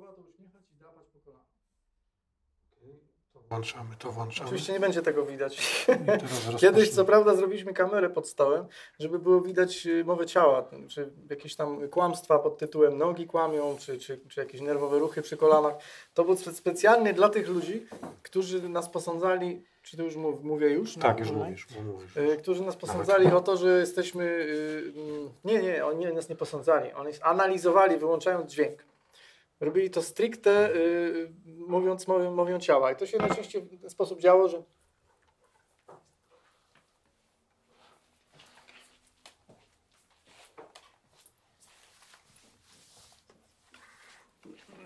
koła, to uśmiechać i drapać po kolanach. To włączamy, to włączamy. Oczywiście nie będzie tego widać. Kiedyś, co prawda, zrobiliśmy kamerę pod stołem, żeby było widać y, mowę ciała, czy jakieś tam kłamstwa pod tytułem nogi kłamią, czy, czy, czy jakieś nerwowe ruchy przy kolanach. To było spe- specjalnie dla tych ludzi, którzy nas posądzali, czy to już mów, mówię już? Tak, już No, mówisz, mówisz. y, Którzy nas posądzali o to, że jesteśmy. y, mm, Nie, nie, oni nas nie posądzali. Oni analizowali, wyłączając dźwięk. Robili to stricte y, mówiąc mowią, mowią ciała. I to się najczęściej w ten sposób działo, że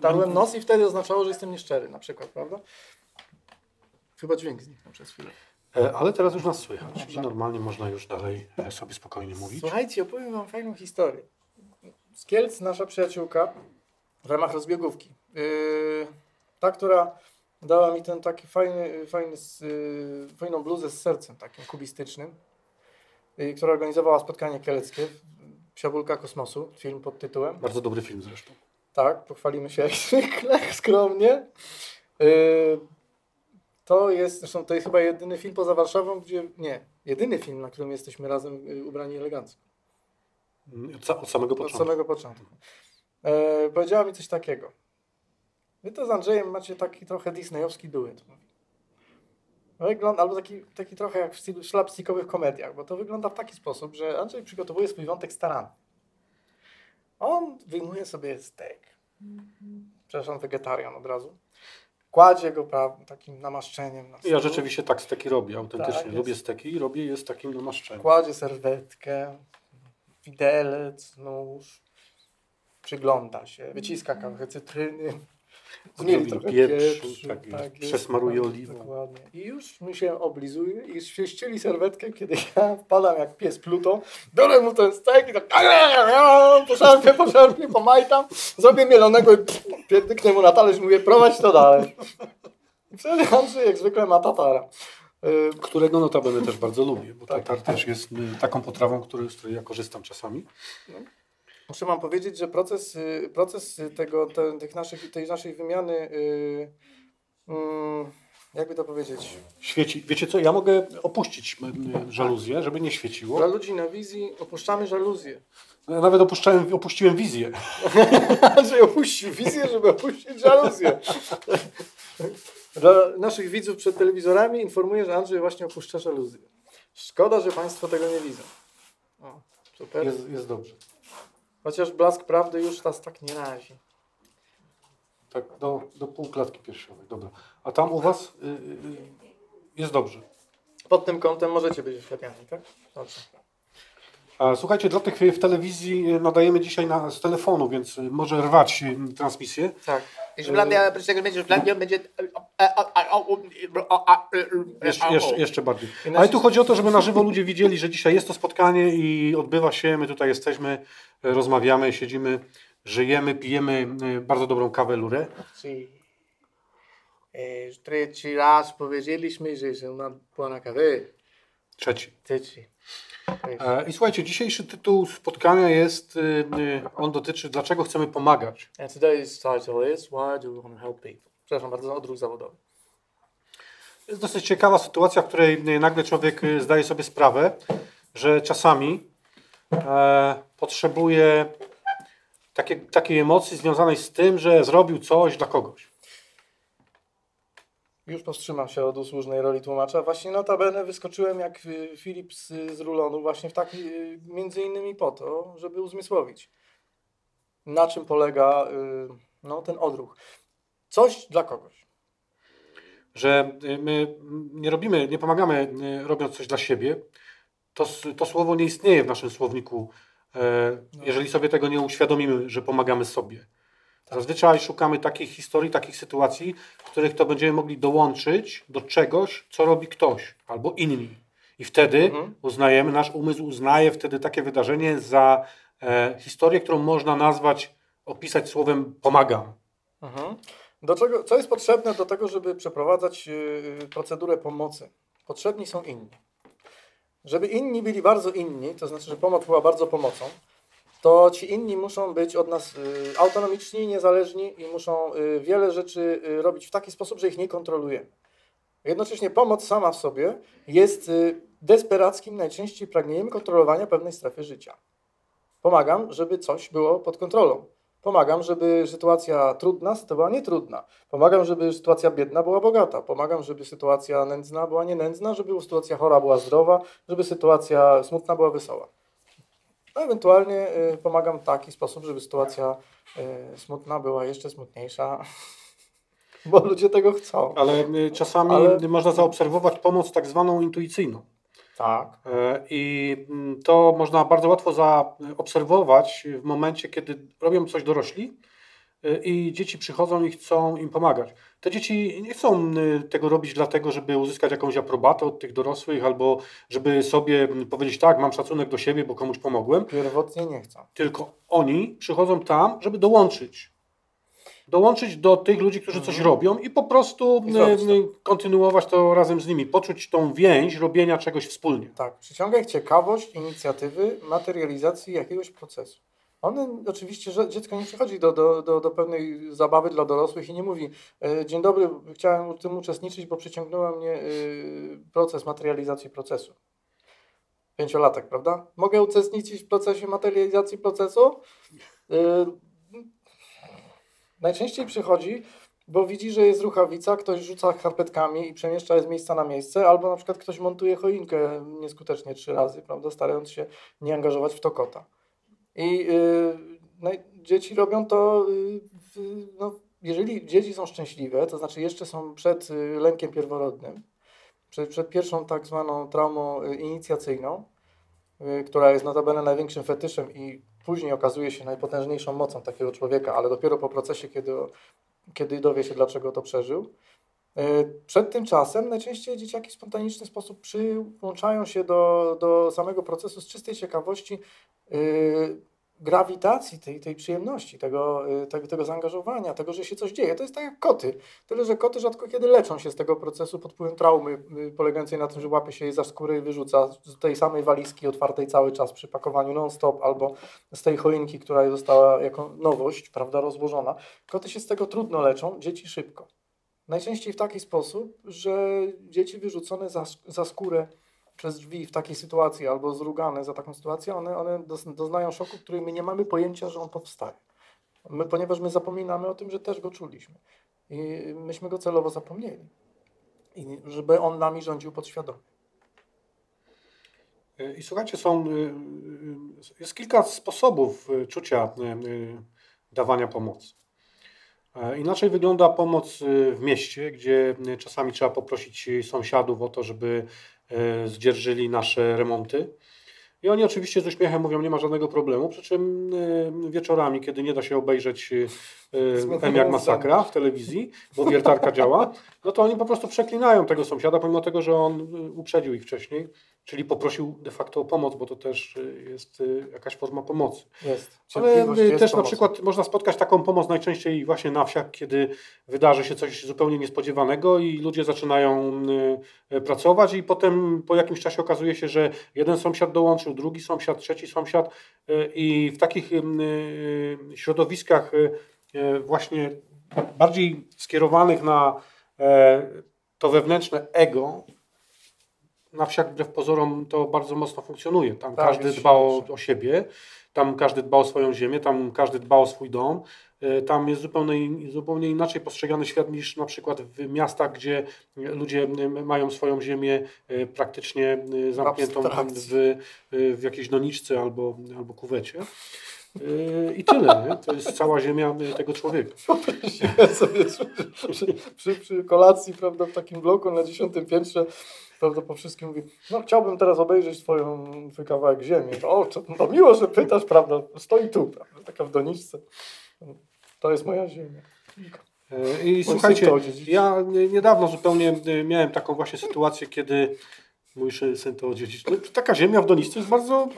Darłem nos i wtedy oznaczało, że jestem nieszczery na przykład, prawda? Chyba dźwięk zniknął przez chwilę. E, Ale teraz już nas słychać i normalnie można już dalej e, sobie spokojnie mówić. Słuchajcie, opowiem wam fajną historię. Z Kielc nasza przyjaciółka w ramach rozbiegówki. Yy, ta, która dała mi ten taki fajny, fajny, yy, fajną bluzę z sercem takim kubistycznym, yy, która organizowała spotkanie kieleckie Psiabulka Kosmosu, film pod tytułem. Bardzo dobry film zresztą. Tak, pochwalimy się jak zwykle, skromnie. To jest, zresztą to jest chyba jedyny film poza Warszawą, gdzie, nie, jedyny film, na którym jesteśmy razem ubrani elegancko. Od, sa- od samego Od początku. samego początku. E, powiedziała mi coś takiego. Wy to z Andrzejem macie taki trochę disneyowski duet. Wygląda, albo taki, taki trochę jak w stylu slapstickowych komediach, bo to wygląda w taki sposób, że Andrzej przygotowuje swój wątek starannie. On wyjmuje sobie steak. Przepraszam, wegetarian od razu. Kładzie go pra, takim namaszczeniem na Ja rzeczywiście tak steki robię, autentycznie. Tak. Lubię steki i robię je z takim namaszczeniem. Kładzie serwetkę, widelec, nóż, przygląda się, wyciska kawałek cytryny, zmieli trochę pieprzu, pieprzu, tak jest, Przesmaruje tak, oliwą. Dokładnie. I już mi się oblizuje i świeścieli serwetkę, kiedy ja wpadam jak pies Pluto, biorę mu ten stek i tak poszarpię, poszarpię, pomajtam, zrobię mielonego i pierdyknę mu na talerz i mówię, prowadź to dalej. I wtedy Andrzej jak zwykle ma tatara. Y, Którego notabene też bardzo lubię, bo Tak. tatar też jest y, taką potrawą, który, z której ja korzystam czasami. Muszę wam powiedzieć, że proces, y, proces y, tego, te, tych naszych, tej naszej wymiany, y, mm, jakby to powiedzieć, Świeci. Wiecie co, ja mogę opuścić żaluzję, żeby nie świeciło. dla ludzi na wizji opuszczamy żaluzję. Ja nawet opuszczałem, opuściłem wizję. Andrzej opuścił wizję, żeby opuścić żaluzję. Dla naszych widzów przed telewizorami informuję, że Andrzej właśnie opuszcza żaluzję. Szkoda, że Państwo tego nie widzą. O, super. Jest, jest dobrze. Chociaż blask prawdy już nas tak nie razi. Tak, do, do półklatki piersiowej. Dobra. A tam u Was y, y, y, jest dobrze. Pod tym kątem możecie być oślepiani, tak? Dobrze. Słuchajcie, dla tych w telewizji y, nadajemy dzisiaj na, z telefonu, więc y, może rwać y, transmisję. Tak. Będzie. Jeszcze, jeszcze, jeszcze bardziej. Ale tu chodzi o to, żeby na żywo ludzie widzieli, że dzisiaj jest to spotkanie i odbywa się, my tutaj jesteśmy, rozmawiamy, siedzimy, żyjemy, pijemy bardzo dobrą kawę lurę. E, trzeci raz powiedzieliśmy, że jest buona café. Trzeci. Trzeci. E, I słuchajcie, dzisiejszy tytuł spotkania jest, y, y, on dotyczy dlaczego chcemy pomagać. And today's title is Why do we want to help people? Przepraszam bardzo, odruch zawodowy. Jest dosyć ciekawa sytuacja, w której y, nagle człowiek zdaje sobie sprawę, że czasami e, potrzebuje takie, takiej emocji związanej z tym, że zrobił coś dla kogoś. Już powstrzymam się od usłużnej roli tłumacza. Właśnie notabene wyskoczyłem jak y, Filip z, z rulonu właśnie w taki, y, między innymi po to, żeby uzmysłowić, na czym polega y, no, ten odruch. Coś dla kogoś. Że y, my nie robimy, nie pomagamy y, robiąc coś dla siebie. To, to słowo nie istnieje w naszym słowniku, e, jeżeli sobie tego nie uświadomimy, że pomagamy sobie. Zazwyczaj szukamy takich historii, takich sytuacji, w których to będziemy mogli dołączyć do czegoś, co robi ktoś albo inni. I wtedy Mhm. uznajemy, nasz umysł uznaje wtedy takie wydarzenie za e, historię, którą można nazwać, opisać słowem pomagam. Mhm. Do czego, co jest potrzebne do tego, żeby przeprowadzać yy, procedurę pomocy? Potrzebni są inni. Żeby inni byli bardzo inni, to znaczy, że pomoc była bardzo pomocą, to ci inni muszą być od nas y, autonomiczni, niezależni i muszą y, wiele rzeczy y, robić w taki sposób, że ich nie kontrolujemy. Jednocześnie pomoc sama w sobie jest desperackim najczęściej pragnieniem kontrolowania pewnej strefy życia. Pomagam, żeby coś było pod kontrolą. Pomagam, żeby sytuacja trudna była nietrudna. Pomagam, żeby sytuacja biedna była bogata. Pomagam, żeby sytuacja nędzna była nienędzna, żeby sytuacja chora była zdrowa, żeby sytuacja smutna była wesoła. A ewentualnie y, pomagam w taki sposób, żeby sytuacja y, smutna była jeszcze smutniejsza, bo ludzie tego chcą. Ale y, czasami Ale- można zaobserwować pomoc tak zwaną intuicyjną. Tak. I mm, to można bardzo łatwo zaobserwować w momencie, kiedy robią coś dorośli i dzieci przychodzą i chcą im pomagać. Te dzieci nie chcą y, tego robić dlatego, żeby uzyskać jakąś aprobatę od tych dorosłych albo żeby sobie mm, powiedzieć tak, mam szacunek do siebie, bo komuś pomogłem, Pierwotnie nie chcą. tylko oni przychodzą tam, żeby dołączyć. Dołączyć do tych ludzi, którzy coś robią i po prostu Mhm. I zrobić to. y, kontynuować to razem z nimi, poczuć tą więź robienia czegoś wspólnie. Tak, przyciąga ich ciekawość inicjatywy materializacji jakiegoś procesu. One oczywiście, że dziecko nie przychodzi do, do, do, do pewnej zabawy dla dorosłych i nie mówi e, dzień dobry, chciałem w tym uczestniczyć, bo przyciągnął mnie e, proces materializacji procesu. Pięciolatek, prawda? Mogę uczestniczyć w procesie materializacji procesu? E, najczęściej przychodzi, bo widzi, że jest ruchawica, ktoś rzuca karpetkami i przemieszcza je z miejsca na miejsce, albo na przykład ktoś montuje choinkę nieskutecznie trzy razy, prawda, starając się nie angażować w to kota. I yy, no, dzieci robią to, w, no, jeżeli dzieci są szczęśliwe, to znaczy jeszcze są przed y, lękiem pierworodnym, przed, przed pierwszą tak zwaną traumą y, inicjacyjną, y, która jest notabene największym fetyszem i później okazuje się najpotężniejszą mocą takiego człowieka, ale dopiero po procesie, kiedy, kiedy dowie się, dlaczego to przeżył. Y, Przed tym czasem najczęściej dzieciaki w spontaniczny sposób przyłączają się do, do samego procesu z czystej ciekawości y, grawitacji tej, tej przyjemności, tego, y, tego, tego zaangażowania, tego, że się coś dzieje. To jest tak jak koty. Tyle, że koty rzadko kiedy leczą się z tego procesu pod wpływem traumy y, polegającej na tym, że łapie się jej za skórę i wyrzuca z tej samej walizki otwartej cały czas przy pakowaniu non-stop albo z tej choinki, która została jako nowość, prawda, rozłożona. Koty się z tego trudno leczą, dzieci szybko. Najczęściej w taki sposób, że dzieci wyrzucone za, za skórę przez drzwi w takiej sytuacji albo zrugane za taką sytuację, one, one doznają szoku, który my nie mamy pojęcia, że on powstaje. My, ponieważ my zapominamy o tym, że też go czuliśmy. I myśmy go celowo zapomnieli. I żeby on nami rządził podświadomie. Y, I słuchajcie, są, y, y, jest kilka sposobów czucia dawania pomocy. E, Inaczej wygląda pomoc y, w mieście, gdzie y, czasami trzeba poprosić sąsiadów o to, żeby y, zdzierżyli nasze remonty. I oni oczywiście z uśmiechem mówią, nie ma żadnego problemu, przy czym y, wieczorami, kiedy nie da się obejrzeć y, y, M jak masakra w telewizji, bo wiertarka działa, no to oni po prostu przeklinają tego sąsiada, pomimo tego, że on y, uprzedził ich wcześniej, czyli poprosił de facto o pomoc, bo to też y, jest y, jakaś forma pomocy. Jest. Ale y, jest też na pomocą. przykład można spotkać taką pomoc najczęściej właśnie na wsiach, kiedy wydarzy się coś zupełnie niespodziewanego i ludzie zaczynają pracować i potem po jakimś czasie okazuje się, że jeden sąsiad dołączył, drugi sąsiad, trzeci sąsiad i w takich środowiskach właśnie bardziej skierowanych na e, to wewnętrzne ego, na wsiach wbrew pozorom to bardzo mocno funkcjonuje. Tam Tak, każdy dba o, o siebie, tam każdy dba o swoją ziemię, tam każdy dba o swój dom. E, Tam jest zupełnie, zupełnie inaczej postrzegany świat niż na przykład w miastach, gdzie ludzie m, mają swoją ziemię e, praktycznie e, zamkniętą w, e, w jakiejś doniczce albo, albo kuwecie. E, I tyle. Nie? To jest cała ziemia e, tego człowieka. Ja sobie przy, przy, przy, przy kolacji, prawda, w takim bloku na dziesiątym piętrze, prawda, po wszystkim mówi, no chciałbym teraz obejrzeć twoją, twój kawałek ziemi. O, to, to miło, że pytasz, prawda, stoi tu, prawda, taka w doniczce. To jest moja ziemia. E, I słuchajcie, ja niedawno zupełnie e, miałem taką właśnie sytuację, kiedy mój syn to odziedziczył. No, Taka ziemia w doniczce jest bardzo,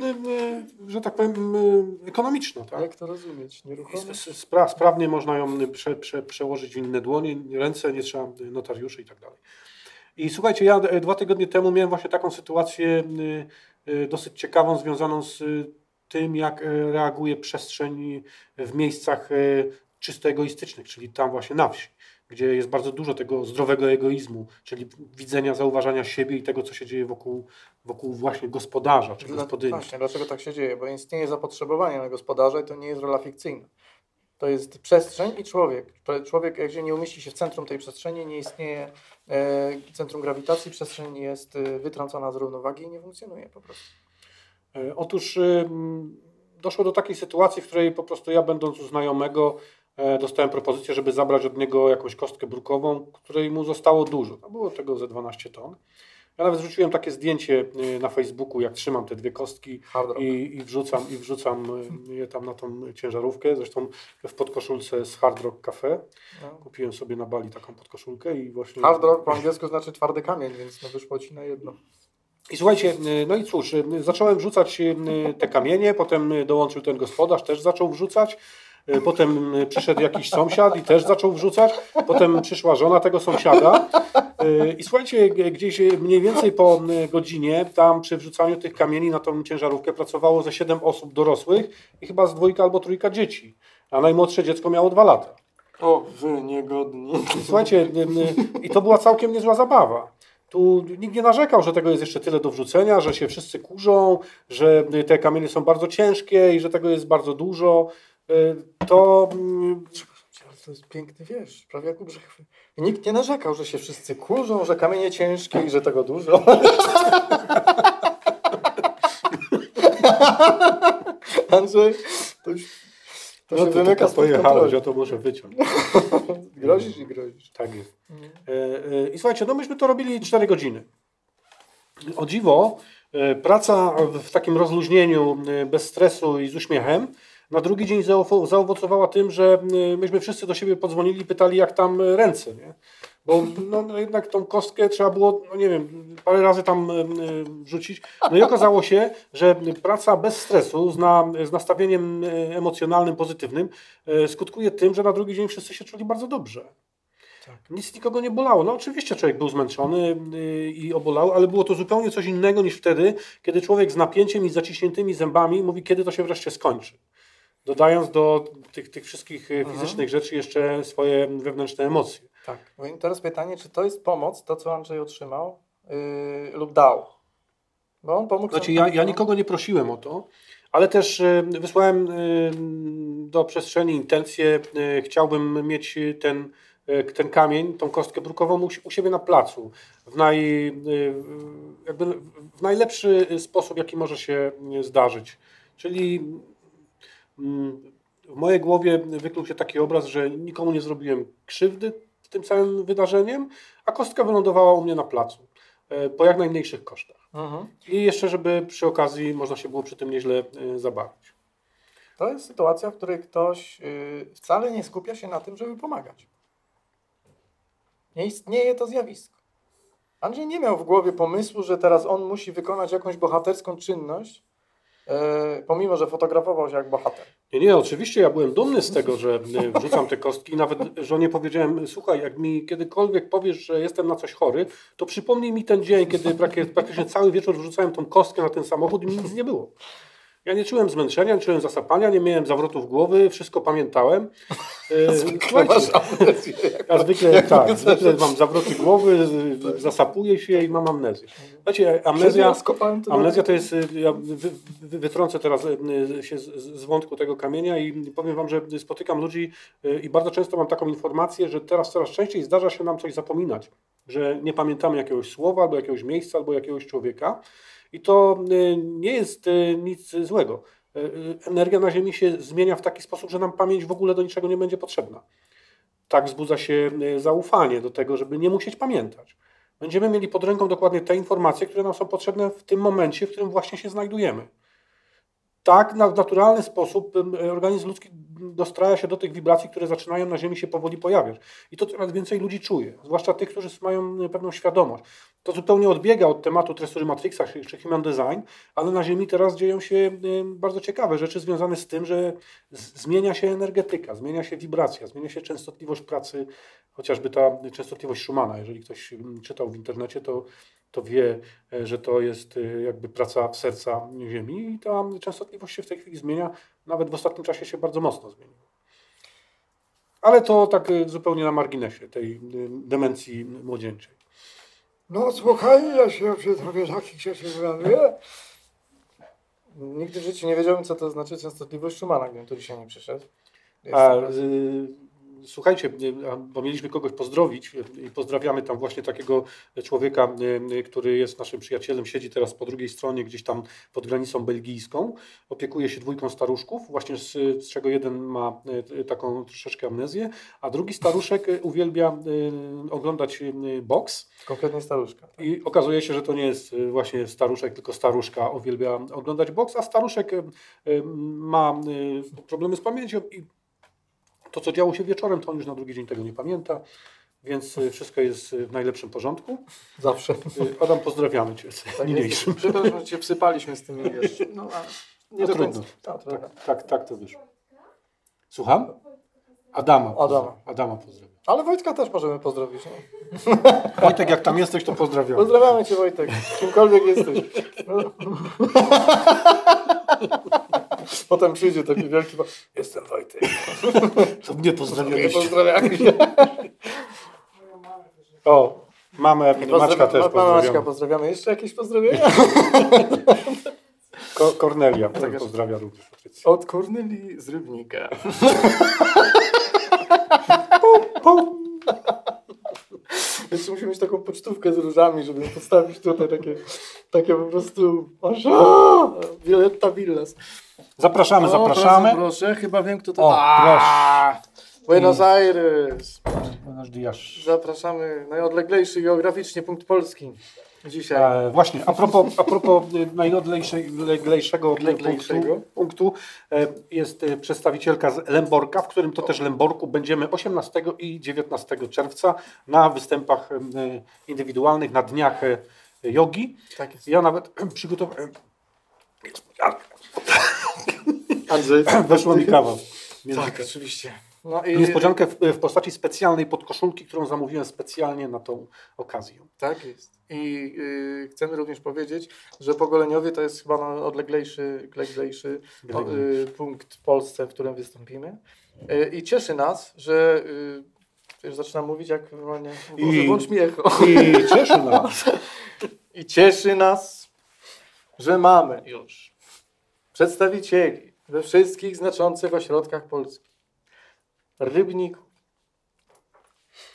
e, że tak powiem, ekonomiczna. Tak? Jak to rozumieć? Spra sprawnie można ją prze prze przełożyć w inne dłonie, ręce, nie trzeba notariuszy i tak dalej. I słuchajcie, ja e, dwa tygodnie temu miałem właśnie taką sytuację e, e, dosyć ciekawą, związaną z e, tym, jak e, reaguje przestrzeń w miejscach e, czysto egoistycznych, czyli tam właśnie na wsi, gdzie jest bardzo dużo tego zdrowego egoizmu, czyli widzenia, zauważania siebie i tego, co się dzieje wokół, wokół właśnie gospodarza czy Dla, gospodyni. właśnie, dlaczego tak się dzieje? Bo istnieje zapotrzebowanie na gospodarza i to nie jest rola fikcyjna. To jest przestrzeń i człowiek. Człowiek, jak się nie umieści się w centrum tej przestrzeni, nie istnieje centrum grawitacji, przestrzeń jest e, wytrącona z równowagi i nie funkcjonuje po prostu. E, Otóż y, m, doszło do takiej sytuacji, w której po prostu ja będąc u znajomego e, dostałem propozycję, żeby zabrać od niego jakąś kostkę brukową, której mu zostało dużo. No było tego ze 12 ton. Ja nawet wrzuciłem takie zdjęcie y, na Facebooku, jak trzymam te dwie kostki i, i wrzucam, i wrzucam y, je tam na tą ciężarówkę. Zresztą w podkoszulce z Hard Rock Cafe. No. Kupiłem sobie na Bali taką podkoszulkę i właśnie... Hard rock po angielsku znaczy twardy kamień, więc no wyszło ci na jedno. I słuchajcie, y, no i cóż, zacząłem wrzucać te kamienie, potem dołączył ten gospodarz, też zaczął wrzucać. Y, Potem y, przyszedł jakiś sąsiad i też zaczął wrzucać. Potem przyszła żona tego sąsiada. Y, I słuchajcie, gdzieś mniej więcej po godzinie tam przy wrzucaniu tych kamieni na tą ciężarówkę pracowało ze 7 osób dorosłych i chyba z dwójka albo trójka dzieci. A najmłodsze dziecko miało dwa lata. O, wy niegodni. Słuchajcie, i to była całkiem niezła zabawa. Tu nikt nie narzekał, że tego jest jeszcze tyle do wrzucenia, że się wszyscy kurzą, że te kamienie są bardzo ciężkie i że tego jest bardzo dużo. Y, To mm, To jest piękny wiersz, prawie jak u Brzechwy. Nikt nie narzekał, że się wszyscy kurzą, że kamienie ciężkie i że tego dużo. Andrzej, to już to no się to wymyka pojechałeś, ja to muszę wyciąć. Grozisz i grozisz. Tak jest. E, e, I słuchajcie, no myśmy to robili 4 godziny. O dziwo, e, praca w takim rozluźnieniu, bez stresu i z uśmiechem, na drugi dzień zaowo- zaowocowała tym, że e, myśmy wszyscy do siebie podzwonili i pytali, jak tam e, ręce. Nie? Bo no, no jednak tą kostkę trzeba było, no nie wiem, parę razy tam e, wrzucić. No i okazało się, że praca bez stresu, z, na, z nastawieniem emocjonalnym, pozytywnym, skutkuje tym, że na drugi dzień wszyscy się czuli bardzo dobrze. Nic nikogo nie bolało. No oczywiście człowiek był zmęczony i obolały, ale było to zupełnie coś innego niż wtedy, kiedy człowiek z napięciem i zaciśniętymi zębami mówi, kiedy to się wreszcie skończy. Dodając do tych, tych wszystkich yy, fizycznych rzeczy jeszcze swoje wewnętrzne emocje. Tak. No i teraz pytanie, czy to jest pomoc, to co Andrzej otrzymał yy, lub dał? Bo on pomógł Znaczy ja, ja nikogo nie prosiłem o to, ale też y, wysłałem y, do przestrzeni intencję, y, chciałbym mieć ten, ten kamień, tą kostkę brukową u, u siebie na placu, w, naj, jakby w najlepszy sposób, jaki może się zdarzyć. Czyli w mojej głowie wykluł się taki obraz, że nikomu nie zrobiłem krzywdy tym całym wydarzeniem, a kostka wylądowała u mnie na placu y, po jak najmniejszych kosztach. Mhm. I jeszcze, żeby przy okazji można się było przy tym nieźle y, zabawić. To jest sytuacja, w której ktoś yy, wcale nie skupia się na tym, żeby pomagać. Nie istnieje to zjawisko. Andrzej nie miał w głowie pomysłu, że teraz on musi wykonać jakąś bohaterską czynność, pomimo, że fotografował się jak bohater. Nie, nie, oczywiście ja byłem dumny z tego, że y, wrzucam te kostki. Nawet żonie powiedziałem, słuchaj, jak mi kiedykolwiek powiesz, że jestem na coś chory, to przypomnij mi ten dzień, kiedy praktycznie cały wieczór wrzucałem tą kostkę na ten samochód i mi nic nie było. Ja nie czułem zmęczenia, nie czułem zasapania, nie miałem zawrotów głowy, wszystko pamiętałem. Słuchajcie, Masz amnezję. Ja zwykle, tak, zwykle mam zawroty głowy, y, zasapuję się i mam amnezję. Słuchajcie, amnezja, amnezja to jest, y, ja wy, wy, wytrącę teraz y, się z, z wątku tego kamienia i powiem Wam, że spotykam ludzi i bardzo często mam taką informację, że teraz coraz częściej zdarza się nam coś zapominać, że nie pamiętamy jakiegoś słowa, albo jakiegoś miejsca, albo jakiegoś człowieka i to y, nie jest y, nic złego. Y, Energia na Ziemi się zmienia w taki sposób, że nam pamięć w ogóle do niczego nie będzie potrzebna tak wzbudza się zaufanie do tego, żeby nie musieć pamiętać. Będziemy mieli pod ręką dokładnie te informacje, które nam są potrzebne w tym momencie, w którym właśnie się znajdujemy. Tak, na w naturalny sposób organizm ludzki dostraja się do tych wibracji, które zaczynają na Ziemi się powoli pojawiać. I to coraz więcej ludzi czuje, zwłaszcza tych, którzy mają y, pewną świadomość. To zupełnie odbiega od tematu tresury Matrixa czy Human Design, ale na Ziemi teraz dzieją się bardzo ciekawe rzeczy związane z tym, że zmienia się energetyka, zmienia się wibracja, zmienia się częstotliwość pracy, chociażby ta częstotliwość Schumana. Jeżeli ktoś czytał w internecie, to to wie, e, że to jest e, jakby praca serca Ziemi i ta częstotliwość się w tej chwili zmienia. Nawet w ostatnim czasie się bardzo mocno zmieniła. Ale to tak e, zupełnie na marginesie tej demencji młodzieńczej. No słuchaj, ja się przy tobie takich rzeczy wygaduję. Nigdy w życiu nie wiedziałem, co to znaczy częstotliwość Schumana, gdybym tu dzisiaj nie przyszedł. Jest A, y, słuchajcie, bo mieliśmy kogoś pozdrowić y, i pozdrawiamy tam właśnie takiego człowieka, y, y, który jest naszym przyjacielem, siedzi teraz po drugiej stronie, gdzieś tam pod granicą belgijską, opiekuje się dwójką staruszków, właśnie z, z czego jeden ma taką troszeczkę amnezję, a drugi staruszek uwielbia oglądać boks. Konkretnie staruszka. I okazuje się, że to nie jest właśnie staruszek, tylko staruszka uwielbia oglądać boks, a staruszek ma problemy z pamięcią i to, co działo się wieczorem, to on już na drugi dzień tego nie pamięta, więc y, wszystko jest y, w najlepszym porządku. Zawsze. Y, Adam, pozdrawiamy Cię Tak niniejszym. Przepraszam, że cię wsypaliśmy z tymi wiesz. No, ale nie No do trudno. końca. No, trudno. Tak, tak, tak to wyszło. Słucham? Adama. Adama. Adama pozdrawiam. Ale Wojtka też możemy pozdrowić. Nie? Wojtek, jak tam jesteś, to pozdrawiam. Pozdrawiamy cię Wojtek, kimkolwiek jesteś. No. Potem przyjdzie taki wielki... Jestem Wojtek. To mnie Nie pozdrawialiście. pozdrawiamy. O, mamę Maćka też Mama Maćka pozdrawiam. pozdrawiamy. Jeszcze jakieś pozdrowienia? Ko Kornelia Tak pozdrawia również. Od Korneli z Rybnika. Jeszcze musimy mieć taką pocztówkę z różami, żeby postawić tutaj takie, takie po prostu... Violetta Villas. Zapraszamy, zapraszamy. Proszę, chyba wiem kto to... O, A, Buenos Aires. Nasz diasz. Zapraszamy najodleglejszy geograficznie punkt Polski. Dzisiaj. E, właśnie, a propos, a propos e, najodleglejszego Odleglejszego. punktu, punktu e, jest e, przedstawicielka z Lęborka, w którym to też Lęborku będziemy 18 i 19 czerwca na występach e, indywidualnych, na dniach e, jogi. Tak jest. Ja nawet przygotowałem, Andrzej. weszła mi kawa. Tak, oczywiście. No i Niespodziankę w, w postaci specjalnej podkoszulki, którą zamówiłem specjalnie na tą okazję. Tak jest. I y, chcemy również powiedzieć, że Pogoleniowie to jest chyba najodleglejszy odleglejszy, o, y, punkt w Polsce, w którym wystąpimy. Y, I cieszy nas, że y, już zaczynam mówić jak normalnie. I- włącz mi echo. I cieszy nas. I cieszy nas, że mamy już przedstawicieli we wszystkich znaczących ośrodkach Polski. Rybniku,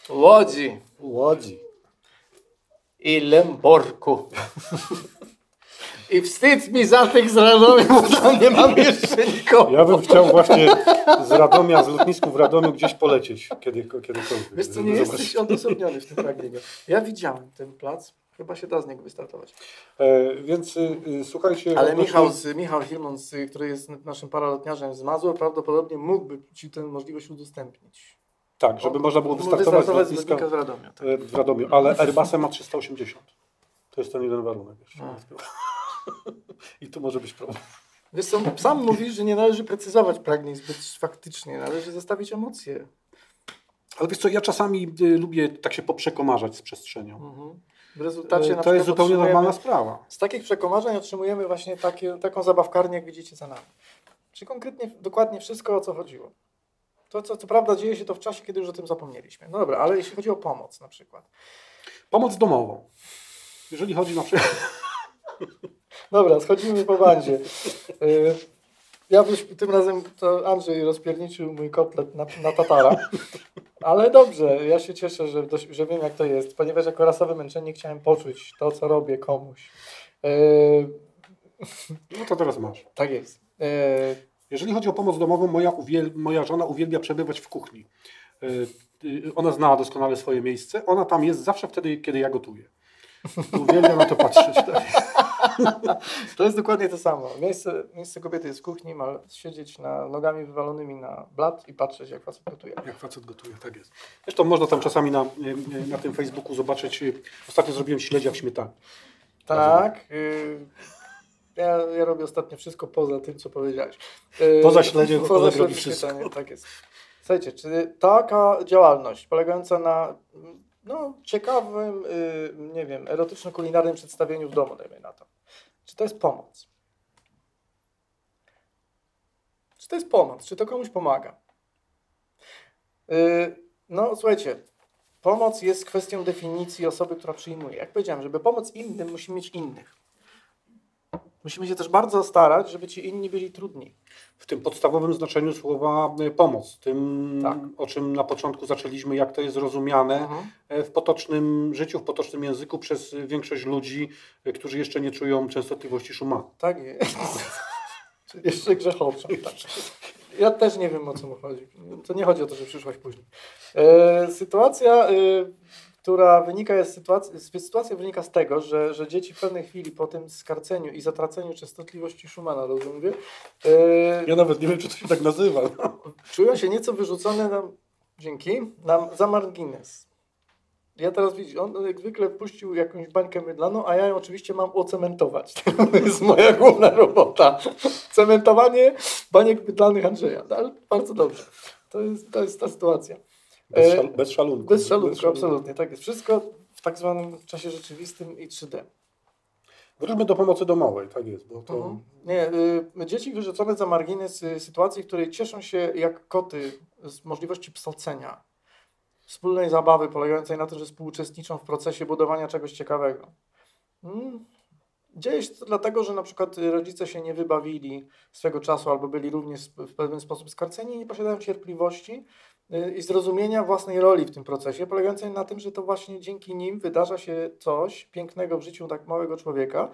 Łodzi Łodzi. i Lęborku. I wstyd mi za tych z Radomia, bo tam nie mam jeszcze nikogo. Ja bym chciał właśnie z Radomia, z lotnisku w Radomiu gdzieś polecieć kiedy, kiedykolwiek. Wiesz co, nie zobaczyć. jesteś odosobniony w tym pragnieniu. Ja widziałem ten plac, chyba się da z niego wystartować. E, więc y, y, słuchajcie... Ale odnośnie- Michał, z, Michał Hilmon, z, który jest naszym paralotniarzem z Mazur, prawdopodobnie mógłby Ci tę możliwość udostępnić. Tak, żeby można było wystartować z wystartować z lotniska z Radomia. Tak. e, w Radomiu, ale Airbusem ma 380. To jest ten jeden warunek jeszcze. I tu może być problem. Wiesz sam mówisz, że nie należy precyzować pragnień zbyt faktycznie, należy zostawić emocje. Ale wiesz co, ja czasami y, lubię tak się poprzekomarzać z przestrzenią. Mhm. W rezultacie E, na to jest zupełnie normalna sprawa. Z takich przekomarzeń otrzymujemy właśnie takie, taką zabawkarnię, jak widzicie za nami. Czy konkretnie, dokładnie wszystko, o co chodziło. To, co, co prawda dzieje się to w czasie, kiedy już o tym zapomnieliśmy. No dobra, ale jeśli chodzi o pomoc na przykład. Pomoc domową. Jeżeli chodzi na przykład... Dobra, schodzimy po bandzie. Ja byś, tym razem to Andrzej rozpierniczył mój kotlet na, na tatara. Ale dobrze, ja się cieszę, że, że wiem jak to jest, ponieważ jako rasowy męczennik chciałem poczuć to, co robię komuś. Y, No to teraz masz. tak jest. Y, Jeżeli chodzi o pomoc domową, moja, uwiel... moja żona uwielbia przebywać w kuchni. Y, y, Ona zna doskonale swoje miejsce. Ona tam jest zawsze wtedy, kiedy ja gotuję. Uwielbia na to patrzeć. Tak. To jest dokładnie to samo. Miejsce, miejsce kobiety jest w kuchni, ma siedzieć na nogami wywalonymi na blat i patrzeć, jak facet gotuje. Jak facet gotuje, tak jest. Zresztą można tam czasami na, y, na tym Facebooku zobaczyć. y, Ostatnio zrobiłem śledzia w śmietanie. Tak. y, ja, ja robię ostatnio wszystko poza tym, co powiedziałeś. Y, Poza śledziem poza śledziem wszystko. śmietanie, Tak jest. Słuchajcie, czy taka działalność polegająca na no, ciekawym, y, nie wiem, erotyczno-kulinarnym przedstawieniu w domu, dajmy na to. Czy to jest pomoc? Czy to jest pomoc? Czy to komuś pomaga? Y, no, słuchajcie, pomoc jest kwestią definicji osoby, która przyjmuje. Jak powiedziałem, żeby pomóc innym, musimy mieć innych. Musimy się też bardzo starać, żeby ci inni byli trudni. W tym podstawowym znaczeniu słowa y, pomoc, tym Tak. o czym na początku zaczęliśmy, jak to jest rozumiane e, w potocznym życiu, w potocznym języku przez większość ludzi, y, którzy jeszcze nie czują częstotliwości Schumana. Tak jest. Jeszcze grzechowcem. Tak. Ja też nie wiem o co mu chodzi. To nie chodzi o to, że przyszłaś później. E, sytuacja, e, która wynika jest sytuacja, sytuacja wynika z tego, że, że dzieci w pewnej chwili po tym skarceniu i zatraceniu częstotliwości Schumana, dobrze mówię, e, Ja nawet nie wiem, czy to się tak nazywa. czują się nieco wyrzucone nam, dzięki, nam za margines. Ja teraz widzisz, on jak zwykle puścił jakąś bańkę mydlaną, a ja ją oczywiście mam ocementować. To jest moja główna robota. Cementowanie baniek mydlanych Andrzeja. No, ale bardzo dobrze. To jest, to jest ta sytuacja. Bez, E, szal, bez szalunku. Bez szalunku, absolutnie. Tak jest. Wszystko w tak zwanym czasie rzeczywistym i 3D. Wróćmy do pomocy domowej, tak jest, bo to... Mhm. Nie, y, dzieci wyrzucone za margines y, sytuacji, w której cieszą się jak koty z możliwości psocenia, wspólnej zabawy polegającej na tym, że współuczestniczą w procesie budowania czegoś ciekawego. Mm. Dzieje się to dlatego, że na przykład rodzice się nie wybawili swego czasu albo byli również w pewien sposób skarceni i nie posiadają cierpliwości i zrozumienia własnej roli w tym procesie, polegającej na tym, że to właśnie dzięki nim wydarza się coś pięknego w życiu tak małego człowieka,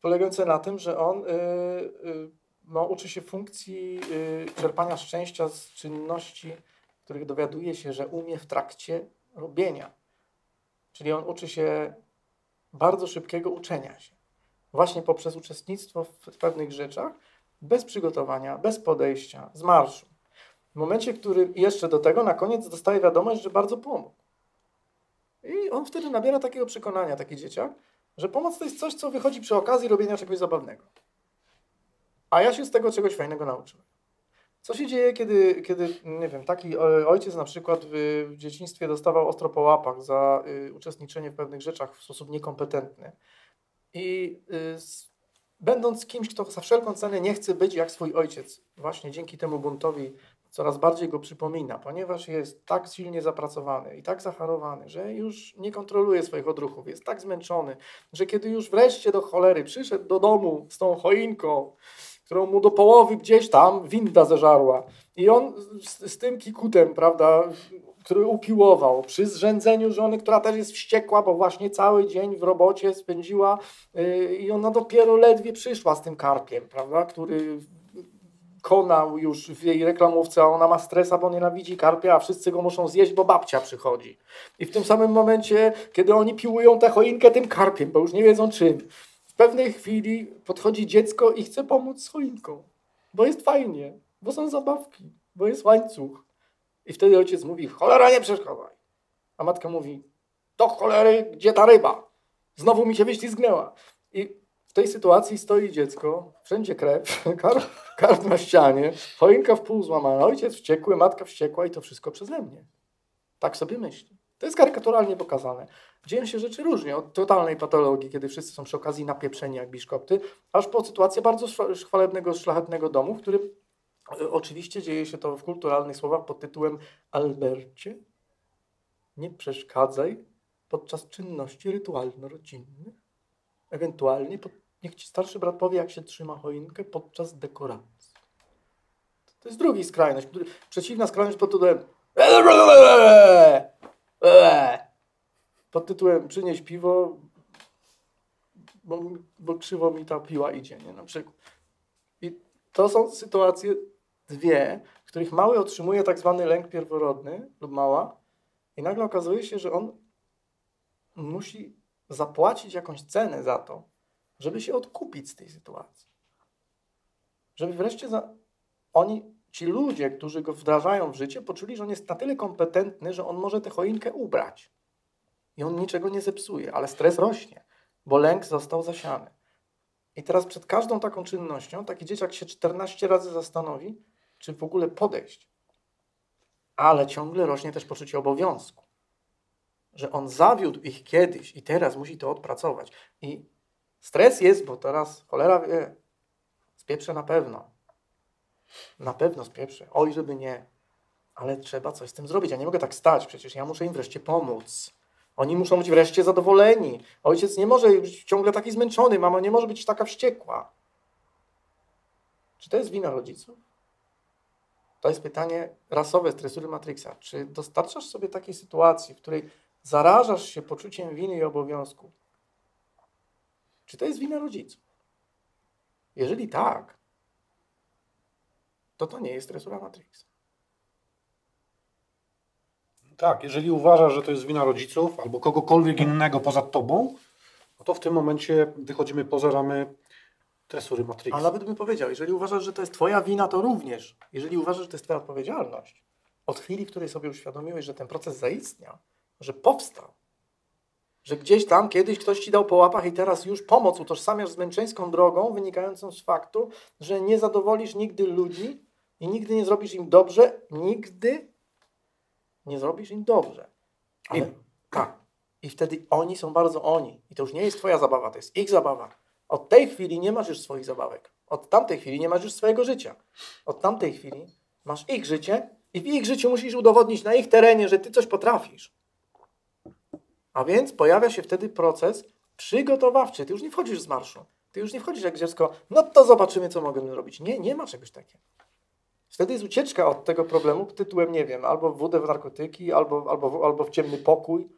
polegające na tym, że on y, y, no, uczy się funkcji y, czerpania szczęścia z czynności, których dowiaduje się, że umie w trakcie robienia. Czyli on uczy się bardzo szybkiego uczenia się. Właśnie poprzez uczestnictwo w pewnych rzeczach, bez przygotowania, bez podejścia, z marszu. W momencie, w którym jeszcze do tego na koniec dostaje wiadomość, że bardzo pomógł. I on wtedy nabiera takiego przekonania, taki dzieciak, że pomoc to jest coś, co wychodzi przy okazji robienia czegoś zabawnego. A ja się z tego czegoś fajnego nauczyłem. Co się dzieje, kiedy, kiedy nie wiem, taki e, ojciec na przykład w, w dzieciństwie dostawał ostro po łapach za y, uczestniczenie w pewnych rzeczach w sposób niekompetentny i y, s, będąc kimś, kto za wszelką cenę nie chce być jak swój ojciec, właśnie dzięki temu buntowi coraz bardziej go przypomina, ponieważ jest tak silnie zapracowany i tak zacharowany, że już nie kontroluje swoich odruchów, jest tak zmęczony, że kiedy już wreszcie do cholery przyszedł do domu z tą choinką, którą mu do połowy gdzieś tam winda zeżarła i on z, z tym kikutem, prawda, który upiłował przy zrzędzeniu żony, która też jest wściekła, bo właśnie cały dzień w robocie spędziła yy, i ona dopiero ledwie przyszła z tym karpiem, prawda, który konał już w jej reklamówce, a ona ma stresa, bo nienawidzi karpia, a wszyscy go muszą zjeść, bo babcia przychodzi. I w tym samym momencie, kiedy oni piłują tę choinkę tym karpiem, bo już nie wiedzą czym, w pewnej chwili podchodzi dziecko i chce pomóc z choinką, bo jest fajnie, bo są zabawki, bo jest łańcuch. I wtedy ojciec mówi, cholera nie przeszkadzaj. A matka mówi, do cholery, gdzie ta ryba? Znowu mi się wyślizgnęła. I tej sytuacji stoi dziecko, wszędzie krew, karp, karp na ścianie, choinka w pół złamana, ojciec wściekły, matka wściekła i to wszystko przeze mnie. Tak sobie myśli. To jest karykaturalnie pokazane. Dzieją się rzeczy różnie, od totalnej patologii, kiedy wszyscy są przy okazji napieprzeni jak biszkopty, aż po sytuację bardzo chwalebnego, szlachetnego domu, w którym e, oczywiście dzieje się to w kulturalnych słowach pod tytułem Albercie, nie przeszkadzaj podczas czynności rytualno-rodzinnych. Ewentualnie pod, niech ci starszy brat powie, jak się trzyma choinkę podczas dekoracji. To jest drugi skrajność, który, przeciwna skrajność pod tytułem pod tytułem przynieś piwo, bo, bo krzywo mi ta piła idzie, nie? Na przykład. I to są sytuacje dwie, w których mały otrzymuje tak zwany lęk pierworodny lub mała i nagle okazuje się, że on musi zapłacić jakąś cenę za to, żeby się odkupić z tej sytuacji. Żeby wreszcie za... oni, ci ludzie, którzy go wdrażają w życie, poczuli, że on jest na tyle kompetentny, że on może tę choinkę ubrać. I on niczego nie zepsuje, ale stres rośnie, bo lęk został zasiany. I teraz przed każdą taką czynnością taki dzieciak się 14 razy zastanowi, czy w ogóle podejść. Ale ciągle rośnie też poczucie obowiązku. że on zawiódł ich kiedyś i teraz musi to odpracować. I stres jest, bo teraz cholera wie, spieprze na pewno. Na pewno spieprze. Oj, żeby nie. Ale trzeba coś z tym zrobić. Ja nie mogę tak stać, przecież ja muszę im wreszcie pomóc. Oni muszą być wreszcie zadowoleni. Ojciec nie może być ciągle taki zmęczony, mama nie może być taka wściekła. Czy to jest wina rodziców? To jest pytanie rasowe stresury Matrixa. Czy dostarczasz sobie takiej sytuacji, w której zarażasz się poczuciem winy i obowiązku? Czy to jest wina rodziców? Jeżeli tak, to to nie jest stresura Matrixa. Tak, jeżeli uważasz, że to jest wina rodziców albo kogokolwiek innego poza tobą, no to w tym momencie wychodzimy poza ramy tresury Matrixa. A nawet bym powiedział, jeżeli uważasz, że to jest Twoja wina, to również. Jeżeli uważasz, że to jest Twoja odpowiedzialność, od chwili, w której sobie uświadomiłeś, że ten proces zaistniał, że powstał, że gdzieś tam kiedyś ktoś Ci dał po łapach i teraz już pomoc utożsamiasz z męczeńską drogą wynikającą z faktu, że nie zadowolisz nigdy ludzi i nigdy nie zrobisz im dobrze, nigdy nie zrobisz im dobrze. I- Ale, tak. I wtedy oni są bardzo oni. I to już nie jest Twoja zabawa, to jest ich zabawa. Od tej chwili nie masz już swoich zabawek. Od tamtej chwili nie masz już swojego życia. Od tamtej chwili masz ich życie i w ich życiu musisz udowodnić na ich terenie, że ty coś potrafisz. A więc pojawia się wtedy proces przygotowawczy. Ty już nie wchodzisz z marszu. Ty już nie wchodzisz jak dziecko, no to zobaczymy, co mogę zrobić. Nie, nie ma czegoś takiego. Wtedy jest ucieczka od tego problemu tytułem, nie wiem, albo wódę w narkotyki, albo, albo, albo w ciemny pokój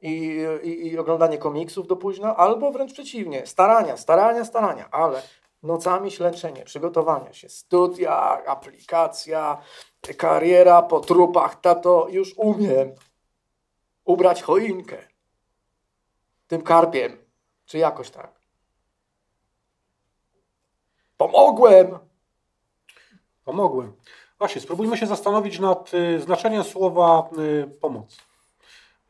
i, i, i oglądanie komiksów do późna, albo wręcz przeciwnie, starania, starania, starania, ale nocami śledzenie, przygotowania się, studia, aplikacja, kariera po trupach, tato, już umiem ubrać choinkę tym karpiem, czy jakoś tak. Pomogłem! Pomogłem. Właśnie, spróbujmy się zastanowić nad y, znaczeniem słowa y, pomoc.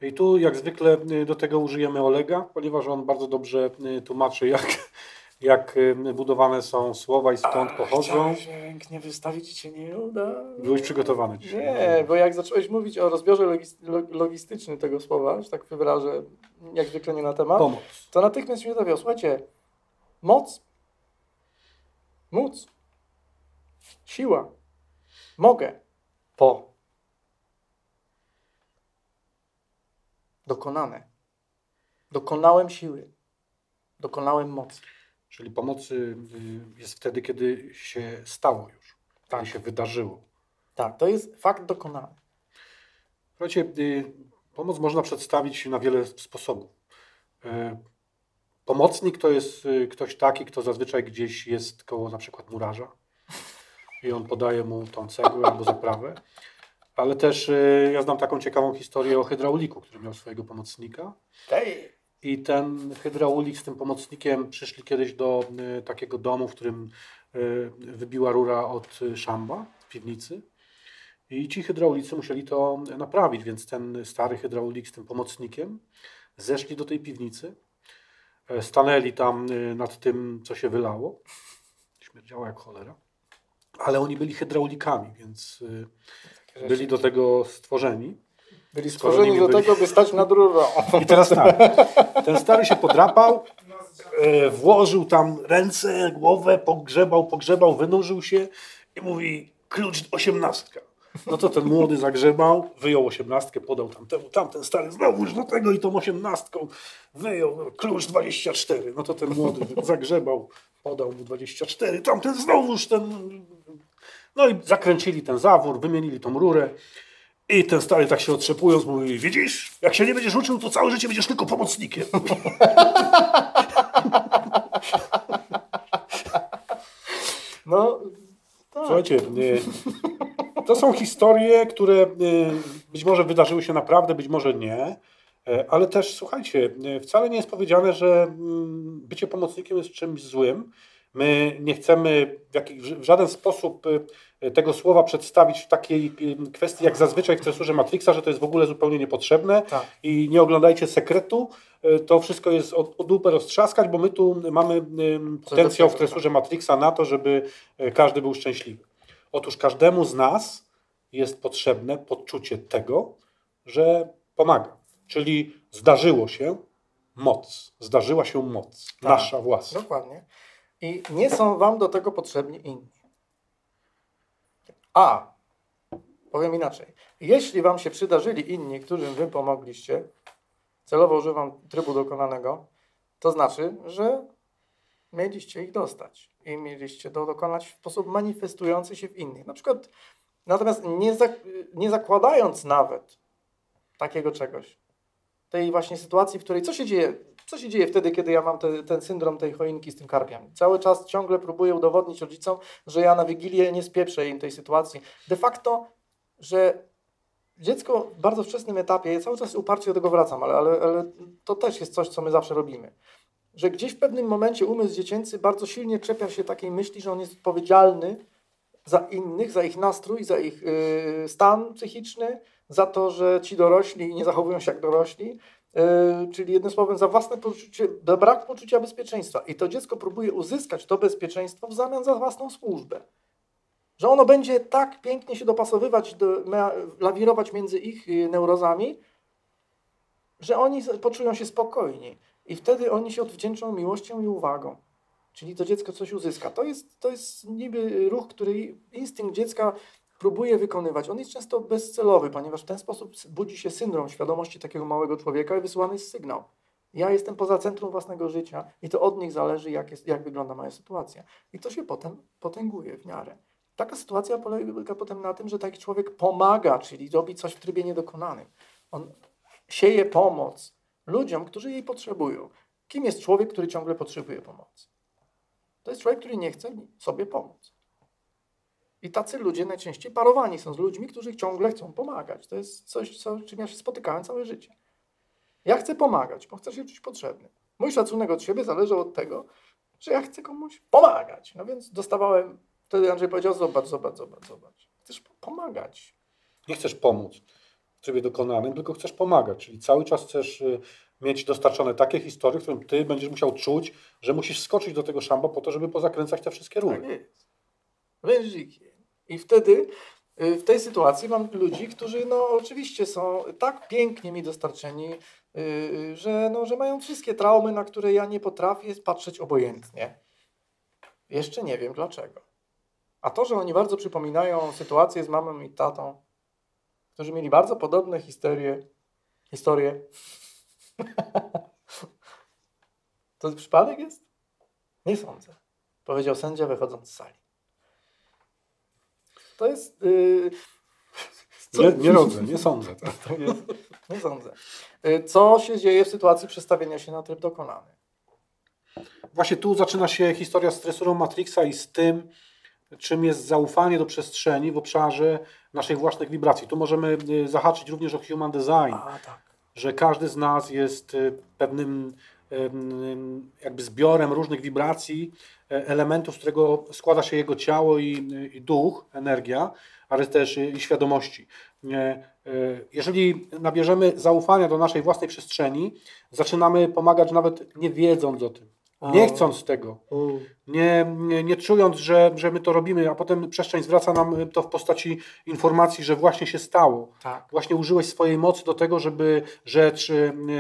I tu jak zwykle y, do tego użyjemy Olega, ponieważ on bardzo dobrze y, tłumaczy, jak, jak y, budowane są słowa i skąd pochodzą. Chciałeś mnie pięknie wystawić cię nie uda. Byłeś przygotowany dzisiaj. Nie, bo jak zacząłeś mówić o rozbiorze logis- log- logistycznym tego słowa, że tak wyrażę, jak zwykle nie na temat, Pomoc. to natychmiast mnie zawiał. Słuchajcie, moc, móc, siła, mogę, po. Dokonane. Dokonałem siły. Dokonałem mocy. Czyli pomocy jest wtedy, kiedy się stało już. Tak. Kiedy się wydarzyło. Tak, to jest fakt dokonany. Słuchajcie, y, pomoc można przedstawić na wiele sposobów. Y, Pomocnik to jest y, ktoś taki, kto zazwyczaj gdzieś jest koło na przykład murarza i on podaje mu tą cegłę albo zaprawę. Ale też y, ja znam taką ciekawą historię o hydrauliku, który miał swojego pomocnika. Tej. I ten hydraulik z tym pomocnikiem przyszli kiedyś do y, takiego domu, w którym y, wybiła rura od y, szamba w piwnicy. I ci hydraulicy musieli to naprawić, więc ten stary hydraulik z tym pomocnikiem zeszli do tej piwnicy, e, stanęli tam nad tym, co się wylało. Śmierdziało jak cholera. Ale oni byli hydraulikami, więc byli do tego stworzeni. Byli stworzeni do byli- tego, by stać nad rurą. I teraz tak, ten stary się podrapał, e, włożył tam ręce, głowę, pogrzebał, pogrzebał, wynurzył się i mówi klucz osiemnastka. No to ten młody zagrzebał, wyjął osiemnastkę, podał tamtemu, tamten stary znowuż do tego i tą osiemnastką wyjął no, klucz 24. No to ten młody zagrzebał, podał mu 24, tamten znowuż ten... No i zakręcili ten zawór, wymienili tą rurę. I ten stary tak się otrzepując mówi, widzisz, jak się nie będziesz uczył, to całe życie będziesz tylko pomocnikiem. No, tak. Słuchajcie, nie, to są historie, które e, być może wydarzyły się naprawdę, być może nie, e, ale też słuchajcie, wcale nie jest powiedziane, że mm, bycie pomocnikiem jest czymś złym. My nie chcemy w, w żaden sposób tego słowa przedstawić w takiej e, kwestii, jak zazwyczaj w tresurze Matrixa, że to jest w ogóle zupełnie niepotrzebne Tak. i nie oglądajcie sekretu. E, To wszystko jest od, od dupy roztrzaskać, bo my tu mamy potencjał w tresurze Matrixa na to, żeby każdy był szczęśliwy. Otóż każdemu z nas jest potrzebne poczucie tego, że pomaga, Czyli zdarzyło się moc. Zdarzyła się moc. Tak. Nasza własna. Dokładnie. I nie są wam do tego potrzebni inni. A, powiem inaczej. Jeśli wam się przydarzyli inni, którym wy pomogliście, celowo używam trybu dokonanego, to znaczy, że mieliście ich dostać i mieliście to dokonać w sposób manifestujący się w innych. Na przykład, natomiast nie, zak- nie zakładając nawet takiego czegoś, tej właśnie sytuacji, w której co się dzieje, co się dzieje wtedy, kiedy ja mam te, ten syndrom tej choinki z tym karpiem. Cały czas ciągle próbuję udowodnić rodzicom, że ja na Wigilię nie spieprzę im tej sytuacji. De facto, że dziecko w bardzo wczesnym etapie, ja cały czas uparcie do tego wracam, ale, ale, ale to też jest coś, co my zawsze robimy. Że gdzieś w pewnym momencie umysł dziecięcy bardzo silnie czepia się takiej myśli, że on jest odpowiedzialny za innych, za ich nastrój, za ich y, stan psychiczny, za to, że ci dorośli nie zachowują się jak dorośli, czyli jednym słowem za własne poczucie, brak poczucia bezpieczeństwa. I to dziecko próbuje uzyskać to bezpieczeństwo w zamian za własną służbę. Że ono będzie tak pięknie się dopasowywać, do, lawirować między ich y, neurozami, że oni poczują się spokojni. I wtedy oni się odwdzięczą miłością i uwagą. Czyli to dziecko coś uzyska. To jest, to jest niby ruch, który instynkt dziecka próbuje wykonywać. On jest często bezcelowy, ponieważ w ten sposób budzi się syndrom świadomości takiego małego człowieka i wysyłany jest sygnał. Ja jestem poza centrum własnego życia i to od nich zależy, jak, jest, jak wygląda moja sytuacja. I to się potem potęguje w miarę. Taka sytuacja polega potem na tym, że taki człowiek pomaga, czyli robi coś w trybie niedokonanym. On sieje pomoc ludziom, którzy jej potrzebują. Kim jest człowiek, który ciągle potrzebuje pomocy? To jest człowiek, który nie chce sobie pomóc. I tacy ludzie najczęściej parowani są z ludźmi, którzy ciągle chcą pomagać. To jest coś, co, czym ja się spotykałem całe życie. Ja chcę pomagać, bo chcę się czuć potrzebny. Mój szacunek od siebie zależał od tego, że ja chcę komuś pomagać. No więc dostawałem, wtedy Andrzej powiedział, zobacz, zobacz, zobacz, zobacz. Chcesz pomagać. Nie chcesz pomóc w trybie dokonanym, tylko chcesz pomagać. Czyli cały czas chcesz y, mieć dostarczone takie historie, w którym ty będziesz musiał czuć, że musisz skoczyć do tego szamba po to, żeby pozakręcać te wszystkie rury. Tak jest. Wężyki. I wtedy y, w tej sytuacji mam ludzi, którzy no oczywiście są tak pięknie mi dostarczeni, y, y, że, no, że mają wszystkie traumy, na które ja nie potrafię patrzeć obojętnie. Jeszcze nie wiem dlaczego. A to, że oni bardzo przypominają sytuację z mamą i tatą, którzy mieli bardzo podobne historie, historie. to przypadek jest? Nie sądzę. Powiedział sędzia wychodząc z sali. To jest. Yy, Nie, nie rodzę, nie sądzę. Tak. to jest nie sądzę. Yy, co się dzieje w sytuacji przestawienia się na tryb dokonany? Właśnie tu zaczyna się historia z stresurą Matrixa i z tym, czym jest zaufanie do przestrzeni w obszarze naszych własnych wibracji. Tu możemy y, zahaczyć również o human design, A tak. że każdy z nas jest y, pewnym ym, jakby zbiorem różnych wibracji, e, elementów, z którego składa się jego ciało i, i duch, energia, ale też i świadomości. E, e, Jeżeli nabierzemy zaufania do naszej własnej przestrzeni, zaczynamy pomagać nawet nie wiedząc o tym, nie chcąc tego, nie, nie, nie czując, że, że my to robimy, a potem przestrzeń zwraca nam to w postaci informacji, że właśnie się stało. Tak. Właśnie użyłeś swojej mocy do tego, żeby rzecz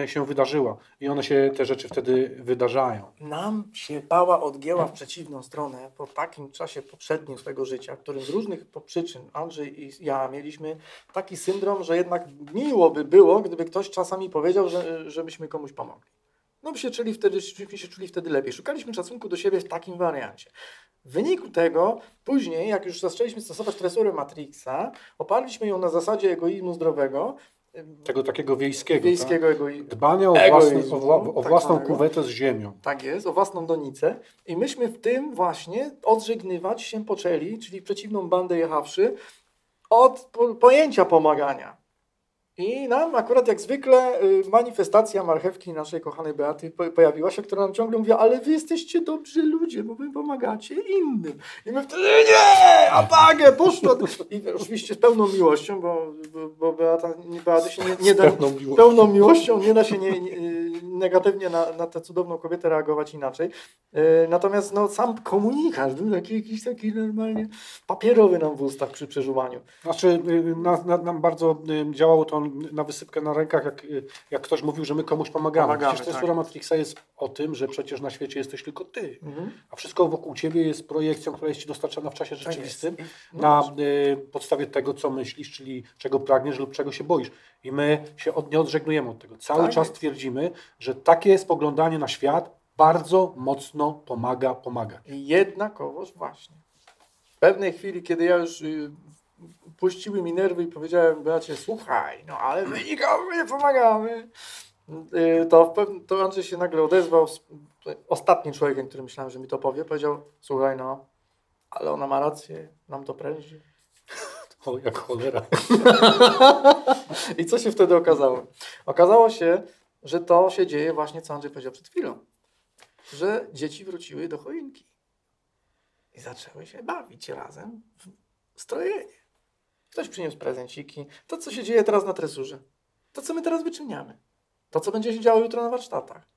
e, się wydarzyła. I one się, te rzeczy wtedy wydarzają. Nam się pała odgięła w przeciwną stronę po takim czasie poprzednim swojego życia, którym z różnych przyczyn Andrzej i ja mieliśmy taki syndrom, że jednak miło by było, gdyby ktoś czasami powiedział, że, żebyśmy komuś pomogli. No by się czuli wtedy, byśmy się czuli wtedy lepiej. Szukaliśmy szacunku do siebie w takim wariancie. W wyniku tego, później, jak już zaczęliśmy stosować tresurę Matrixa, oparliśmy ją na zasadzie egoizmu zdrowego, Tego takiego wiejskiego. wiejskiego egoizmu. Tak? Dbania o, Egoizmu, własny, o, wła- o tak własną zwanego. kuwetę z ziemią. Tak jest, o własną donicę. I myśmy w tym właśnie odżegnywać się poczęli, czyli przeciwną bandę jechawszy, od po, pojęcia pomagania. I nam akurat jak zwykle y, manifestacja marchewki naszej kochanej Beaty po, pojawiła się, która nam ciągle mówiła, ale wy jesteście dobrzy ludzie, bo wy pomagacie innym. I my wtedy nie, apagę, poszło. I oczywiście z pełną miłością, bo, bo, bo Beata, nie- Beaty się nie, nie da, pełną miłością. pełną miłością nie da się nie, nie, negatywnie na, na tę cudowną kobietę reagować inaczej. E, Natomiast no, sam komunikat był taki, jakiś taki normalnie papierowy nam w ustach przy przeżuwaniu. Znaczy, y, na, na, nam bardzo y, działało to na wysypkę na rękach, jak, y, jak ktoś mówił, że my komuś pomagamy. Pomagamy, Przecież tak. cenzura Matrixa jest o tym, że przecież na świecie jesteś tylko ty. Mhm. A wszystko wokół ciebie jest projekcją, która jest ci dostarczana w czasie Tak rzeczywistym. No na y, podstawie tego, co myślisz, czyli czego pragniesz lub czego się boisz. I my się od, nie odżegnujemy od tego. Cały Tak czas jest. twierdzimy, że takie spoglądanie na świat bardzo mocno pomaga pomagać. Jednakowoż właśnie. W pewnej chwili, kiedy ja już y, puściły mi nerwy i powiedziałem Beacie, słuchaj, no ale my nikomu nie pomagamy, y, to, w pewnym, to Andrzej się nagle odezwał, ostatnim człowiekiem, który myślałem, że mi to powie, powiedział, słuchaj no, ale ona ma rację, nam to pręży. O, jak cholera. I co się wtedy okazało? Okazało się, że to się dzieje właśnie, co Andrzej powiedział przed chwilą. Że dzieci wróciły do choinki. I zaczęły się bawić razem w strojenie. Ktoś przyniósł prezenciki. To, co się dzieje teraz na tresurze. To, co my teraz wyczyniamy. To, co będzie się działo jutro na warsztatach.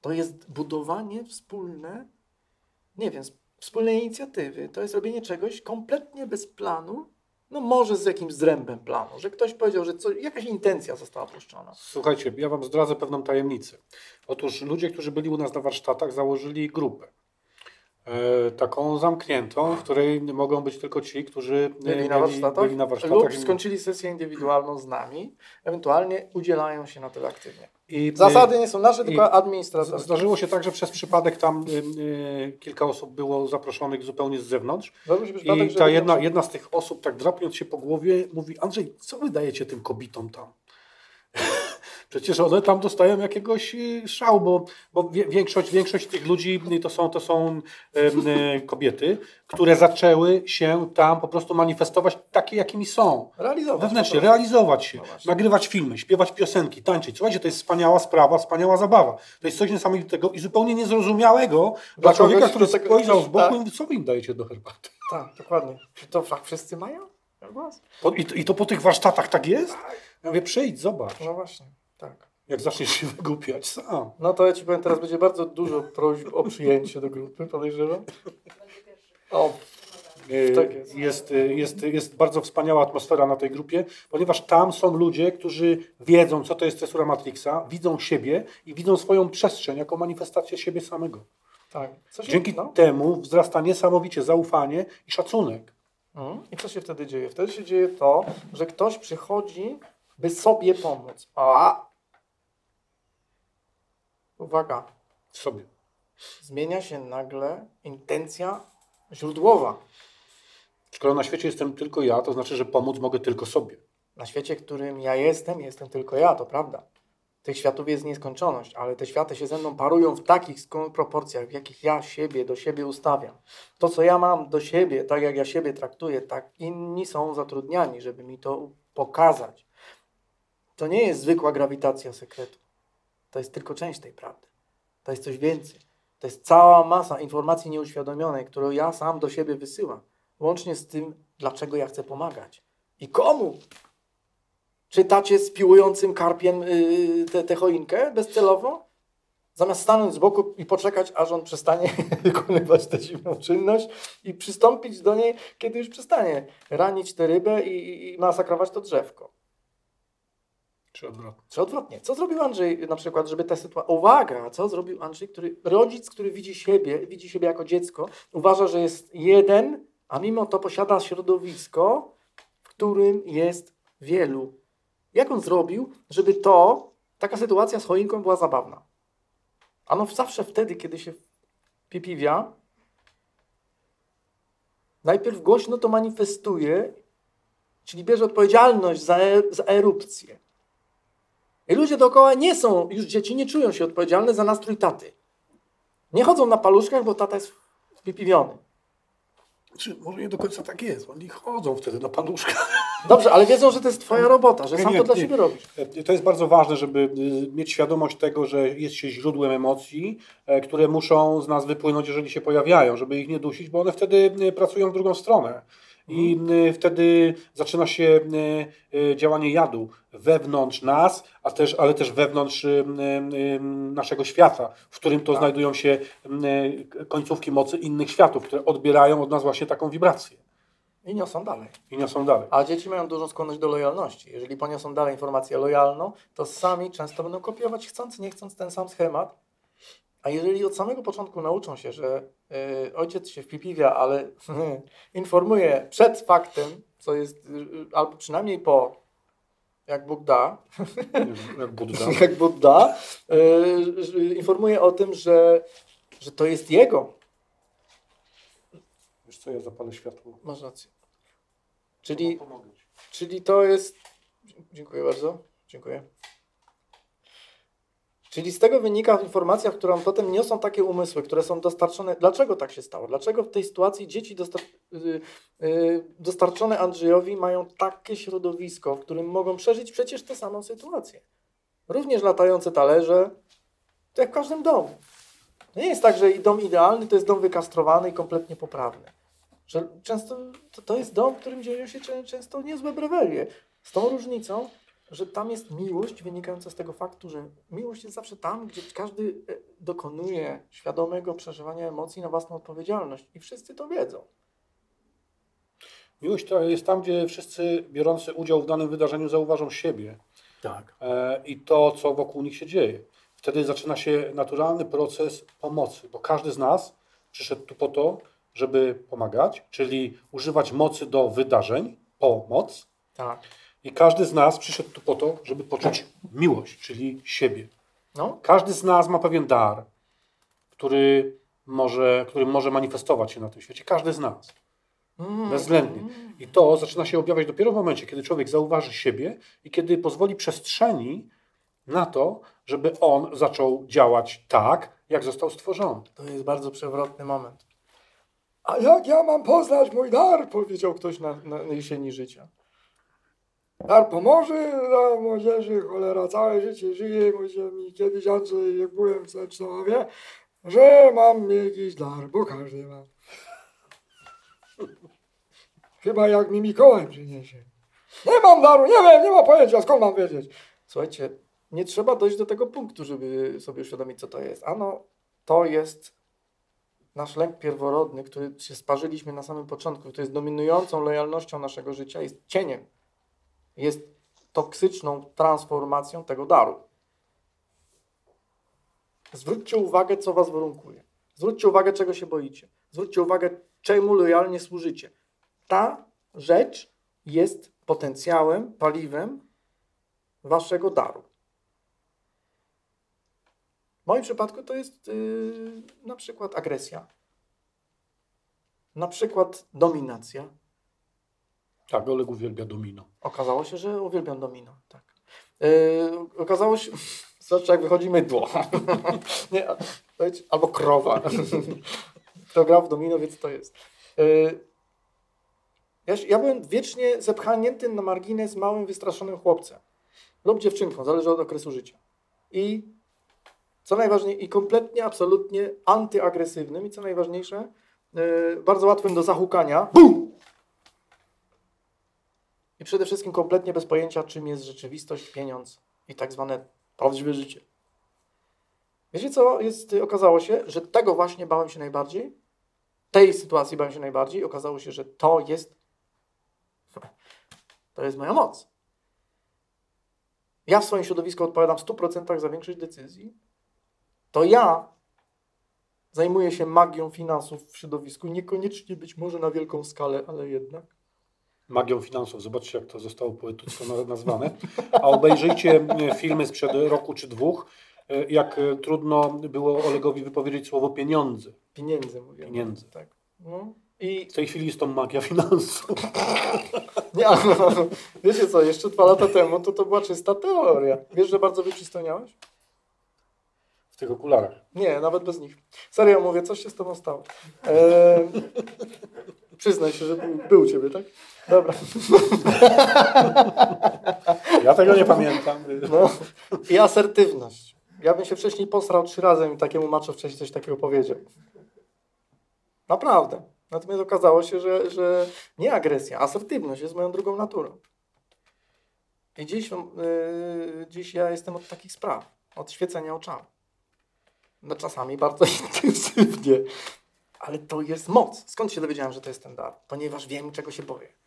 To jest budowanie wspólne, nie wiem, wspólnej inicjatywy. To jest robienie czegoś kompletnie bez planu, no może z jakimś zrębem planu, że ktoś powiedział, że co, jakaś intencja została puszczona. Słuchajcie, ja Wam zdradzę pewną tajemnicę. Otóż ludzie, którzy byli u nas na warsztatach, założyli grupę. E, taką zamkniętą, w której mogą być tylko ci, którzy e, Byli na warsztatach, byli na warsztatach lub skończyli sesję indywidualną z nami, ewentualnie udzielają się na tyle aktywnie. i, Zasady nie są nasze, tylko administratora. Zdarzyło się tak, że przez przypadek tam kilka osób było zaproszonych zupełnie z zewnątrz i ta jedna, jedna z tych osób tak drapiąc się po głowie mówi Andrzej, co wy dajecie tym kobietom tam? Przecież one tam dostają jakiegoś y, szału, bo, bo większość, większość tych ludzi y, to są, to są y, kobiety, które zaczęły się tam po prostu manifestować takie, jakimi są. realizować. Wewnętrznie, prostu. realizować się, No nagrywać filmy, śpiewać piosenki, tańczyć. Słuchajcie, to jest wspaniała sprawa, wspaniała zabawa. To jest coś niesamowitego i zupełnie niezrozumiałego dla Dla człowieka, który spojrzał z boku tak. i mówi, co wy im dajecie do herbaty? Tak, dokładnie. Czy to tak wszyscy mają? I, to- I to po tych warsztatach tak jest? Ja mówię, przyjdź, zobacz, No właśnie, tak. jak zaczniesz się wygłupiać sam. No to ja Ci powiem, teraz będzie bardzo dużo prośb o przyjęcie do grupy, podejrzewam. O, Yy, Tak jest. Jest, yy, jest, jest bardzo wspaniała atmosfera na tej grupie, ponieważ tam są ludzie, którzy wiedzą, co to jest cesura Matrixa, widzą siebie i widzą swoją przestrzeń jako manifestację siebie samego. tak. Dzięki no. temu wzrasta niesamowicie zaufanie i szacunek. Mhm. I co się wtedy dzieje? Wtedy się dzieje to, że ktoś przychodzi, by sobie pomóc. A! Uwaga, sobie. zmienia się nagle intencja źródłowa. Skoro na świecie jestem tylko ja, to znaczy, że pomóc mogę tylko sobie. Na świecie, którym ja jestem, jestem tylko ja, to prawda. Tych światów jest nieskończoność, ale te światy się ze mną parują w takich proporcjach, w jakich ja siebie do siebie ustawiam. To, co ja mam do siebie, tak jak ja siebie traktuję, tak inni są zatrudniani, żeby mi to pokazać. To nie jest zwykła grawitacja sekretu. To jest tylko część tej prawdy. To jest coś więcej. To jest cała masa informacji nieuświadomionej, którą ja sam do siebie wysyłam. Łącznie z tym, dlaczego ja chcę pomagać. I komu? Czytacie z piłującym karpiem yy, tę choinkę bezcelowo? Zamiast stanąć z boku i poczekać, aż on przestanie wykonywać tę dziwną czynność i przystąpić do niej, kiedy już przestanie ranić tę rybę i, i masakrować to drzewko. Czy odwrotnie. Czy odwrotnie? Co zrobił Andrzej na przykład, żeby ta sytuacja... Uwaga! Co zrobił Andrzej, który... Rodzic, który widzi siebie, widzi siebie jako dziecko, uważa, że jest jeden, a mimo to posiada środowisko, w którym jest wielu. Jak on zrobił, żeby to, taka sytuacja z choinką była zabawna? Ano zawsze wtedy, kiedy się pipiwia, najpierw głośno to manifestuje, czyli bierze odpowiedzialność za, e, za erupcję. I ludzie dookoła nie są, już dzieci nie czują się odpowiedzialne za nastrój taty. Nie chodzą na paluszkach, bo tata jest wypiwiony. Czy może nie do końca tak jest? Oni chodzą wtedy na paluszka. Dobrze, ale wiedzą, że to jest twoja robota, że Nie, sam nie, to dla nie. siebie robisz. To jest bardzo ważne, żeby y, mieć świadomość tego, że jest się źródłem emocji, e, które muszą z nas wypłynąć, jeżeli się pojawiają, żeby ich nie dusić, bo one wtedy y, pracują w drugą stronę. I y, wtedy zaczyna się y, y, działanie jadu wewnątrz nas, a też, ale też wewnątrz naszego świata, w którym to Tak. znajdują się końcówki mocy innych światów, które odbierają od nas właśnie taką wibrację I niosą dalej. i niosą dalej. A dzieci mają dużą skłonność do lojalności. Jeżeli poniosą dalej informację lojalną, to sami często będą kopiować, chcąc, nie chcąc, ten sam schemat. A jeżeli od samego początku nauczą się, że y, ojciec się wpipiwia, ale informuje przed faktem, co jest, y, albo przynajmniej po, jak Bóg da, Jak Budda. jak y, informuje o tym, że, że to jest jego. Wiesz co, ja zapalę światło. Masz rację. Czyli. Czyli to jest. Dziękuję bardzo. Dziękuję. Czyli z tego wynika informacja, którą potem niosą takie umysły, które są dostarczone. Dlaczego tak się stało? Dlaczego w tej sytuacji dzieci dostar... y, y, dostarczone Andrzejowi mają takie środowisko, w którym mogą przeżyć przecież tę samą sytuację? Również latające talerze, to jak w każdym domu. Nie jest tak, że dom idealny to jest dom wykastrowany i kompletnie poprawny. Że często to, to jest dom, w którym dzieją się czę- często niezłe brewelie. Z tą różnicą, że tam jest miłość wynikająca z tego faktu, że miłość jest zawsze tam, gdzie każdy e, dokonuje świadomego przeżywania emocji na własną odpowiedzialność. I wszyscy to wiedzą. Miłość to jest tam, gdzie wszyscy biorący udział w danym wydarzeniu zauważą siebie Tak. e, i to, co wokół nich się dzieje. Wtedy zaczyna się naturalny proces pomocy, bo każdy z nas przyszedł tu po to, żeby pomagać, czyli używać mocy do wydarzeń, pomoc, Tak. I każdy z nas przyszedł tu po to, żeby poczuć miłość, czyli siebie. No, Każdy z nas ma pewien dar, który może, który może manifestować się na tym świecie. Każdy z nas. Mm. Bezwzględnie. I to zaczyna się objawiać dopiero w momencie, kiedy człowiek zauważy siebie i kiedy pozwoli przestrzeni na to, żeby on zaczął działać tak, jak został stworzony. To jest bardzo przewrotny moment. A jak ja mam poznać mój dar? Powiedział ktoś na, na jesieni życia. Dar pomoże dla młodzieży, cholera, całe życie żyje, mówię mi kiedyś Andrzej, jak byłem w Secznowie, że mam jakiś dar, bo każdy ma. Chyba jak mi Mikołaj przyniesie. Nie mam daru, nie wiem, nie mam pojęcia, skąd mam wiedzieć? Słuchajcie, nie trzeba dojść do tego punktu, żeby sobie uświadomić, co to jest. Ano, to jest nasz lęk pierworodny, który się sparzyliśmy na samym początku, który jest dominującą lojalnością naszego życia, jest cieniem. Jest toksyczną transformacją tego daru. Zwróćcie uwagę, co was warunkuje. Zwróćcie uwagę, czego się boicie. Zwróćcie uwagę, czemu lojalnie służycie. Ta rzecz jest potencjałem, paliwem waszego daru. W moim przypadku to jest yy, na przykład agresja, na przykład dominacja. Tak, Oleg uwielbia domino. Okazało się, że uwielbiam domino. Tak. Yy, okazało się, zwłaszcza jak wychodzi mydło. Nie, albo krowa. Kto grał w domino, wie co to jest. Yy, ja, ja byłem wiecznie zepchnięty na margines małym, wystraszonym chłopcem. Lub dziewczynką, zależy od okresu życia. I co najważniejsze, i kompletnie, absolutnie antyagresywnym i co najważniejsze, yy, bardzo łatwym do zahukania. Bum! I przede wszystkim kompletnie bez pojęcia, czym jest rzeczywistość, pieniądz i tak zwane prawdziwe życie. Wiecie co? Jest, okazało się, że tego właśnie bałem się najbardziej. Tej sytuacji bałem się najbardziej. Okazało się, że to jest to jest moja moc. Ja w swoim środowisku odpowiadam w 100% za większość decyzji. To ja zajmuję się magią finansów w środowisku. Niekoniecznie być może na wielką skalę, ale jednak. Magią finansów. Zobaczcie, jak to zostało poetycko na- nazwane. A obejrzyjcie e, filmy sprzed roku czy dwóch, e, jak e, trudno było Olegowi wypowiedzieć słowo pieniądze. Pieniędzy mówię. Pieniędzy. Tak. No. I W tej chwili jest to magia finansów. nie, ale wiecie co, jeszcze dwa lata temu to to była czysta teoria. Wiesz, że bardzo wyprzystojniałeś? W tych okularach. Nie, nawet bez nich. Serio mówię, coś się z tobą stało. Eee, przyznaj się, że był, był u ciebie, tak? Dobra. Ja tego nie pamiętam. No. I asertywność. Ja bym się wcześniej posrał trzy razy i takiemu maczo wcześniej coś takiego powiedział. Naprawdę. Natomiast okazało się, że, że nie agresja, asertywność jest moją drugą naturą. I dziś, yy, dziś ja jestem od takich spraw, od świecenia oczami. No czasami bardzo intensywnie, ale to jest moc. Skąd się dowiedziałem, że to jest ten dar? Ponieważ wiem, czego się boję.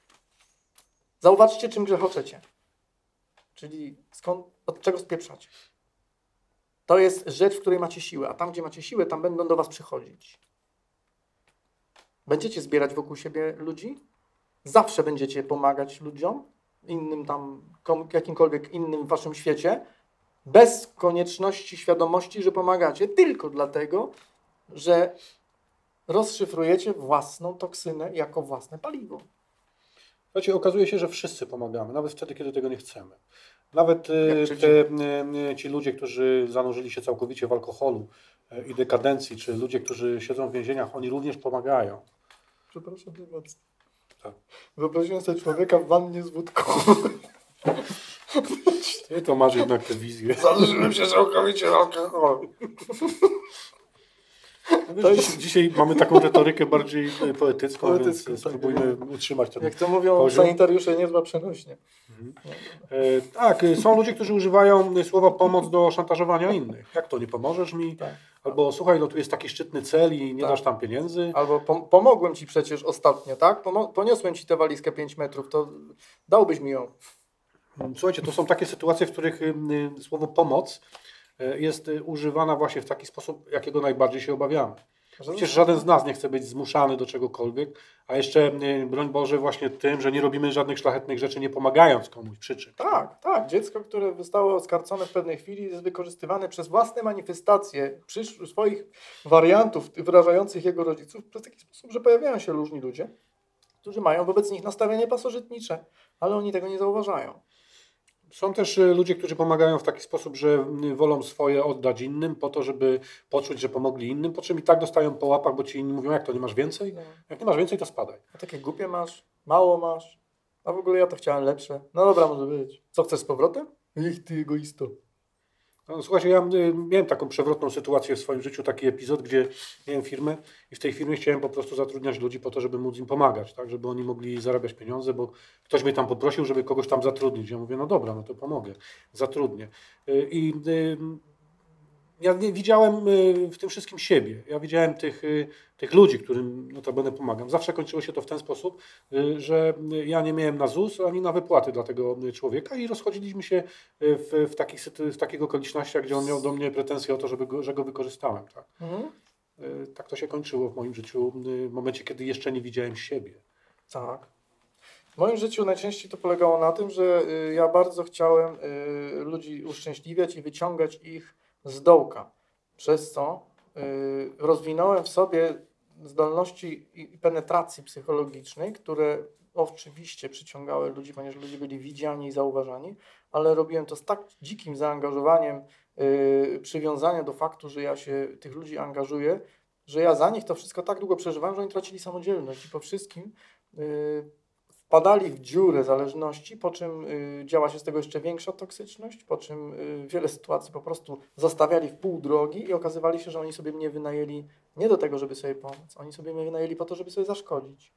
Zauważcie, czym grzechoczecie. Czyli skąd, od czego spieprzacie. To jest rzecz, w której macie siłę, a tam, gdzie macie siłę, tam będą do was przychodzić. Będziecie zbierać wokół siebie ludzi? Zawsze będziecie pomagać ludziom, innym tam, jakimkolwiek innym w waszym świecie, bez konieczności świadomości, że pomagacie, tylko dlatego, że rozszyfrujecie własną toksynę jako własne paliwo. Słuchajcie, okazuje się, że wszyscy pomagamy, nawet wtedy, kiedy tego nie chcemy. Nawet e, te, przeciwnie. e, ci ludzie, którzy zanurzyli się całkowicie w alkoholu e, i dekadencji, czy ludzie, którzy siedzą w więzieniach, oni również pomagają. Przepraszam bardzo. Tak. Wyobraziłem sobie człowieka w wannie z wódką. Ty to masz jednak tę wizję. Zanurzyłem się całkowicie w alkoholu. No wiesz, dzisiaj, mamy taką retorykę bardziej poetycką, Poetycką, więc tak. spróbujmy utrzymać ten Jak to mówią Poziom? sanitariusze, niezła przenośnie. E, Tak, e, są ludzie, którzy używają e, słowa pomoc do szantażowania innych. Jak to, nie pomożesz mi? Tak. Albo słuchaj, no tu jest taki szczytny cel i nie Tak. dasz tam pieniędzy. Albo pom- pomogłem ci przecież ostatnio, tak? Pomo- poniosłem ci tę walizkę 5 metrów, to dałbyś mi ją. Słuchajcie, to są takie sytuacje, w których y, słowo pomoc jest y, używana właśnie w taki sposób, jakiego najbardziej się obawiamy. Przecież żaden z nas nie chce być zmuszany do czegokolwiek, a jeszcze, y, broń Boże, właśnie tym, że nie robimy żadnych szlachetnych rzeczy, nie pomagając komuś przy czymś. Tak, tak. Dziecko, które zostało oskarcone w pewnej chwili, jest wykorzystywane przez własne manifestacje przysz- swoich wariantów wyrażających jego rodziców w taki sposób, że pojawiają się różni ludzie, którzy mają wobec nich nastawienie pasożytnicze, ale oni tego nie zauważają. Są też y, ludzie, którzy pomagają w taki sposób, że wolą swoje oddać innym po to, żeby poczuć, że pomogli innym, po czym i tak dostają po łapach, bo ci inni mówią, jak to, nie masz więcej? No. Jak nie masz więcej, to spadaj. A takie głupie masz, mało masz, a w ogóle ja to chciałem lepsze. No dobra, może być. Co chcesz z powrotem? Ich ty egoisto. No, słuchajcie, ja y, miałem taką przewrotną sytuację w swoim życiu, taki epizod, gdzie miałem firmę i w tej firmie chciałem po prostu zatrudniać ludzi po to, żeby móc im pomagać, tak, żeby oni mogli zarabiać pieniądze, bo ktoś mnie tam poprosił, żeby kogoś tam zatrudnić. Ja mówię, no dobra, no to pomogę, zatrudnię. Y, I y, ja nie widziałem y, w tym wszystkim siebie. Ja widziałem tych, y, tych ludzi, którym notabene pomagam. Zawsze kończyło się to w ten sposób, y, że ja nie miałem na ZUS ani na wypłaty dla tego człowieka i rozchodziliśmy się w, w, takich, w takich okolicznościach, gdzie on miał do mnie pretensje o to, żeby go, że go wykorzystałem. Tak? Mhm. Tak to się kończyło w moim życiu w momencie, kiedy jeszcze nie widziałem siebie. Tak. W moim życiu najczęściej to polegało na tym, że ja bardzo chciałem ludzi uszczęśliwiać i wyciągać ich z dołka. Przez co y, rozwinąłem w sobie zdolności i penetracji psychologicznej, które oczywiście przyciągały ludzi, ponieważ ludzie byli widziani i zauważani, ale robiłem to z tak dzikim zaangażowaniem, y, przywiązania do faktu, że ja się tych ludzi angażuję, że ja za nich to wszystko tak długo przeżywałem, że oni tracili samodzielność i po wszystkim y, wpadali w dziurę zależności, po czym y, działa się z tego jeszcze większa toksyczność, po czym y, wiele sytuacji po prostu zostawiali w pół drogi i okazywali się, że oni sobie mnie wynajęli nie do tego, żeby sobie pomóc, oni sobie mnie wynajęli po to, żeby sobie zaszkodzić.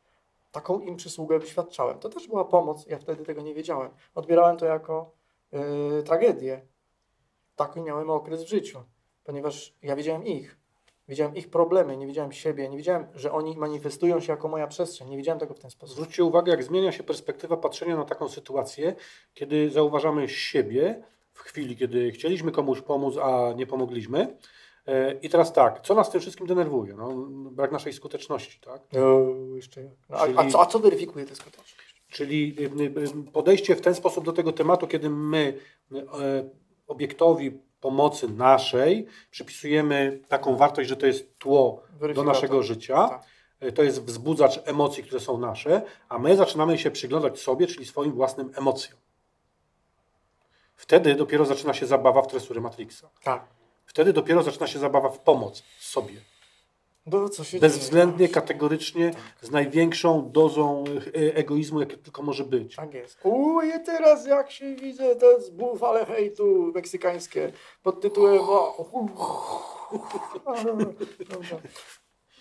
Taką im przysługę wyświadczałem. To też była pomoc, ja wtedy tego nie wiedziałem. Odbierałem to jako y, tragedię. Taki miałem okres w życiu, ponieważ ja wiedziałem ich. Widziałem ich problemy, nie widziałem siebie, nie widziałem, że oni manifestują się jako moja przestrzeń. Nie widziałem tego w ten sposób. Zwróćcie uwagę, jak zmienia się perspektywa patrzenia na taką sytuację, kiedy zauważamy siebie w chwili, kiedy chcieliśmy komuś pomóc, a nie pomogliśmy. E, I teraz tak, co nas tym wszystkim denerwuje? No, brak naszej skuteczności, tak? No, jeszcze. No, a, a, Czyli- co, a co weryfikuje tę skuteczność? Czyli y, y, podejście w ten sposób do tego tematu, kiedy my obiektowi pomocy naszej przypisujemy taką wartość, że to jest tło do naszego życia, Tak. y, to jest wzbudzacz emocji, które są nasze, a my zaczynamy się przyglądać sobie, czyli swoim własnym emocjom. Wtedy dopiero zaczyna się zabawa w tresury Matrixa. Tak. Wtedy dopiero zaczyna się zabawa w pomoc sobie. No, co się Bezwzględnie, dzieje? kategorycznie, z największą dozą y, egoizmu, jakie tylko może być. Tak jest. Uj, teraz jak się widzę, to jest bufale hejtu meksykańskie pod tytułem o...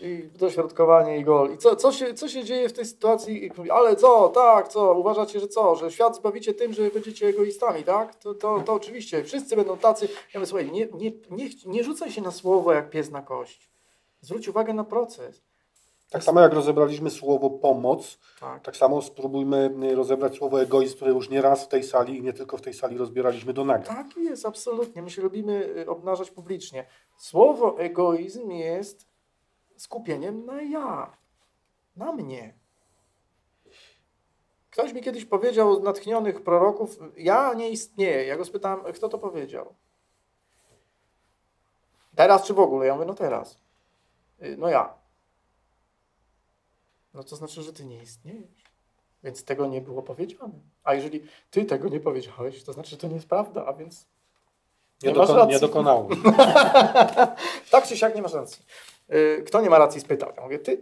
I dośrodkowanie i gol. I co, co, się, co się dzieje w tej sytuacji? Ale co, tak, co, uważacie, że co, że świat zbawicie tym, że będziecie egoistami, tak? To, to, to oczywiście, wszyscy będą tacy. Ja mówię, słuchaj, nie, nie, nie, nie rzucaj się na słowo jak pies na kość. Zwróć uwagę na proces. Tak samo jak rozebraliśmy słowo pomoc, Tak. tak samo spróbujmy y, rozebrać słowo egoizm, które już nie raz w tej sali i nie tylko w tej sali rozbieraliśmy do naga. Tak jest, absolutnie. My się lubimy y, obnażać publicznie. Słowo egoizm jest skupieniem na ja, na mnie. Ktoś mi kiedyś powiedział z natchnionych proroków, ja nie istnieję. Ja go spytałem, kto to powiedział? Teraz czy w ogóle? Ja mówię, no teraz. Y, No ja. No to znaczy, że ty nie istniejesz. Więc tego nie było powiedziane. A jeżeli ty tego nie powiedziałeś, to znaczy, że to nie jest prawda, a więc Nie, Nie masz dokon- racji. nie dokonało. tak czy siak nie masz racji. Y, Kto nie ma racji, spytał. Ja mówię, ty.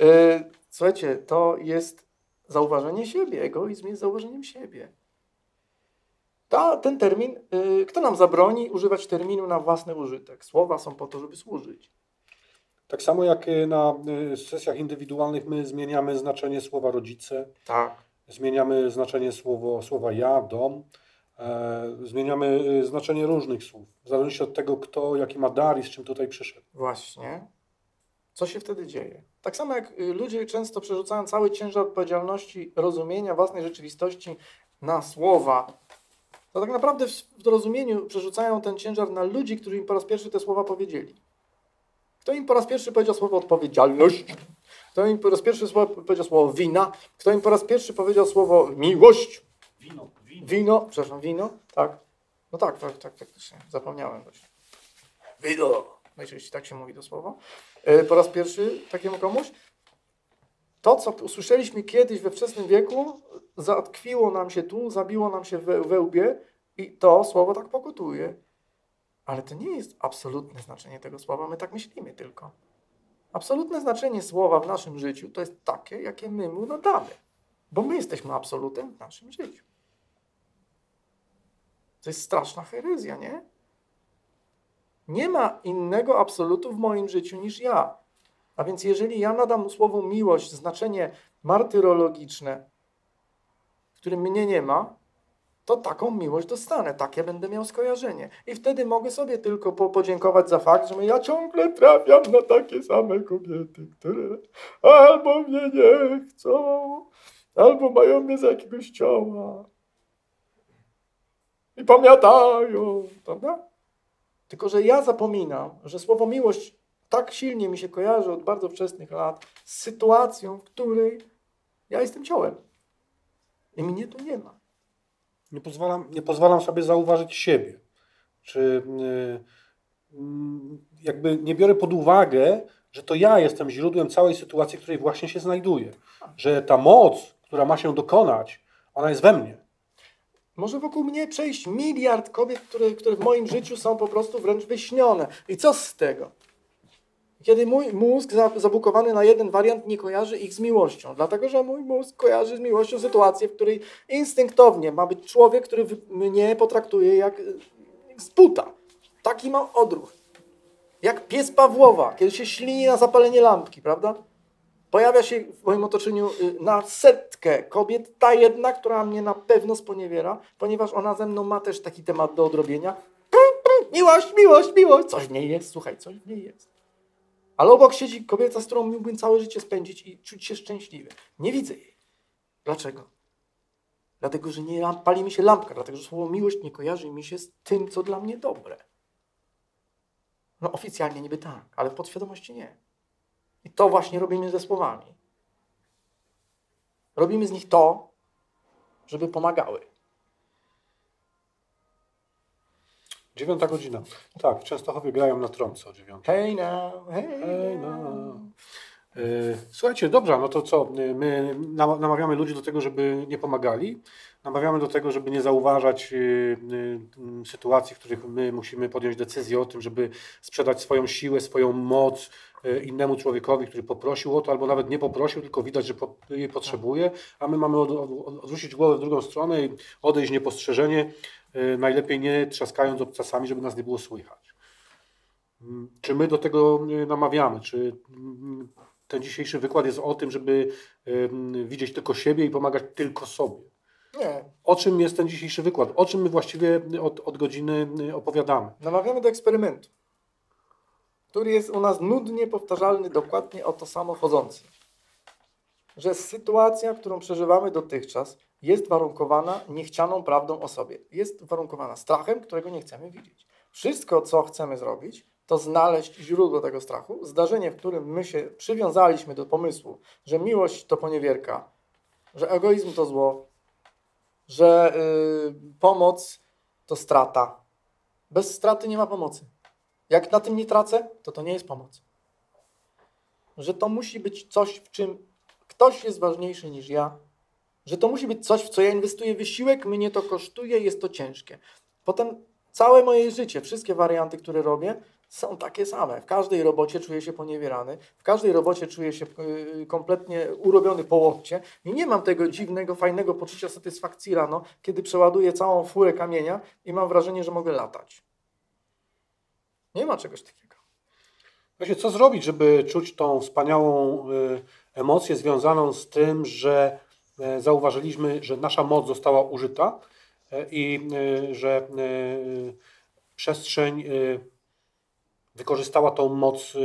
Y, Słuchajcie, to jest zauważenie siebie. Egoizm jest zauważeniem siebie. Ta, ten termin, y, kto nam zabroni używać terminu na własny użytek? Słowa są po to, żeby służyć. Tak samo jak y, na y, sesjach indywidualnych my zmieniamy znaczenie słowa rodzice, Tak. zmieniamy znaczenie słowo, słowa ja, dom, e, zmieniamy y, znaczenie różnych słów, w zależności od tego, kto jaki ma dar i z czym tutaj przyszedł. Właśnie. Co się wtedy dzieje? Tak samo jak ludzie często przerzucają cały ciężar odpowiedzialności rozumienia własnej rzeczywistości na słowa, to tak naprawdę w, rozumieniu przerzucają ten ciężar na ludzi, którzy im po raz pierwszy te słowa powiedzieli. Kto im po raz pierwszy powiedział słowo odpowiedzialność? Kto im po raz pierwszy powiedział słowo wina? Kto im po raz pierwszy powiedział słowo miłość? Wino, wino. Wino, przepraszam, wino, tak. No tak, tak, tak, faktycznie, zapomniałem właśnie. Wino. Najczęściej tak się mówi to słowo. E, Po raz pierwszy takiemu komuś. To, co usłyszeliśmy kiedyś we wczesnym wieku, zatkwiło nam się tu, zabiło nam się we, we łbie i to słowo tak pokutuje. Ale to nie jest absolutne znaczenie tego słowa, my tak myślimy tylko. Absolutne znaczenie słowa w naszym życiu to jest takie, jakie my mu nadamy. Bo my jesteśmy absolutem w naszym życiu. To jest straszna herezja, nie? Nie ma innego absolutu w moim życiu niż ja. A więc jeżeli ja nadam słowu miłość znaczenie martyrologiczne, w którym mnie nie ma, to taką miłość dostanę, takie będę miał skojarzenie. I wtedy mogę sobie tylko po, podziękować za fakt, że ja ciągle trafiam na takie same kobiety, które albo mnie nie chcą, albo mają mnie za jakiegoś cioła i pamiętają, prawda? Tylko, że ja zapominam, że słowo miłość tak silnie mi się kojarzy od bardzo wczesnych lat z sytuacją, w której ja jestem ciałem. I mnie tu nie ma. Nie pozwalam, nie pozwalam sobie zauważyć siebie. Czy y, mm, jakby nie biorę pod uwagę, że to ja jestem źródłem całej sytuacji, w której właśnie się znajduję. Że ta moc, która ma się dokonać, ona jest we mnie. Może wokół mnie przejść miliard kobiet, które, które w moim życiu są po prostu wręcz wyśnione. I co z tego? Kiedy mój mózg za- zabukowany na jeden wariant nie kojarzy ich z miłością, dlatego że mój mózg kojarzy z miłością sytuację, w której instynktownie ma być człowiek, który mnie potraktuje jak z buta. Taki ma odruch. Jak pies Pawłowa, kiedy się ślini na zapalenie lampki, prawda? Pojawia się w moim otoczeniu y, na setkę kobiet ta jedna, która mnie na pewno sponiewiera, ponieważ ona ze mną ma też taki temat do odrobienia. Miłość, miłość, miłość. Coś w niej jest, słuchaj, coś w niej jest. Ale obok siedzi kobieta, z którą mógłbym całe życie spędzić i czuć się szczęśliwy. Nie widzę jej. Dlaczego? Dlatego, że nie pali mi się lampka, dlatego, że słowo miłość nie kojarzy mi się z tym, co dla mnie dobre. No oficjalnie niby tak, ale w podświadomości nie. I to właśnie robimy ze słowami. Robimy z nich to, żeby pomagały. Dziewiąta godzina. Tak, w Częstochowie grają na trąbce o dziewiątej. Hey now, hey, Hey now. now. E, Słuchajcie, dobrze, no to co? My nam- namawiamy ludzi do tego, żeby nie pomagali. Namawiamy do tego, żeby nie zauważać e, e, sytuacji, w których my musimy podjąć decyzję o tym, żeby sprzedać swoją siłę, swoją moc e, innemu człowiekowi, który poprosił o to, albo nawet nie poprosił, tylko widać, że jej potrzebuje, a my mamy od, od, odwrócić głowę w drugą stronę i odejść niepostrzeżenie, najlepiej nie trzaskając obcasami, żeby nas nie było słychać. Mm, Czy my do tego y, namawiamy? Czy mm, ten dzisiejszy wykład jest o tym, żeby ym, widzieć tylko siebie i pomagać tylko sobie? Nie. O czym jest ten dzisiejszy wykład? O czym my właściwie od, od godziny y, opowiadamy? Namawiamy do eksperymentu, który jest u nas nudnie powtarzalny, dokładnie o to samo chodzący. Że sytuacja, którą przeżywamy dotychczas, jest warunkowana niechcianą prawdą o sobie. Jest warunkowana strachem, którego nie chcemy widzieć. Wszystko, co chcemy zrobić, to znaleźć źródło tego strachu, zdarzenie, w którym my się przywiązaliśmy do pomysłu, że miłość to poniewierka, że egoizm to zło, że y, pomoc to strata. Bez straty nie ma pomocy. Jak na tym nie tracę, to to nie jest pomoc. Że to musi być coś, w czym ktoś jest ważniejszy niż ja. Że to musi być coś, w co ja inwestuję wysiłek, mnie to kosztuje, jest to ciężkie. Potem całe moje życie, wszystkie warianty, które robię, są takie same. W każdej robocie czuję się poniewierany, w każdej robocie czuję się yy, kompletnie urobiony po łokcie i nie mam tego dziwnego, fajnego poczucia satysfakcji rano, kiedy przeładuję całą furę kamienia i mam wrażenie, że mogę latać. Nie ma czegoś takiego. Właśnie, co zrobić, żeby czuć tą wspaniałą y, emocję związaną z tym, że zauważyliśmy, że nasza moc została użyta y, i y, że przestrzeń wykorzystała tą moc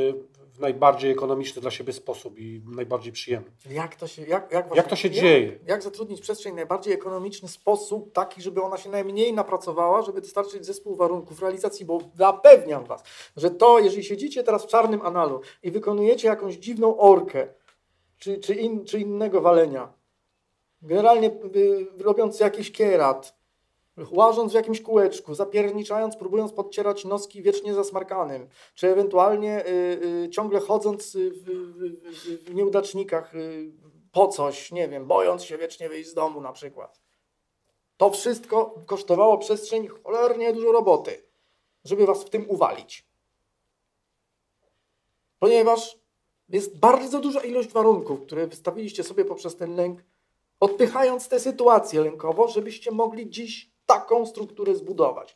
w najbardziej ekonomiczny dla siebie sposób i najbardziej przyjemny. Jak to się, jak, jak, Jak to się dzieje? Jak zatrudnić przestrzeń w najbardziej ekonomiczny sposób, taki, żeby ona się najmniej napracowała, żeby dostarczyć zespół warunków realizacji, bo zapewniam Was, że to, jeżeli siedzicie teraz w czarnym analu i wykonujecie jakąś dziwną orkę, czy, czy, in, czy innego walenia, generalnie robiąc jakiś kierat, łażąc w jakimś kółeczku, zapierniczając, próbując podcierać noski wiecznie zasmarkanym, czy ewentualnie y, y, ciągle chodząc w nieudacznikach y, po coś, nie wiem, bojąc się wiecznie wyjść z domu na przykład. To wszystko kosztowało przestrzeń cholernie dużo roboty, żeby was w tym uwalić. Ponieważ jest bardzo duża ilość warunków, które wystawiliście sobie poprzez ten lęk, odpychając tę sytuację lękową, żebyście mogli dziś taką strukturę zbudować.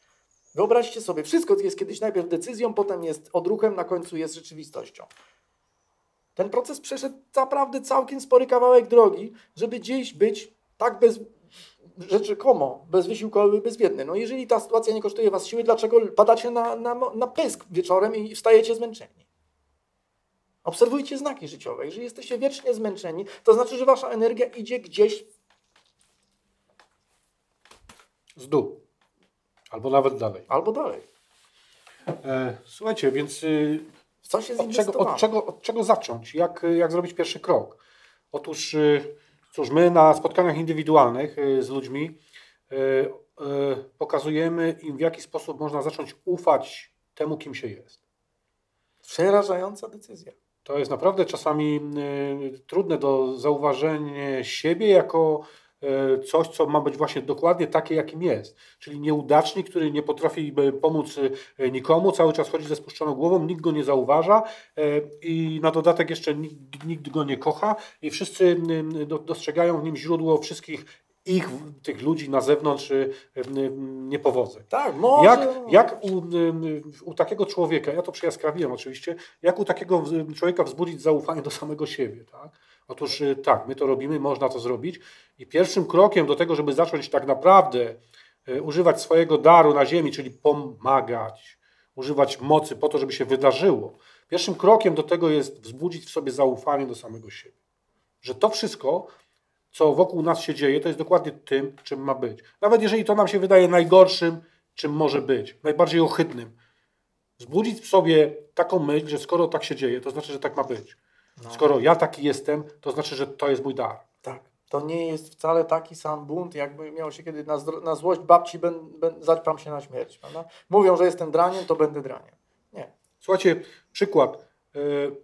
Wyobraźcie sobie, wszystko jest kiedyś najpierw decyzją, potem jest odruchem, na końcu jest rzeczywistością. Ten proces przeszedł naprawdę całkiem spory kawałek drogi, żeby dziś być tak bez, rzekomo bezwysiłkowy, bezwiedny. No jeżeli ta sytuacja nie kosztuje was siły, dlaczego padacie na, na, na pysk wieczorem i wstajecie zmęczeni? Obserwujcie znaki życiowe. Jeżeli jesteście wiecznie zmęczeni, to znaczy, że wasza energia idzie gdzieś Z dół. Albo nawet dalej. albo dalej. E, słuchajcie, więc y, coś jest od czego, od, czego, od czego zacząć? Jak, jak zrobić pierwszy krok? Otóż, y, cóż, my na spotkaniach indywidualnych y, z ludźmi y, y, pokazujemy im, w jaki sposób można zacząć ufać temu, kim się jest. Przerażająca decyzja. To jest naprawdę czasami y, trudne do zauważenia siebie jako y, coś, co ma być właśnie dokładnie takie, jakim jest. Czyli nieudacznik, który nie potrafi y, pomóc nikomu, cały czas chodzi ze spuszczoną głową, nikt go nie zauważa i na dodatek jeszcze nikt, nikt go nie kocha i wszyscy do- dostrzegają w nim źródło wszystkich ich, tych ludzi na zewnątrz y, y, niepowodzeń. Tak, może. Jak, jak u, y, u takiego człowieka, ja to przejaskrawiłem oczywiście, jak u takiego człowieka wzbudzić zaufanie do samego siebie, tak? Otóż y, tak, my to robimy, można to zrobić i pierwszym krokiem do tego, żeby zacząć tak naprawdę y, używać swojego daru na ziemi, czyli pomagać, używać mocy po to, żeby się wydarzyło, pierwszym krokiem do tego jest wzbudzić w sobie zaufanie do samego siebie. Że to wszystko, co wokół nas się dzieje, to jest dokładnie tym, czym ma być. Nawet jeżeli to nam się wydaje najgorszym, czym może być, najbardziej ohydnym. Wzbudzić w sobie taką myśl, że skoro tak się dzieje, to znaczy, że tak ma być. No. Skoro ja taki jestem, to znaczy, że to jest mój dar. Tak. To nie jest wcale taki sam bunt, jakby miało się kiedy na, na złość babci ben, ben, zaćpam się na śmierć. Prawda? Mówią, że jestem draniem, to będę draniem. Nie. Słuchajcie, przykład.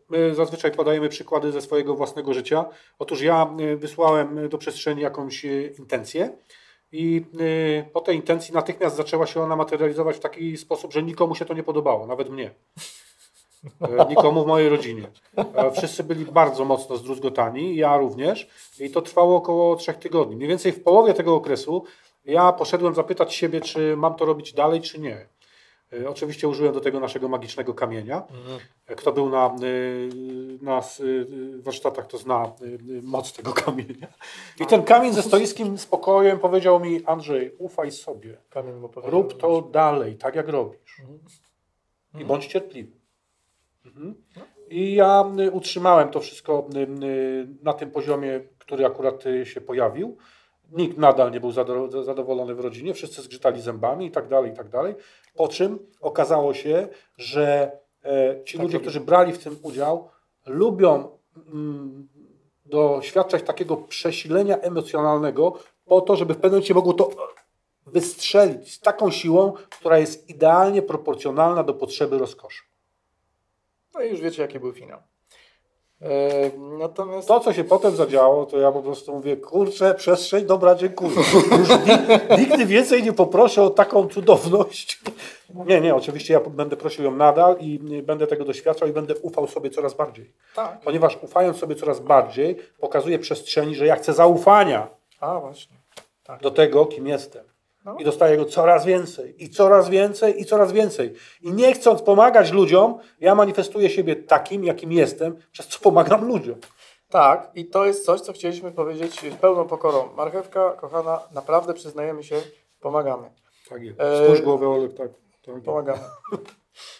My zazwyczaj podajemy przykłady ze swojego własnego życia. Otóż ja e, wysłałem do przestrzeni jakąś e, intencję i e, po tej intencji natychmiast zaczęła się ona materializować w taki sposób, że nikomu się to nie podobało, nawet mnie. E, Nikomu w mojej rodzinie. E, Wszyscy byli bardzo mocno zdruzgotani, ja również. I to trwało około trzech tygodni. Mniej więcej w połowie tego okresu ja poszedłem zapytać siebie, czy mam to robić dalej, czy nie. E, Oczywiście użyłem do tego naszego magicznego kamienia. E, Kto był na, y, na warsztatach, to zna moc tego kamienia. I ten kamień ze stoickim spokojem powiedział mi, Andrzej, ufaj sobie, rób to dalej, tak jak robisz. Mhm. I bądź cierpliwy. Mhm. I ja utrzymałem to wszystko na tym poziomie, który akurat się pojawił. Nikt nadal nie był zado- zadowolony w rodzinie, wszyscy zgrzytali zębami i tak dalej, i tak dalej. Po czym okazało się, że e, ci Tak ludzie, którzy brali w tym udział, lubią mm, doświadczać takiego przesilenia emocjonalnego po to, żeby w pewnym momencie mogło to wystrzelić z taką siłą, która jest idealnie proporcjonalna do potrzeby rozkoszy. No i już wiecie, jaki był finał. Natomiast To, co się potem zadziało, to ja po prostu mówię, kurczę, przestrzeń, dobra, dziękuję. Już ni- nigdy więcej nie poproszę o taką cudowność. Nie, nie, oczywiście ja będę prosił ją nadal i będę tego doświadczał i będę ufał sobie coraz bardziej. tak. Ponieważ ufając sobie coraz bardziej, pokazuję przestrzeni, że ja chcę zaufania A właśnie. do tego, kim jestem. No. I dostaję go coraz więcej, i coraz więcej, i coraz więcej. I nie chcąc pomagać ludziom, ja manifestuję siebie takim, jakim jestem, przez co pomagam ludziom. Tak, i to jest coś, co chcieliśmy powiedzieć z pełną pokorą. Marchewka, kochana, naprawdę przyznajemy się, pomagamy. Tak jest. E, Spójrz głowę, Olek, tak. tak. Pomagamy.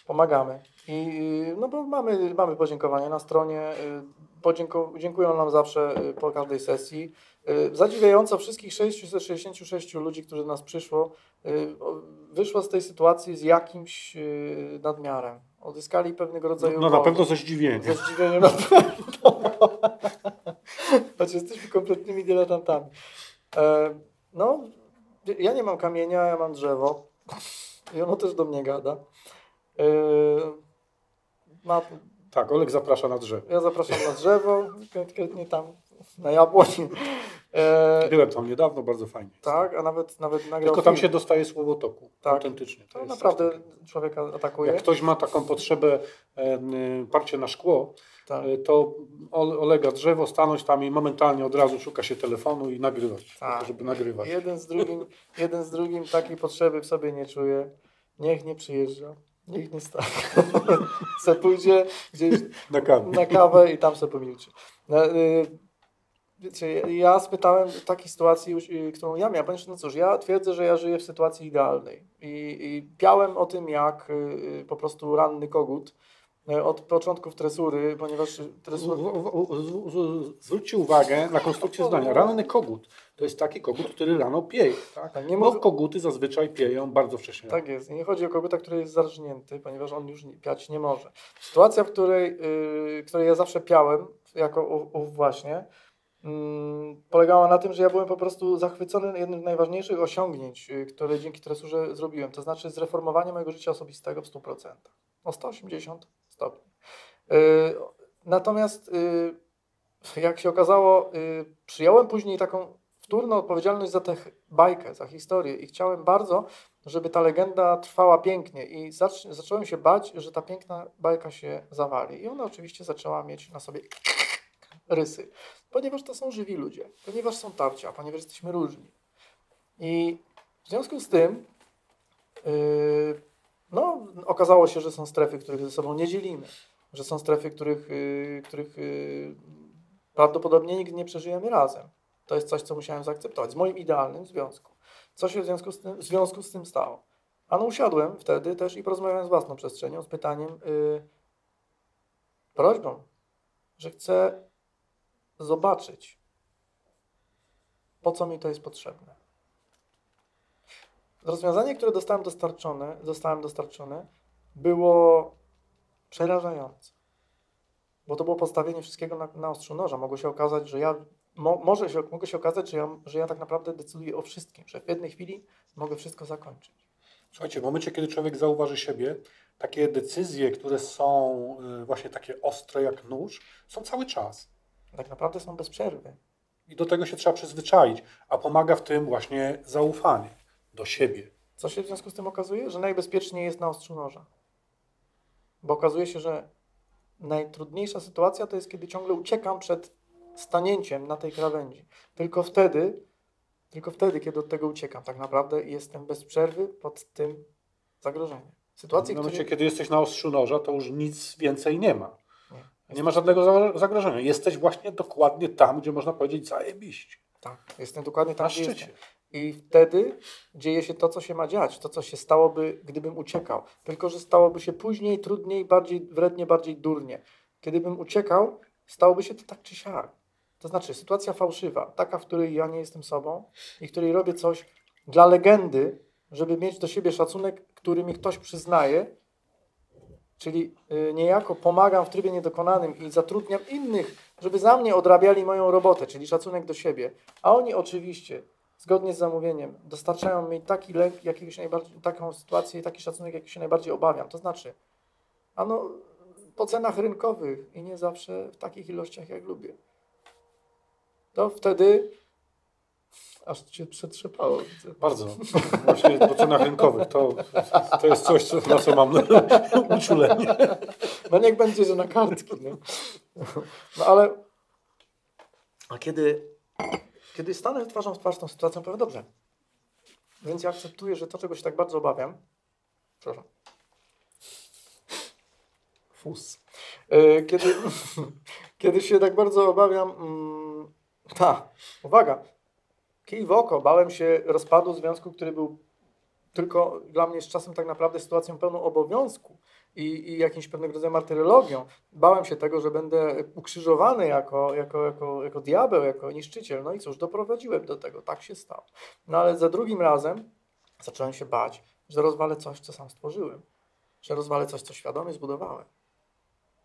Pomagamy. I no bo mamy, mamy podziękowania na stronie. y, Podzięko, dziękują nam zawsze y, po każdej sesji. Y, Zadziwiająco wszystkich 666 ludzi, którzy do nas przyszło, y, wyszło z tej sytuacji z jakimś y, nadmiarem. Odzyskali pewnego rodzaju. No na wolność. pewno ze zdziwieniem. Ze zdziwieniem na pewno. Choć jesteśmy kompletnymi dyletantami. E, no, ja nie mam kamienia, ja mam drzewo. I ono też do mnie gada. E, ma, Tak, Olek zaprasza na drzewo. ja zapraszam na drzewo, konkretnie tam na jabłoń. E, Byłem tam niedawno, bardzo fajnie. tak, a nawet, nawet nagrał Tylko tam film. się dostaje słowotoku. Tak. Autentycznie. To jest naprawdę coś takiego. człowieka atakuje. Jak ktoś ma taką potrzebę e, n- parcie na szkło, Tak. e, to Ole- Olega drzewo, stanąć tam i momentalnie od razu szuka się telefonu i nagrywać, Tak. to, żeby nagrywać. Jeden z drugim, jeden z drugim takiej potrzeby w sobie nie czuje. Niech nie przyjeżdża. Niech nie stanie. se pójdzie gdzieś Na kawie. na kawę i tam sobie pomilczy. No, y, Wiecie, ja spytałem w takiej sytuacji, y, którą ja miałem, ponieważ no cóż, ja twierdzę, że ja żyję w sytuacji idealnej i, i piałem o tym jak y, y, po prostu ranny kogut od początków tresury, ponieważ z- Zwróćcie uwagę na konstrukcję zdania. Ranny kogut to jest taki kogut, który rano pieje. Tak? Tak, nie może- koguty zazwyczaj pieją bardzo wcześnie. Tak jest. I nie chodzi o koguta, który jest zarżnięty, ponieważ on już piać nie może. Sytuacja, w której, yy, której ja zawsze piałem, jako ów, właśnie, mm, polegała na tym, że ja byłem po prostu zachwycony jednym z najważniejszych osiągnięć, yy, które dzięki tresurze zrobiłem. To znaczy zreformowanie mojego życia osobistego w 100%. O 180 stopni. Yy, natomiast yy, jak się okazało, yy, przyjąłem później taką wtórną odpowiedzialność za tę bajkę, za historię i chciałem bardzo, żeby ta legenda trwała pięknie i zac- zacząłem się bać, że ta piękna bajka się zawali. I ona oczywiście zaczęła mieć na sobie rysy, ponieważ to są żywi ludzie, ponieważ są tarcia, ponieważ jesteśmy różni. I w związku z tym yy, no, okazało się, że są strefy, których ze sobą nie dzielimy, że są strefy, których, yy, których yy, prawdopodobnie nigdy nie przeżyjemy razem. To jest coś, co musiałem zaakceptować z moim idealnym związku. Co się w związku z tym, związku z tym stało? Ano usiadłem wtedy też i porozmawiałem z własną przestrzenią z pytaniem, yy, prośbą, że chcę zobaczyć, po co mi to jest potrzebne. Rozwiązanie, które dostałem dostarczone, zostałem dostarczone, było przerażające. Bo to było postawienie wszystkiego na, na ostrzu noża. Mogło się okazać, że ja mo, może się, mogło się okazać, że ja, że ja tak naprawdę decyduję o wszystkim, że w jednej chwili mogę wszystko zakończyć. Słuchajcie, w momencie, kiedy człowiek zauważy siebie, takie decyzje, które są y, właśnie takie ostre jak nóż, są cały czas. Tak naprawdę są bez przerwy. I do tego się trzeba przyzwyczaić, a pomaga w tym właśnie zaufanie do siebie. Co się w związku z tym okazuje? Że najbezpieczniej jest na ostrzu noża. Bo okazuje się, że najtrudniejsza sytuacja to jest, kiedy ciągle uciekam przed stanięciem na tej krawędzi. Tylko wtedy, tylko wtedy, kiedy od tego uciekam, tak naprawdę jestem bez przerwy pod tym zagrożeniem. Sytuacji, W w momencie, której... kiedy jesteś na ostrzu noża, to już nic więcej nie ma. Nie. Nie ma żadnego za- zagrożenia. Jesteś właśnie dokładnie tam, gdzie można powiedzieć zajebiście. Tak, jestem dokładnie tam, Na szczycie. jestem. I wtedy dzieje się to, co się ma dziać, to, co się stałoby, gdybym uciekał. Tylko, że stałoby się później, trudniej, bardziej wrednie, bardziej durnie. Kiedybym uciekał, stałoby się to tak czy siak. To znaczy, sytuacja fałszywa, taka, w której ja nie jestem sobą i w której robię coś dla legendy, żeby mieć do siebie szacunek, który mi ktoś przyznaje, czyli y, niejako pomagam w trybie niedokonanym i zatrudniam innych, żeby za mnie odrabiali moją robotę, czyli szacunek do siebie. A oni oczywiście, zgodnie z zamówieniem, dostarczają mi taki jakiegoś najbardziej, taką sytuację i taki szacunek, jaki się najbardziej obawiam. To znaczy, ano, po cenach rynkowych i nie zawsze w takich ilościach, jak lubię. To wtedy aż cię przetrzepało. Bardzo. Właśnie po cenach rynkowych. To, to jest coś, co, na co mam uczulenie. No niech będzie, że na kartki. No, no ale a kiedy, kiedy stanę twarzą w twarz tą sytuacją, powiem dobrze. Więc ja akceptuję, że to, czego się tak bardzo obawiam, przepraszam, fus. E, Kiedy, kiedy się tak bardzo obawiam, mm, ta, uwaga, kij w oko, bałem się rozpadu związku, który był tylko dla mnie z czasem tak naprawdę sytuacją pełną obowiązku i, i jakimś pewnego rodzaju martyrologią. Bałem się tego, że będę ukrzyżowany jako, jako, jako, jako diabeł, jako niszczyciel. No i cóż, doprowadziłem do tego, tak się stało. No ale za drugim razem zacząłem się bać, że rozwalę coś, co sam stworzyłem, że rozwalę coś, co świadomie zbudowałem.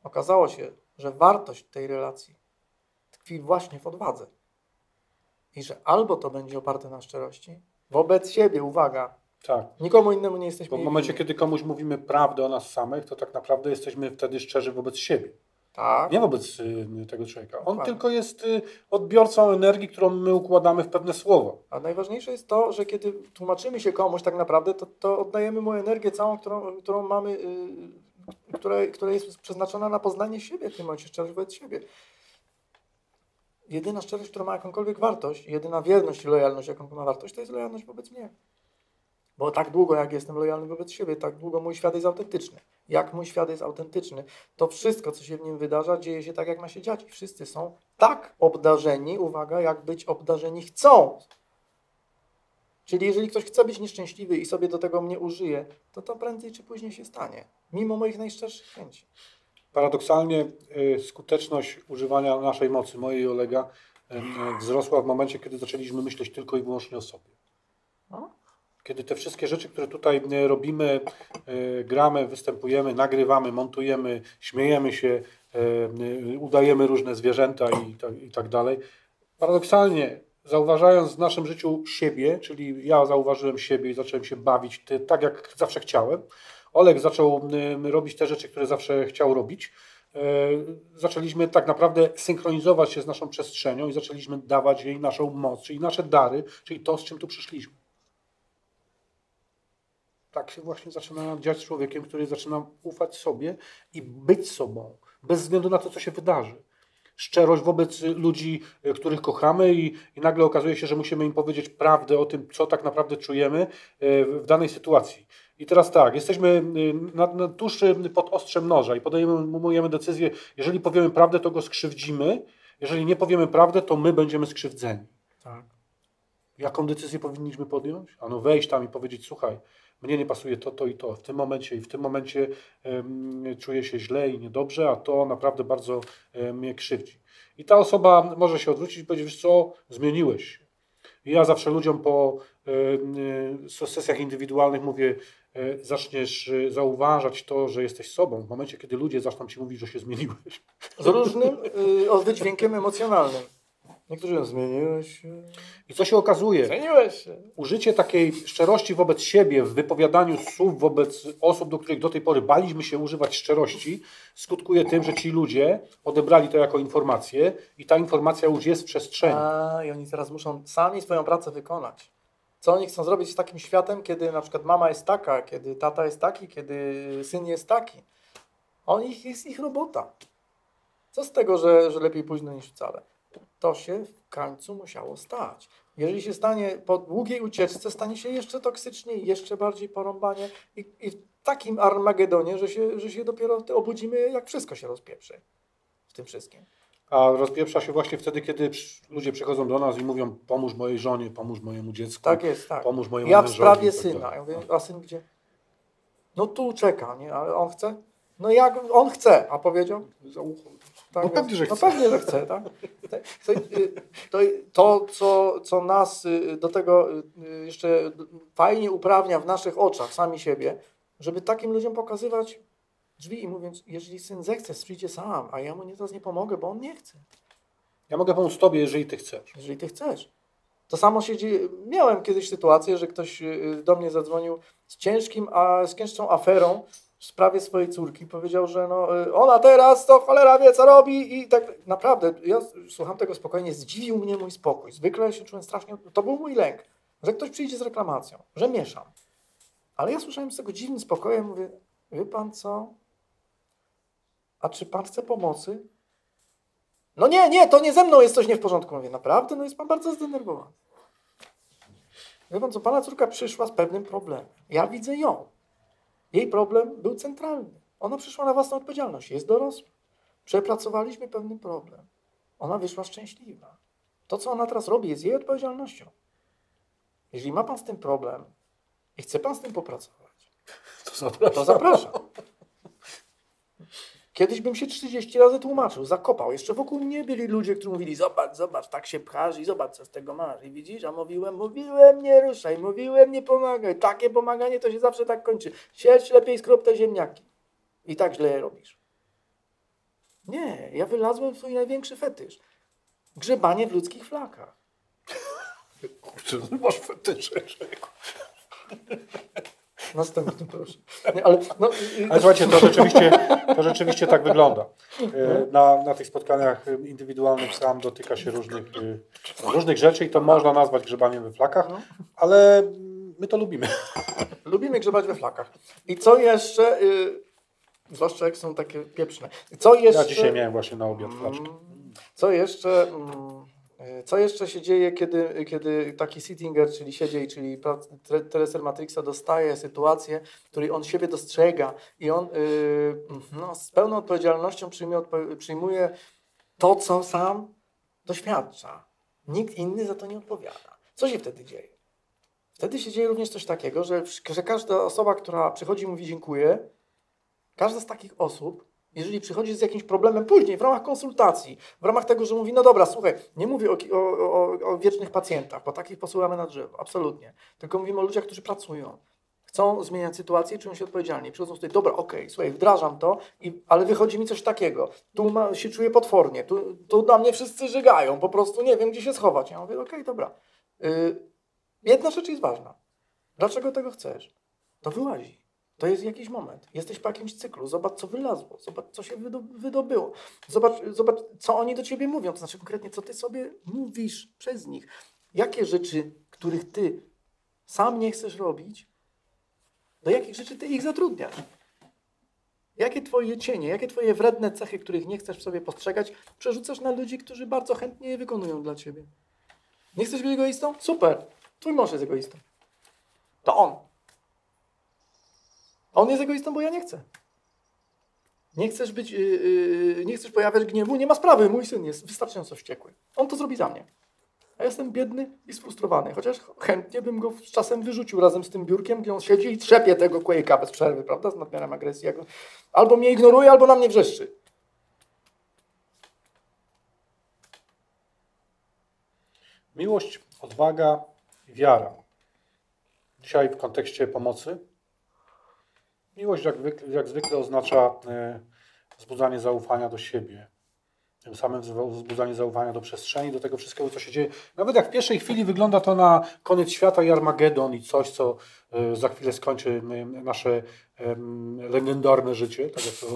Okazało się, że wartość tej relacji tkwi właśnie w odwadze. I że albo to będzie oparte na szczerości, wobec siebie, uwaga, Tak. nikomu innemu nie jesteśmy Bo w momencie, kiedy komuś mówimy prawdę o nas samych, to tak naprawdę jesteśmy wtedy szczerzy wobec siebie. Tak, Nie wobec y, tego człowieka. On Dokładnie. tylko jest y, odbiorcą energii, którą my układamy w pewne słowo. a najważniejsze jest to, że kiedy tłumaczymy się komuś tak naprawdę, to, to oddajemy mu energię całą, którą, którą mamy, yy, która, która jest przeznaczona na poznanie siebie w tym momencie, szczerość wobec siebie. Jedyna szczerość, która ma jakąkolwiek wartość, jedyna wierność i lojalność, jaką ma wartość, to jest lojalność wobec mnie. Bo tak długo, jak jestem lojalny wobec siebie, tak długo mój świat jest autentyczny. Jak mój świat jest autentyczny, to wszystko, co się w nim wydarza, dzieje się tak, jak ma się dziać. I wszyscy są tak obdarzeni, uwaga, jak być obdarzeni chcą. Czyli jeżeli ktoś chce być nieszczęśliwy i sobie do tego mnie użyje, to to prędzej czy później się stanie. Mimo moich najszczerszych chęci. Paradoksalnie y, skuteczność używania naszej mocy, mojej i Olega, y, y, wzrosła w momencie, kiedy zaczęliśmy myśleć tylko i wyłącznie o sobie. No. Kiedy te wszystkie rzeczy, które tutaj y, robimy, y, gramy, występujemy, nagrywamy, montujemy, śmiejemy się, y, udajemy różne zwierzęta i, tak- i tak dalej, paradoksalnie zauważając w naszym życiu siebie, czyli ja zauważyłem siebie i zacząłem się bawić tak, jak zawsze chciałem. Oleg zaczął robić te rzeczy, które zawsze chciał robić. Zaczęliśmy tak naprawdę synchronizować się z naszą przestrzenią i zaczęliśmy dawać jej naszą moc, czyli nasze dary, czyli to, z czym tu przyszliśmy. Tak się właśnie zaczyna dziać z człowiekiem, który zaczyna ufać sobie i być sobą, bez względu na to, co się wydarzy szczerość wobec ludzi, y, których kochamy i, i nagle okazuje się, że musimy im powiedzieć prawdę o tym, co tak naprawdę czujemy y, w danej sytuacji. I teraz tak, jesteśmy y, na, na, tuż pod ostrzem noża i podejmujemy decyzję, jeżeli powiemy prawdę, to go skrzywdzimy, jeżeli nie powiemy prawdę, to my będziemy skrzywdzeni. Tak. Jaką decyzję powinniśmy podjąć? Ano wejść tam i powiedzieć, słuchaj, mnie nie pasuje to, to i to w tym momencie i w tym momencie czuję się źle i niedobrze, a to naprawdę bardzo em, mnie krzywdzi. I ta osoba może się odwrócić i powiedzieć, wiesz co, zmieniłeś się. I ja zawsze ludziom po em, y, sesjach indywidualnych mówię, e, zaczniesz zauważać to, że jesteś sobą w momencie, kiedy ludzie zaczną ci mówić, że się zmieniłeś. Z różnym y, wydźwiękiem emocjonalnym. Niektórzy mówią, zmieniłeś. I co się okazuje? Zmieniłeś się. Użycie takiej szczerości wobec siebie w wypowiadaniu słów wobec osób, do których do tej pory baliśmy się używać szczerości, skutkuje tym, że ci ludzie odebrali to jako informację i ta informacja już jest w przestrzeni. A, i oni teraz muszą sami swoją pracę wykonać. Co oni chcą zrobić z takim światem, kiedy na przykład mama jest taka, kiedy tata jest taki, kiedy syn jest taki. On ich, jest ich robota. Co z tego, że, że lepiej późno niż wcale? To się w końcu musiało stać. Jeżeli się stanie po długiej ucieczce, stanie się jeszcze toksyczniej, jeszcze bardziej porąbanie i, i w takim Armagedonie, że się, że się dopiero obudzimy, jak wszystko się rozpieprzy w tym wszystkim. A rozpieprza się właśnie wtedy, kiedy ludzie przychodzą do nas i mówią pomóż mojej żonie, pomóż mojemu dziecku. Tak jest, tak. Pomóż mojemu Ja w sprawie tak syna. Ja mówię, a syn gdzie? No tu czeka, nie? Ale on chce? No jak on chce, a powiedział? Za ucho. Tak No więc- pewnie, że No chce. pewnie, że chce, tak? To, y, to, to co, co nas y, do tego y, jeszcze fajnie uprawnia w naszych oczach, sami siebie, żeby takim ludziom pokazywać drzwi i mówiąc, jeżeli syn zechce, przyjdzie sam, a ja mu nie, teraz nie pomogę, bo on nie chce. Ja mogę pomóc tobie, jeżeli ty chcesz. jeżeli ty chcesz. To samo się dzieje. Miałem kiedyś sytuację, że ktoś do mnie zadzwonił z ciężkim, a z ciężką aferą w sprawie swojej córki. Powiedział, że no, y, ona teraz to cholera wie, co robi i tak naprawdę. Ja słucham tego spokojnie, zdziwił mnie mój spokój. Zwykle się czułem strasznie, to był mój lęk, że ktoś przyjdzie z reklamacją, że mieszam. Ale ja słyszałem z tego dziwnym spokojem, mówię, wie pan co? A czy pan chce pomocy? No nie, nie, to nie ze mną jest coś nie w porządku. Mówię, naprawdę? No jest pan bardzo zdenerwowany. Wie pan co, pana córka przyszła z pewnym problemem. Ja widzę ją. Jej problem był centralny. Ona przyszła na własną odpowiedzialność. Jest dorosła. Przepracowaliśmy pewien problem. Ona wyszła szczęśliwa. To, co ona teraz robi, jest jej odpowiedzialnością. Jeżeli ma pan z tym problem i chce pan z tym popracować, To zapraszam. to zapraszam. Kiedyś bym się 30 razy tłumaczył, zakopał. Jeszcze wokół mnie byli ludzie, którzy mówili, zobacz, zobacz, tak się pchasz i zobacz, co z tego masz. I widzisz, a mówiłem, mówiłem, nie ruszaj, mówiłem, nie pomagaj. Takie pomaganie to się zawsze tak kończy. Siedź lepiej, skrop te ziemniaki. I tak źle je robisz. Nie, ja wylazłem w swój największy fetysz. Grzebanie w ludzkich flakach. Kurczę, no masz fetysze. Następny proszę. Nie, ale, no, Ale słuchajcie, to rzeczywiście, to rzeczywiście tak wygląda. E, Na, na tych spotkaniach indywidualnych sam dotyka się różnych, e, różnych rzeczy i to można nazwać grzebaniem we flakach, No. ale my to lubimy. Lubimy grzebać we flakach. I co jeszcze, y, zwłaszcza jak są takie pieprzne. Co jeszcze, Ja dzisiaj miałem właśnie na obiad flaczkę. Mm, Co jeszcze, mm, y, co jeszcze się dzieje, kiedy, kiedy taki Sittinger, czyli siedziej, czyli treser Matrixa dostaje sytuację, w której on siebie dostrzega i on y, no, z pełną odpowiedzialnością przyjmuje, przyjmuje to, co sam doświadcza. Nikt inny za to nie odpowiada. Co się wtedy dzieje? Wtedy się dzieje również coś takiego, że, że każda osoba, która przychodzi i mówi dziękuję, każda z takich osób, jeżeli przychodzi z jakimś problemem później, w ramach konsultacji, w ramach tego, że mówi, no dobra, słuchaj, nie mówię o, o, o, wiecznych pacjentach, bo takich posyłamy na drzewo, absolutnie. Tylko mówimy o ludziach, którzy pracują, chcą zmieniać sytuację, czują się odpowiedzialni. Przychodzą tutaj, dobra, okej, słuchaj, wdrażam to, i, ale wychodzi mi coś takiego. Tu ma, się czuję potwornie, tu, tu na mnie wszyscy żygają, po prostu nie wiem, gdzie się schować. Ja mówię, okej, dobra. Y, jedna rzecz jest ważna. Dlaczego tego chcesz? To wyłazi. To jest jakiś moment. Jesteś po jakimś cyklu. Zobacz, co wylazło. Zobacz, co się wydo- wydobyło. Zobacz, zobacz, co oni do ciebie mówią. To znaczy konkretnie, co ty sobie mówisz przez nich. Jakie rzeczy, których ty sam nie chcesz robić, do jakich rzeczy ty ich zatrudniasz? Jakie twoje cienie, jakie twoje wredne cechy, których nie chcesz w sobie postrzegać, przerzucasz na ludzi, którzy bardzo chętnie je wykonują dla ciebie? Nie chcesz być egoistą? Super. Twój mąż jest egoistą. To on. On jest egoistą, bo ja nie chcę. Nie chcesz być, yy, yy, nie chcesz pojawiać gniewu, nie ma sprawy. Mój syn jest wystarczająco wściekły. On to zrobi za mnie. A jestem biedny i sfrustrowany, chociaż chętnie bym go z czasem wyrzucił razem z tym biurkiem, gdzie on siedzi i trzepie tego Quake'a bez przerwy, prawda? Z nadmiarem agresji. Albo mnie ignoruje, albo na mnie wrzeszczy. Miłość, odwaga i wiara. Dzisiaj w kontekście pomocy. Miłość jak, jak zwykle oznacza e, wzbudzanie zaufania do siebie. Tym samym wzbudzanie zaufania do przestrzeni, do tego wszystkiego, co się dzieje. Nawet jak w pierwszej chwili wygląda to na koniec świata i Armagedon i coś, co e, za chwilę skończy nasze legendarne życie. Tak jak to...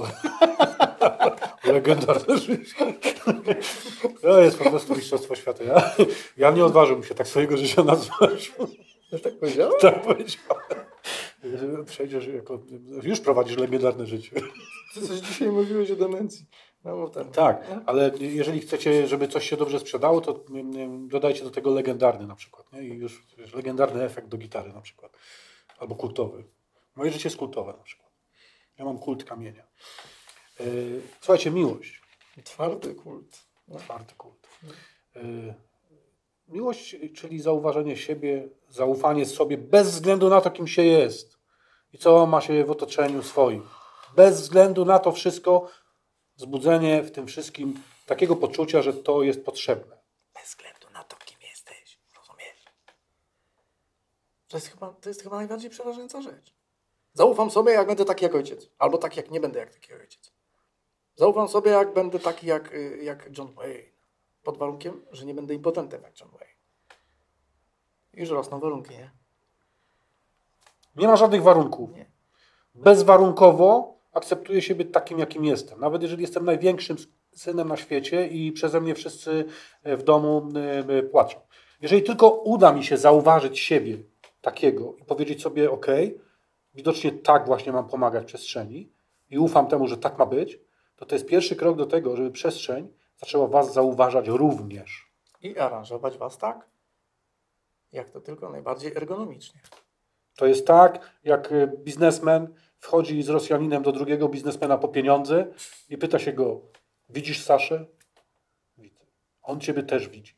legendarne życie. To jest po prostu mistrzostwo świata. Ja, ja nie odważyłbym się tak swojego życia nazwać. Już tak powiedziałem? Tak powiedziałem. Przejdziesz jako... Już prowadzisz legendarne życie. Ty coś dzisiaj mówiłeś o demencji. No. Tak, ale jeżeli chcecie, żeby coś się dobrze sprzedało, to mm, mm, dodajcie do tego legendarny na przykład. Nie? I już wiesz, legendarny efekt do gitary na przykład. Albo kultowy. Moje życie jest kultowe na przykład. Ja mam kult kamienia. Słuchajcie, miłość. Twardy kult. Czwarty kult. Yy, miłość, czyli zauważenie siebie, zaufanie sobie bez względu na to, kim się jest i co ma się w otoczeniu swoim. Bez względu na to wszystko, wzbudzenie w tym wszystkim takiego poczucia, że to jest potrzebne. Bez względu na to, kim jesteś. Rozumiesz? To jest, chyba, to jest chyba najbardziej przeważająca rzecz. Zaufam sobie, jak będę taki jak ojciec. Albo tak, jak nie będę jak taki ojciec. Zaufam sobie, jak będę taki jak, y, jak John Wayne. Pod warunkiem, że nie będę impotentem jak John Wayne. Już rosną warunki, nie? Nie ma żadnych warunków. Nie. Bezwarunkowo akceptuję siebie takim, jakim jestem. Nawet jeżeli jestem największym synem na świecie i przeze mnie wszyscy e, w domu e, e, płaczą. Jeżeli tylko uda mi się zauważyć siebie takiego i powiedzieć sobie, ok, widocznie tak właśnie mam pomagać przestrzeni i ufam temu, że tak ma być, to to jest pierwszy krok do tego, żeby przestrzeń zaczęła Was zauważać również. I aranżować was tak, jak to tylko najbardziej ergonomicznie. To jest tak, jak e, biznesmen wchodzi z Rosjaninem do drugiego biznesmena po pieniądze i pyta się go, widzisz Saszę? Widzę. On ciebie też widzi.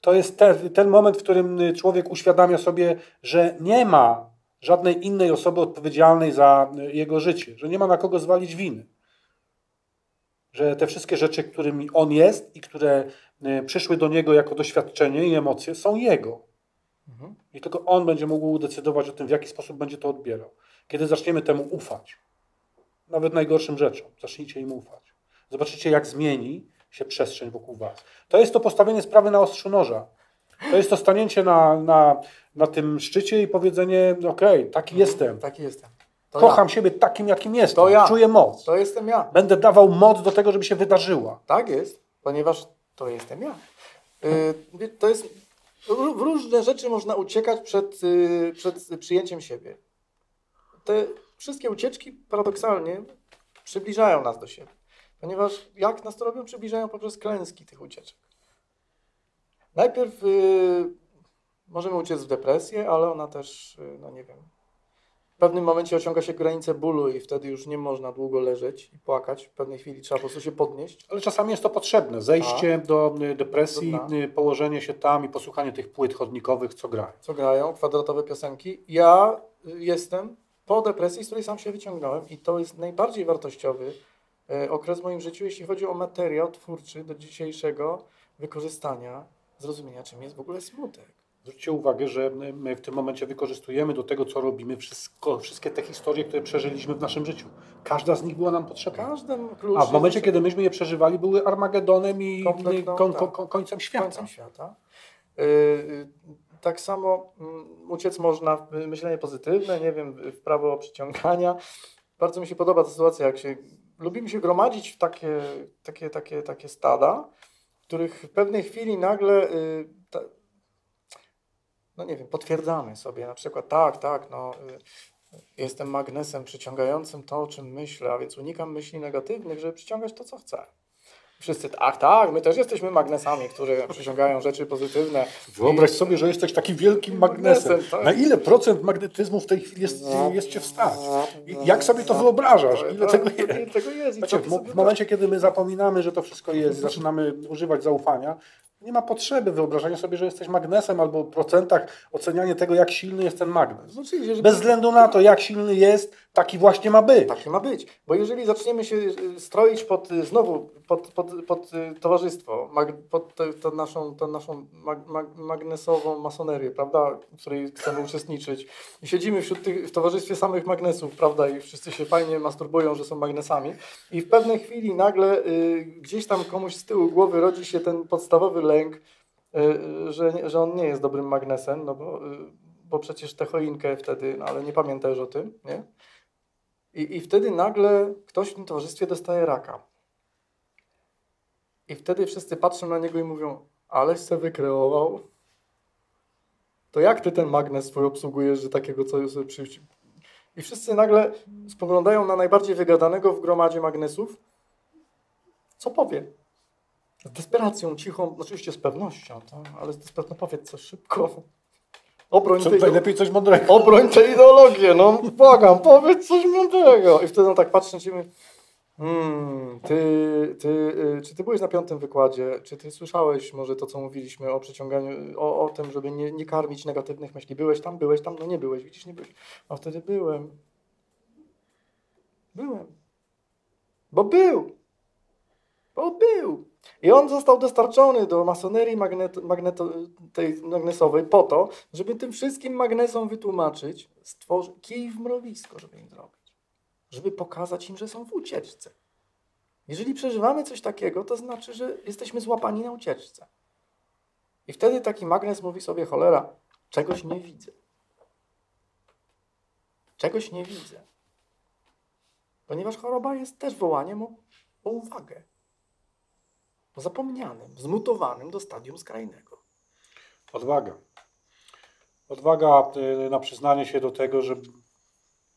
To jest ten, ten moment, w którym y, człowiek uświadamia sobie, że nie ma żadnej innej osoby odpowiedzialnej za y, jego życie, że nie ma na kogo zwalić winy. Że te wszystkie rzeczy, którymi on jest i które y, przyszły do niego jako doświadczenie i emocje, są jego. Mhm. I tylko on będzie mógł decydować o tym, w jaki sposób będzie to odbierał. Kiedy zaczniemy temu ufać, nawet najgorszym rzeczom, zacznijcie im ufać. Zobaczycie, jak zmieni się przestrzeń wokół Was. To jest to postawienie sprawy na ostrzu noża. To jest to stanięcie na, na, na tym szczycie i powiedzenie, okej, taki jestem. Taki jestem. To Kocham ja. siebie takim, jakim jestem. To ja. Czuję moc. To jestem ja. Będę dawał moc do tego, żeby się wydarzyła. Tak jest, ponieważ to jestem ja. Y, to jest, w różne rzeczy można uciekać przed, y, przed przyjęciem siebie. Te wszystkie ucieczki paradoksalnie przybliżają nas do siebie. Ponieważ jak nas to robią? Przybliżają poprzez klęski tych ucieczek. Najpierw y, możemy uciec w depresję, ale ona też, y, no nie wiem, w pewnym momencie osiąga się granicę bólu i wtedy już nie można długo leżeć i płakać. W pewnej chwili trzeba po prostu się podnieść. Ale czasami jest to potrzebne. Zejście do y, depresji, y, położenie się tam i posłuchanie tych płyt chodnikowych, co grają. co grają, kwadratowe piosenki. Ja y, jestem po depresji, z której sam się wyciągnąłem i to jest najbardziej wartościowy okres w moim życiu, jeśli chodzi o materiał twórczy do dzisiejszego wykorzystania, zrozumienia, czym jest w ogóle smutek. Zwróćcie uwagę, że my w tym momencie wykorzystujemy do tego, co robimy, wszystko, wszystkie te historie, które przeżyliśmy w naszym życiu. Każda z nich była nam potrzebna. Klucz A w momencie, kiedy myśmy je przeżywali, były Armagedonem i Kompletną, kon, tak. kon, kon, końcem świata. końcem świata. Y, y, tak samo mm, uciec można w myślenie pozytywne, nie wiem, w prawo przyciągania. Bardzo mi się podoba ta sytuacja, jak się lubimy się gromadzić w takie, takie, takie, takie stada, których w pewnej chwili nagle y, ta, no nie wiem, potwierdzamy sobie na przykład tak, tak, no y, jestem magnesem przyciągającym to, o czym myślę, a więc unikam myśli negatywnych, żeby przyciągać to, co chcę. Wszyscy, tak, tak, my też jesteśmy magnesami, które przyciągają rzeczy pozytywne. Wyobraź I- sobie, że jesteś takim wielkim magnesem. Magnesem, tak. Na ile procent magnetyzmu w tej chwili jest, jest cię wstać? I jak sobie to wyobrażasz? Ile tego jest? Ile tego jest? Znaczy, w, momencie, kiedy my zapominamy, że to wszystko jest zaczynamy używać zaufania, nie ma potrzeby wyobrażania sobie, że jesteś magnesem albo w procentach ocenianie tego, jak silny jest ten magnes. No, Bez względu na to, jak silny jest, taki właśnie ma być. Tak ma być. Bo jeżeli zaczniemy się y, stroić pod y, znowu pod, pod, pod y, towarzystwo, mag, pod tę tę naszą, tę naszą mag, mag, magnesową masonerię, prawda, w której chcemy uczestniczyć. I siedzimy wśród tych, w towarzystwie samych magnesów, prawda, i wszyscy się fajnie masturbują, że są magnesami. I w pewnej chwili nagle y, gdzieś tam komuś z tyłu głowy rodzi się ten podstawowy lęk, y, że, że on nie jest dobrym magnesem, no bo, y, bo przecież tę choinkę wtedy, no, ale nie pamiętasz o tym, nie? I, I wtedy nagle ktoś w tym towarzystwie dostaje raka. I wtedy wszyscy patrzą na niego i mówią, aleś se wykreował. To jak ty ten magnes swój obsługujesz, że takiego co sobie przy... I wszyscy nagle spoglądają na najbardziej wygadanego w gromadzie magnesów. Co powie? Z desperacją, cichą, oczywiście z pewnością, tak? ale z desperacją, no powiedz coś szybko. Obroń Co, tej, najlepiej coś mądrego. obroń tę ideologię, no błagam, powiedz coś mądrego. I wtedy on tak patrzy na ciebie, hmm, ty, ty, y, czy ty byłeś na piątym wykładzie, czy ty słyszałeś może to, co mówiliśmy o przeciąganiu, o, o tym, żeby nie, nie karmić negatywnych myśli. Byłeś tam, byłeś tam, no nie byłeś, widzisz, nie byłeś. A wtedy byłem. Byłem. Bo był. Bo był. I on został dostarczony do masonerii magnet, magneto, tej magnesowej po to, żeby tym wszystkim magnesom wytłumaczyć, stworzyć kij w mrowisko, żeby im zrobić. Żeby pokazać im, że są w ucieczce. Jeżeli przeżywamy coś takiego, to znaczy, że jesteśmy złapani na ucieczce. I wtedy taki magnes mówi sobie, cholera, czegoś nie widzę. Czegoś nie widzę. Ponieważ choroba jest też wołaniem o, o uwagę. Zapomnianym, zmutowanym do stadium skrajnego. Odwaga. Odwaga y, na przyznanie się do tego, że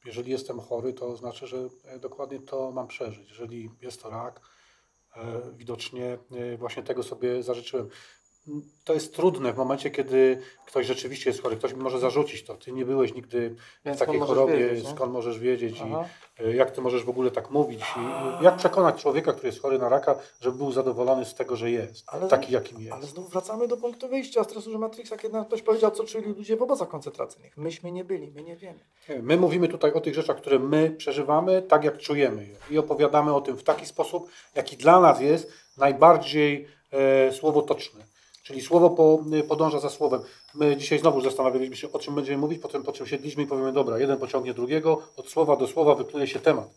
jeżeli jestem chory, to znaczy, że e, dokładnie to mam przeżyć. Jeżeli jest to rak, e, widocznie e, właśnie tego sobie zażyczyłem. To jest trudne w momencie, kiedy ktoś rzeczywiście jest chory. Ktoś mi może zarzucić to. Ty nie byłeś nigdy w Więc takiej skąd możesz chorobie, wiedzieć, skąd możesz wiedzieć Aha. i e, jak ty możesz w ogóle tak mówić. I jak przekonać człowieka, który jest chory na raka, żeby był zadowolony z tego, że jest. Ale- taki, jakim jest. Ale znów wracamy do punktu wyjścia stresu Matrixa, kiedy nam ktoś powiedział, co czuli ludzie w obozach koncentracyjnych. Myśmy nie byli, my nie wiemy. My mówimy tutaj o tych rzeczach, które my przeżywamy, tak jak czujemy je. I opowiadamy o tym w taki sposób, jaki dla nas jest najbardziej e, słowotoczny. Czyli słowo po, podąża za słowem. My dzisiaj znowu zastanawialiśmy się, o czym będziemy mówić, potem po czym siedliśmy i powiemy, dobra, jeden pociągnie drugiego, od słowa do słowa wypluje się temat.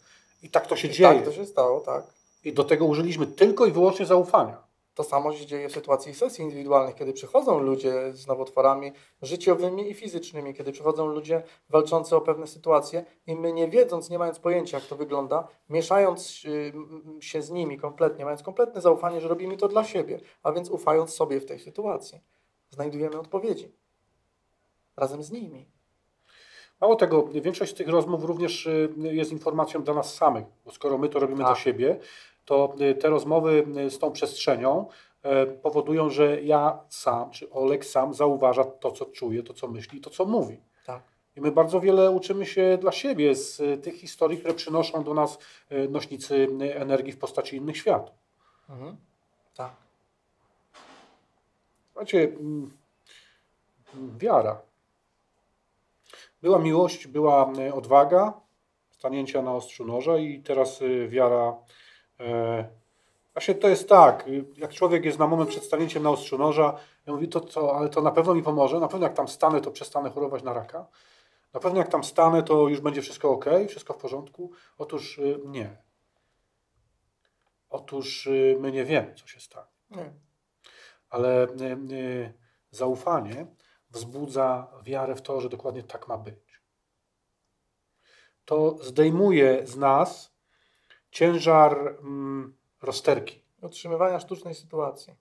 I tak to się I dzieje. tak to się stało, tak. I do tego użyliśmy tylko i wyłącznie zaufania. To samo się dzieje w sytuacji sesji indywidualnych, kiedy przychodzą ludzie z nowotworami życiowymi i fizycznymi, kiedy przychodzą ludzie walczący o pewne sytuacje i my nie wiedząc, nie mając pojęcia, jak to wygląda, mieszając y, się z nimi kompletnie, mając kompletne zaufanie, że robimy to dla siebie, a więc ufając sobie w tej sytuacji, znajdujemy odpowiedzi razem z nimi. Mało tego, większość z tych rozmów również y, jest informacją dla nas samych, bo skoro my to robimy Tak. dla siebie, to y, te rozmowy y, z tą przestrzenią e, powodują, że ja sam, czy Olek sam zauważa to, co czuje, to, co myśli, to, co mówi. Tak. I my bardzo wiele uczymy się dla siebie z y, tych historii, które przynoszą do nas nośnicy energii w postaci innych światów. Mhm. Tak. Słuchajcie, mm, mm, wiara. Była miłość, była odwaga, stanięcia na ostrzu noża i teraz wiara. E, właśnie to jest tak, jak człowiek jest na moment przed stanięciem na ostrzu noża, ja mówi, to co, ale to na pewno mi pomoże, na pewno jak tam stanę, to przestanę chorować na raka, na pewno jak tam stanę, to już będzie wszystko ok, wszystko w porządku. Otóż y, nie. Otóż y, my nie wiemy, co się stanie Nie. ale y, zaufanie wzbudza wiarę w to, że dokładnie tak ma być. To zdejmuje z nas ciężar mm, rozterki. Utrzymywania sztucznej sytuacji.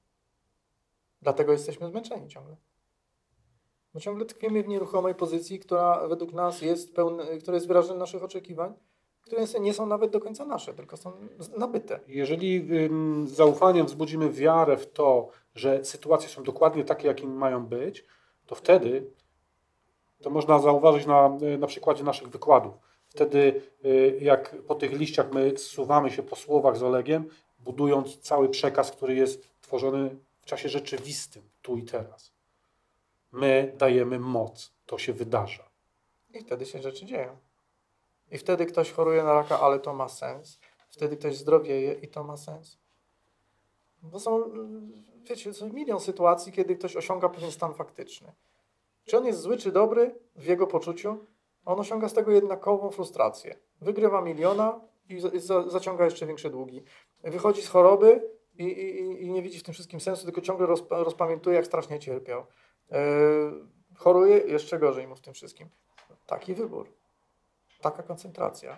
Dlatego jesteśmy zmęczeni ciągle. Bo ciągle tkwimy w nieruchomej pozycji, która według nas jest pełna, która jest wyrażeniem naszych oczekiwań, które nie są nawet do końca nasze, tylko są nabyte. Jeżeli ym, zaufaniem wzbudzimy wiarę w to, że sytuacje są dokładnie takie, jakie mają być, to wtedy to można zauważyć na, na przykładzie naszych wykładów. Wtedy, y, jak po tych liściach my zsuwamy się po słowach z Olegiem, budując cały przekaz, który jest tworzony w czasie rzeczywistym, tu i teraz. My dajemy moc, to się wydarza. I wtedy się rzeczy dzieją. I wtedy ktoś choruje na raka, ale to ma sens. Wtedy ktoś zdrowieje i to ma sens. Bo są, wiecie, są milion sytuacji, kiedy ktoś osiąga pewien stan faktyczny. Czy on jest zły, czy dobry w jego poczuciu, on osiąga z tego jednakową frustrację. Wygrywa miliona i za, za, zaciąga jeszcze większe długi. Wychodzi z choroby i, i, i- nie widzi w tym wszystkim sensu, tylko ciągle rozpa, rozpamiętuje, jak strasznie cierpiał. Yy, choruje, jeszcze gorzej mu w tym wszystkim. Taki wybór. Taka koncentracja.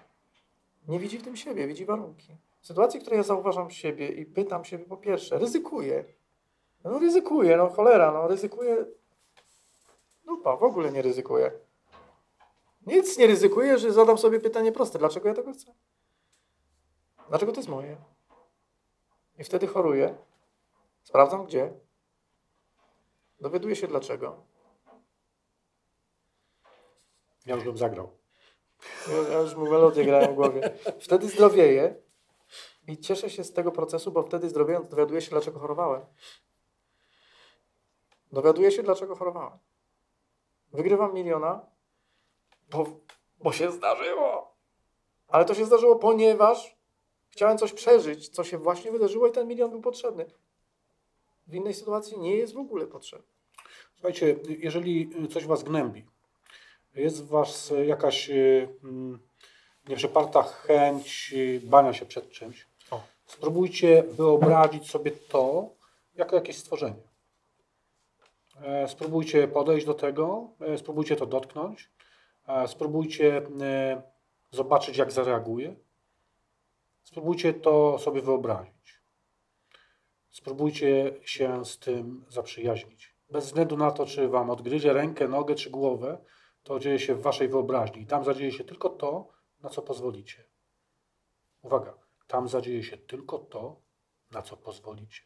Nie widzi w tym siebie, widzi warunki. W sytuacji, w której ja zauważam siebie i pytam siebie po pierwsze, ryzykuję. No ryzykuję, no cholera, no ryzykuję. Dupa, w ogóle nie ryzykuję. Nic nie ryzykuję, że zadam sobie pytanie proste. Dlaczego ja tego chcę? Dlaczego to jest moje? I wtedy choruję. Sprawdzam gdzie. Dowiaduję się dlaczego. Ja już bym zagrał. Ja, ja już mu melodię grałem w głowie. Wtedy zdrowieję i cieszę się z tego procesu, bo wtedy zdrowiejąc dowiaduję się, dlaczego chorowałem. Dowiaduję się, dlaczego chorowałem. Wygrywam miliona, bo, bo się zdarzyło. Ale to się zdarzyło, ponieważ chciałem coś przeżyć, co się właśnie wydarzyło i ten milion był potrzebny. W innej sytuacji nie jest w ogóle potrzebny. Słuchajcie, jeżeli coś was gnębi, jest w was jakaś y, mm, nieprzeparta chęć y, bania się przed czymś, O. spróbujcie wyobrazić sobie to jako jakieś stworzenie. E, Spróbujcie podejść do tego, e, spróbujcie to dotknąć, spróbujcie e, zobaczyć, jak zareaguje. Spróbujcie to sobie wyobrazić. Spróbujcie się z tym zaprzyjaźnić. Bez względu na to, czy wam odgryzie rękę, nogę czy głowę, to dzieje się w waszej wyobraźni. I tam zadzieje się tylko to, na co pozwolicie. Uwaga, tam zadzieje się tylko to, na co pozwolicie.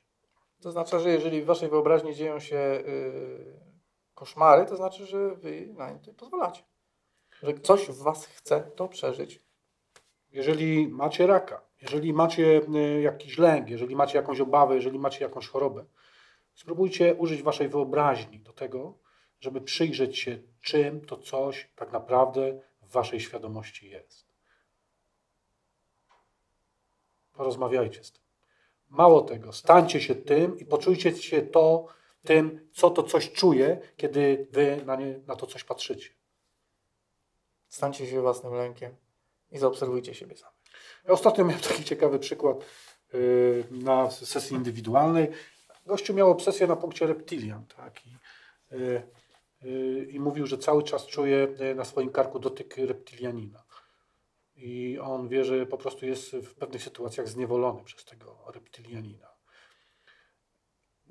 To znaczy, że jeżeli w waszej wyobraźni dzieją się yy, koszmary, to znaczy, że wy na nie pozwalacie. Że coś w was chce to przeżyć. Jeżeli macie raka, jeżeli macie y, jakiś lęk, jeżeli macie jakąś obawę, jeżeli macie jakąś chorobę, spróbujcie użyć waszej wyobraźni do tego, żeby przyjrzeć się, czym to coś tak naprawdę w waszej świadomości jest. Porozmawiajcie z tym. Mało tego, stańcie się tym i poczujcie się to tym, co to coś czuje, kiedy wy na, nie, na to coś patrzycie. Stańcie się własnym lękiem i zaobserwujcie siebie sami. Ja ostatnio miałem taki ciekawy przykład yy, na sesji indywidualnej. Gościu miał obsesję na punkcie reptilian, tak? I, yy, yy, I mówił, że cały czas czuje yy, na swoim karku dotyk reptilianina. I on wie, że po prostu jest w pewnych sytuacjach zniewolony przez tego reptilianina.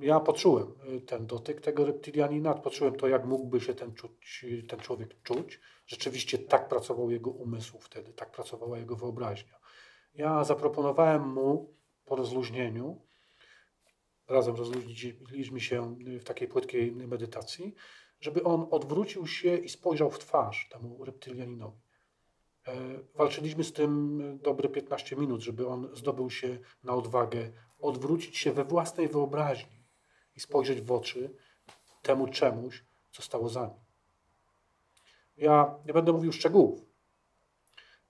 Ja poczułem y, ten dotyk tego reptilianina, poczułem to, jak mógłby się ten, czuć, y, ten człowiek czuć. Rzeczywiście tak pracował jego umysł wtedy, tak pracowała jego wyobraźnia. Ja zaproponowałem mu po rozluźnieniu, razem rozluźniliśmy się w takiej płytkiej medytacji, żeby on odwrócił się i spojrzał w twarz temu reptylianinowi. E, Walczyliśmy z tym dobre 15 minut, żeby on zdobył się na odwagę odwrócić się we własnej wyobraźni i spojrzeć w oczy temu czemuś, co stało za nim. Ja nie będę mówił szczegółów,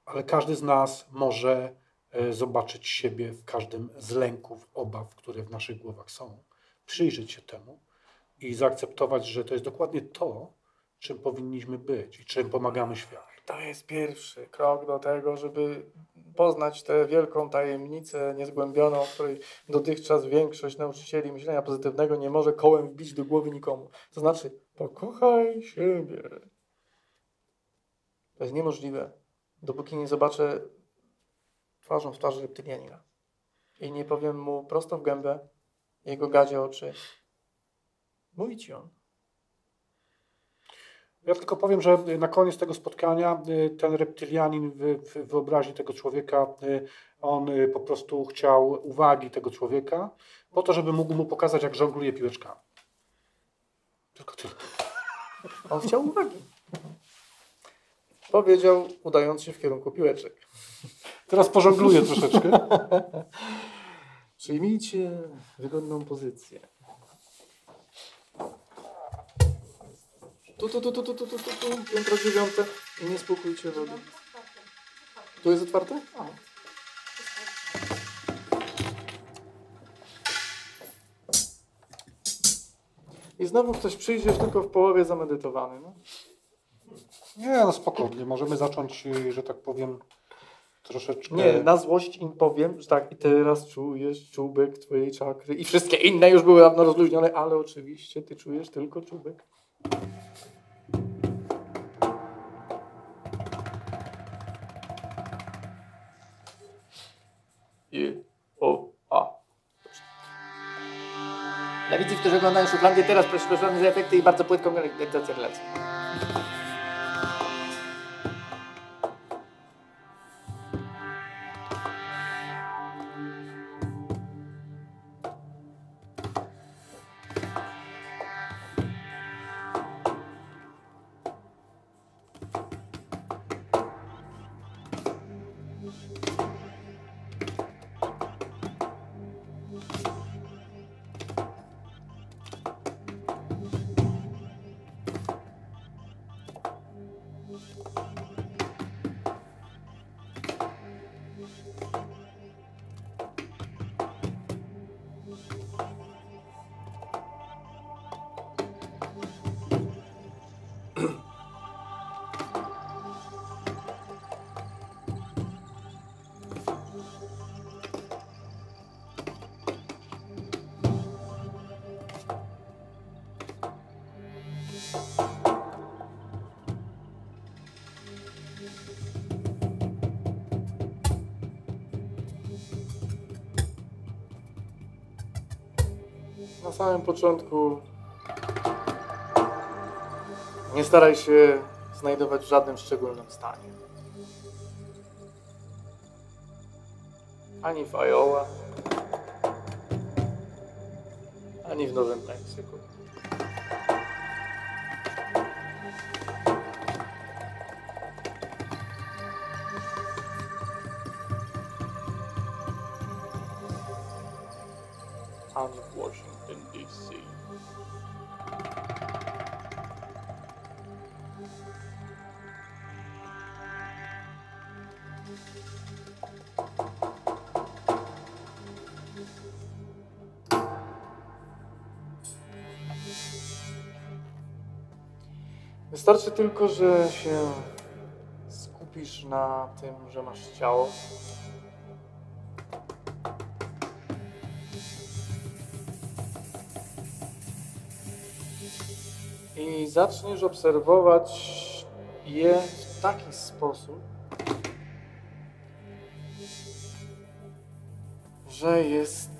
ale każdy z nas może e, zobaczyć siebie w każdym z lęków, obaw, które w naszych głowach są, przyjrzeć się temu i zaakceptować, że to jest dokładnie to, czym powinniśmy być i czym pomagamy światu. To jest pierwszy krok do tego, żeby poznać tę wielką tajemnicę niezgłębioną, której dotychczas większość nauczycieli myślenia pozytywnego nie może kołem wbić do głowy nikomu. To znaczy, pokochaj siebie. To jest niemożliwe, dopóki nie zobaczę twarzą w twarzy reptylianina i nie powiem mu prosto w gębę jego gadzie oczy. Mówi ci on. Ja tylko powiem, że na koniec tego spotkania y, ten reptylianin w, wyobraźni tego człowieka, y, on y, po prostu chciał uwagi tego człowieka, po to, żeby mógł mu pokazać, jak żongluje piłeczkami. Tylko tyle. On chciał uwagi. Powiedział, udając się w kierunku piłeczek. Teraz pożongluję troszeczkę. Przyjmijcie wygodną pozycję. Tu, tu, tu, tu, tu, tu, tu, tu, tu. piętro dziewiąte. I nie spłukujcie wody. Tu jest otwarte? A. I znowu ktoś przyjdzie już tylko w połowie zamedytowany. No. Nie, no spokojnie. Możemy zacząć, że tak powiem, troszeczkę... Nie, na złość im powiem, że tak, i teraz czujesz czubek twojej czakry i wszystkie inne już były dawno rozluźnione, ale oczywiście ty czujesz tylko czubek. Widzów, którzy oglądają Szuflandię, teraz przyspieszony efekty i bardzo płytką realizację relacji. Samym początku nie staraj się znajdować w żadnym szczególnym stanie. Ani w Iowa, ani w Nowym Meksyku. Wystarczy tylko, że się skupisz na tym, że masz ciało. I zaczniesz obserwować je w taki sposób, że jest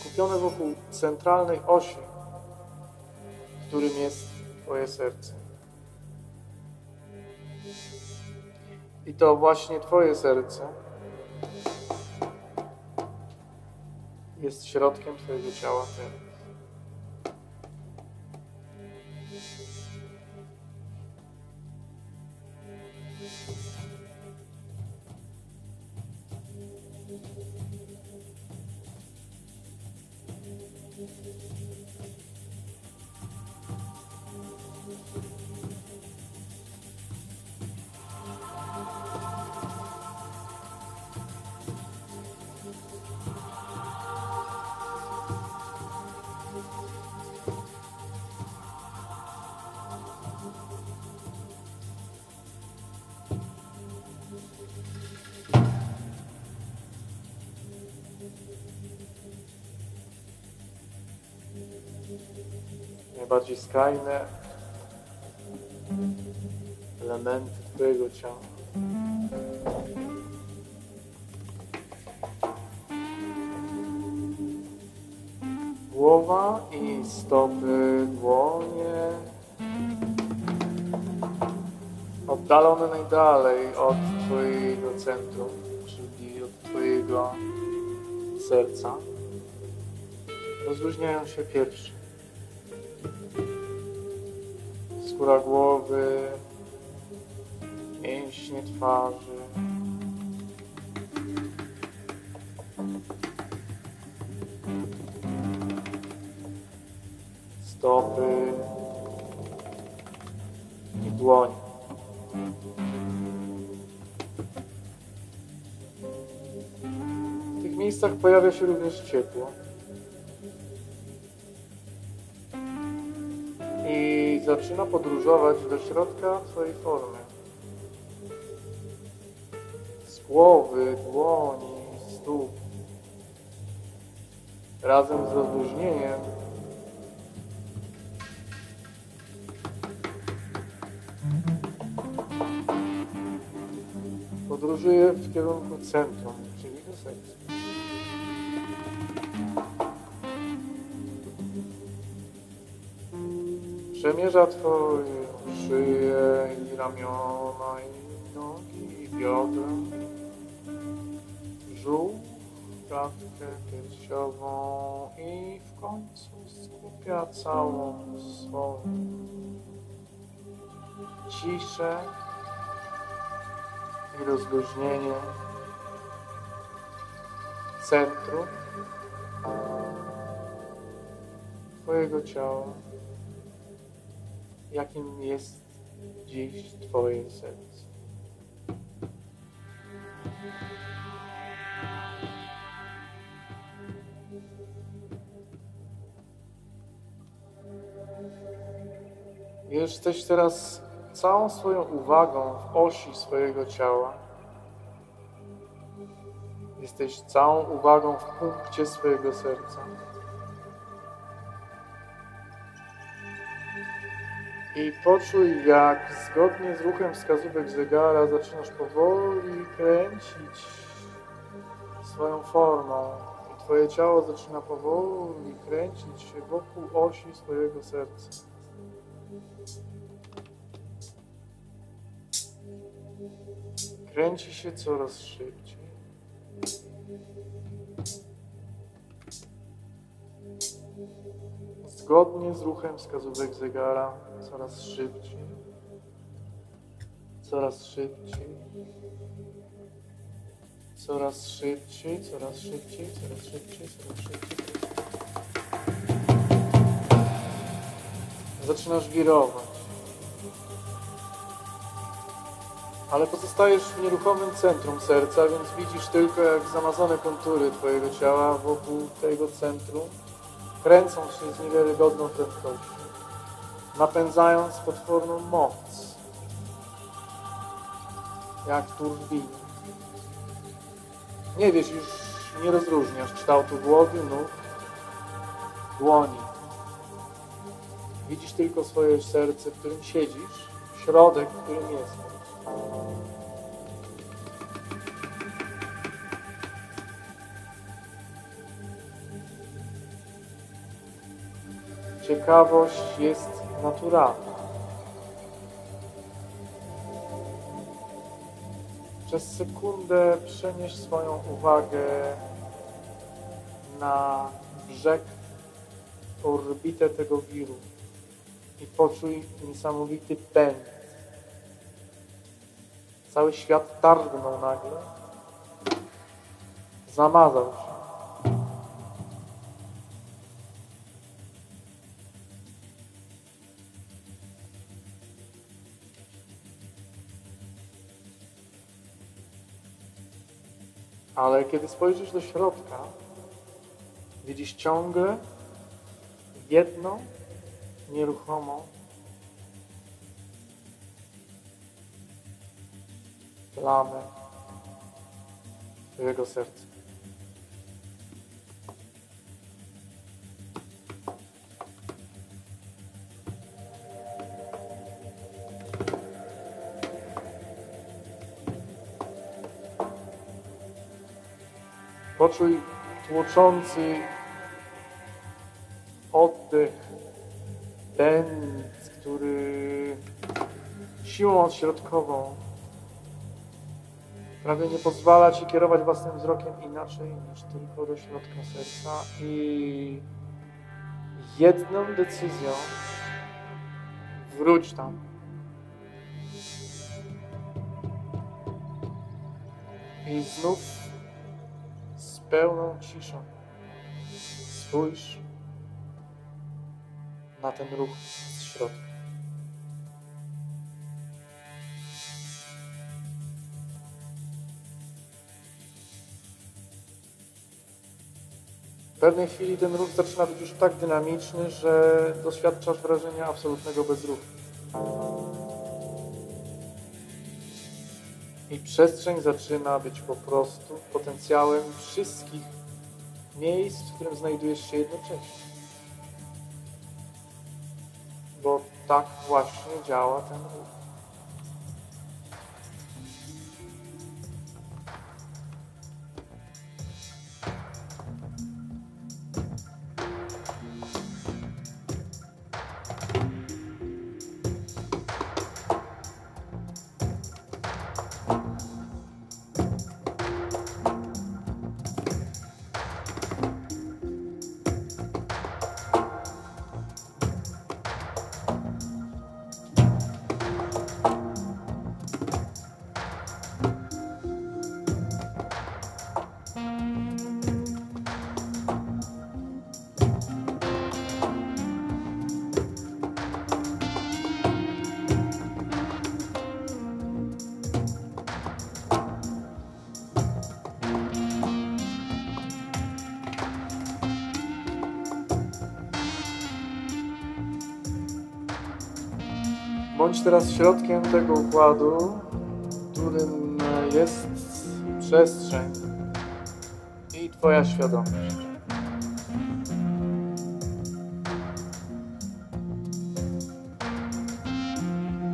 skupione wokół centralnej osi, którym jest Twoje serce. I to właśnie Twoje serce jest środkiem Twojego ciała teraz. Najbardziej skrajne elementy Twojego ciała. Głowa i stopy, dłonie. Oddalone najdalej od Twojego centrum, czyli od Twojego serca. Rozluźniają się pierwsze. Głowy, mięśnie twarzy. Stopy i dłonie. W tych miejscach pojawia się również ciepło. Zaczyna podróżować do środka Twojej formy. Z głowy, dłoni, stóp. Razem z rozluźnieniem podróżuje w kierunku centrum, czyli do serca. Przemierza Twoje szyję i ramiona i nogi i biodra, brzuch, klatkę piersiową i w końcu skupia całą swoją. Ciszę i rozluźnienie. Centrum Twojego ciała, jakim jest dziś Twoje serce. Jesteś teraz całą swoją uwagą w osi swojego ciała. Jesteś całą uwagą w punkcie swojego serca. I poczuj, jak zgodnie z ruchem wskazówek zegara zaczynasz powoli kręcić swoją formą. I Twoje ciało zaczyna powoli kręcić się wokół osi swojego serca. Kręci się coraz szybciej. Zgodnie z ruchem wskazówek zegara, coraz szybciej, coraz szybciej, coraz szybciej, coraz szybciej, coraz szybciej, coraz szybciej. Zaczynasz wirować. Ale pozostajesz w nieruchomym centrum serca, więc widzisz tylko jak zamazane kontury Twojego ciała wokół tego centrum kręcą się z niewiarygodną prędkością, napędzając potworną moc, jak turbiny. Nie wiesz, już nie rozróżniasz kształtu głowy, nóg, dłoni. Widzisz tylko swoje serce, w którym siedzisz, środek, w którym jesteś. Ciekawość jest naturalna. Przez sekundę przenieś swoją uwagę na brzeg, orbitę tego wiru i poczuj niesamowity pęd. Cały świat targnął nagle, zamazał się. Ale kiedy spojrzysz do środka, widzisz ciągle jedną nieruchomą plamę Twojego serca. Poczuj tłoczący oddech, pęd, który siłą odśrodkową prawie nie pozwala Ci kierować własnym wzrokiem inaczej niż tylko do środka serca i jedną decyzją wróć tam. I znów pełną ciszą spójrz na ten ruch z środka. W pewnej chwili ten ruch zaczyna być już tak dynamiczny, że doświadczasz wrażenia absolutnego bezruchu. I przestrzeń zaczyna być po prostu potencjałem wszystkich miejsc, w którym znajdujesz się jednocześnie. Bo tak właśnie działa ten ruch. Bądź teraz środkiem tego układu, którym jest przestrzeń i Twoja świadomość.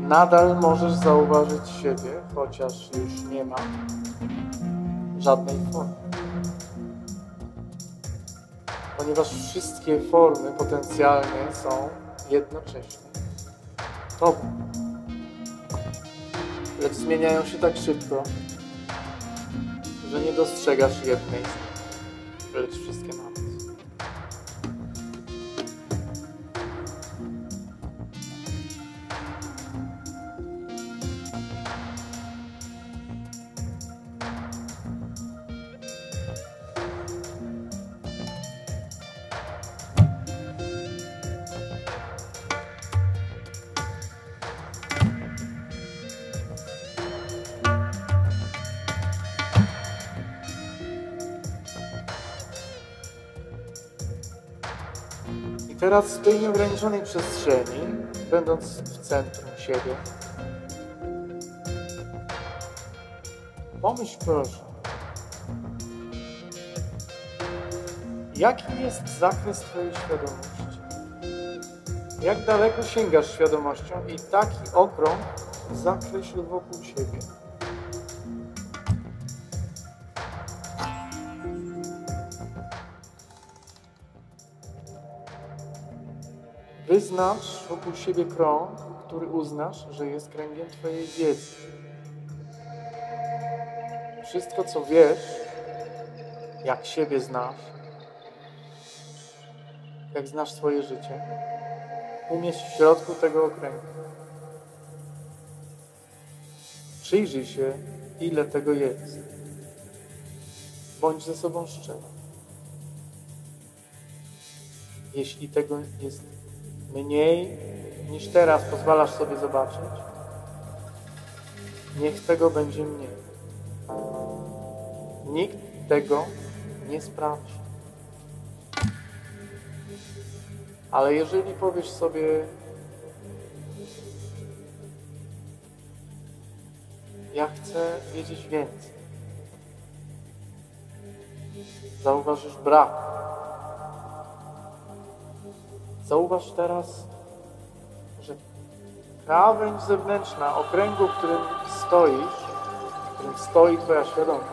Nadal możesz zauważyć siebie, chociaż już nie ma żadnej formy. Ponieważ wszystkie formy potencjalnie są jednocześnie Tobą. Lecz zmieniają się tak szybko, że nie dostrzegasz jednej lecz wszystkie naraz. Teraz tej nieograniczonej przestrzeni, będąc w centrum siebie, pomyśl proszę, jaki jest zakres Twojej świadomości? Jak daleko sięgasz świadomością i taki okrąg zakreśl wokół siebie? Wyznacz wokół siebie krąg, który uznasz, że jest kręgiem Twojej wiedzy. Wszystko, co wiesz, jak siebie znasz, jak znasz swoje życie, umieść w środku tego okręgu. Przyjrzyj się, ile tego jest. Bądź ze sobą szczery. Jeśli tego jest mniej niż teraz pozwalasz sobie zobaczyć, niech tego będzie mniej. Nikt tego nie sprawdzi. Ale jeżeli powiesz sobie, ja chcę wiedzieć więcej, zauważysz brak. Zauważ teraz, że krawędź zewnętrzna okręgu, w którym stoisz, w którym stoi Twoja świadomość,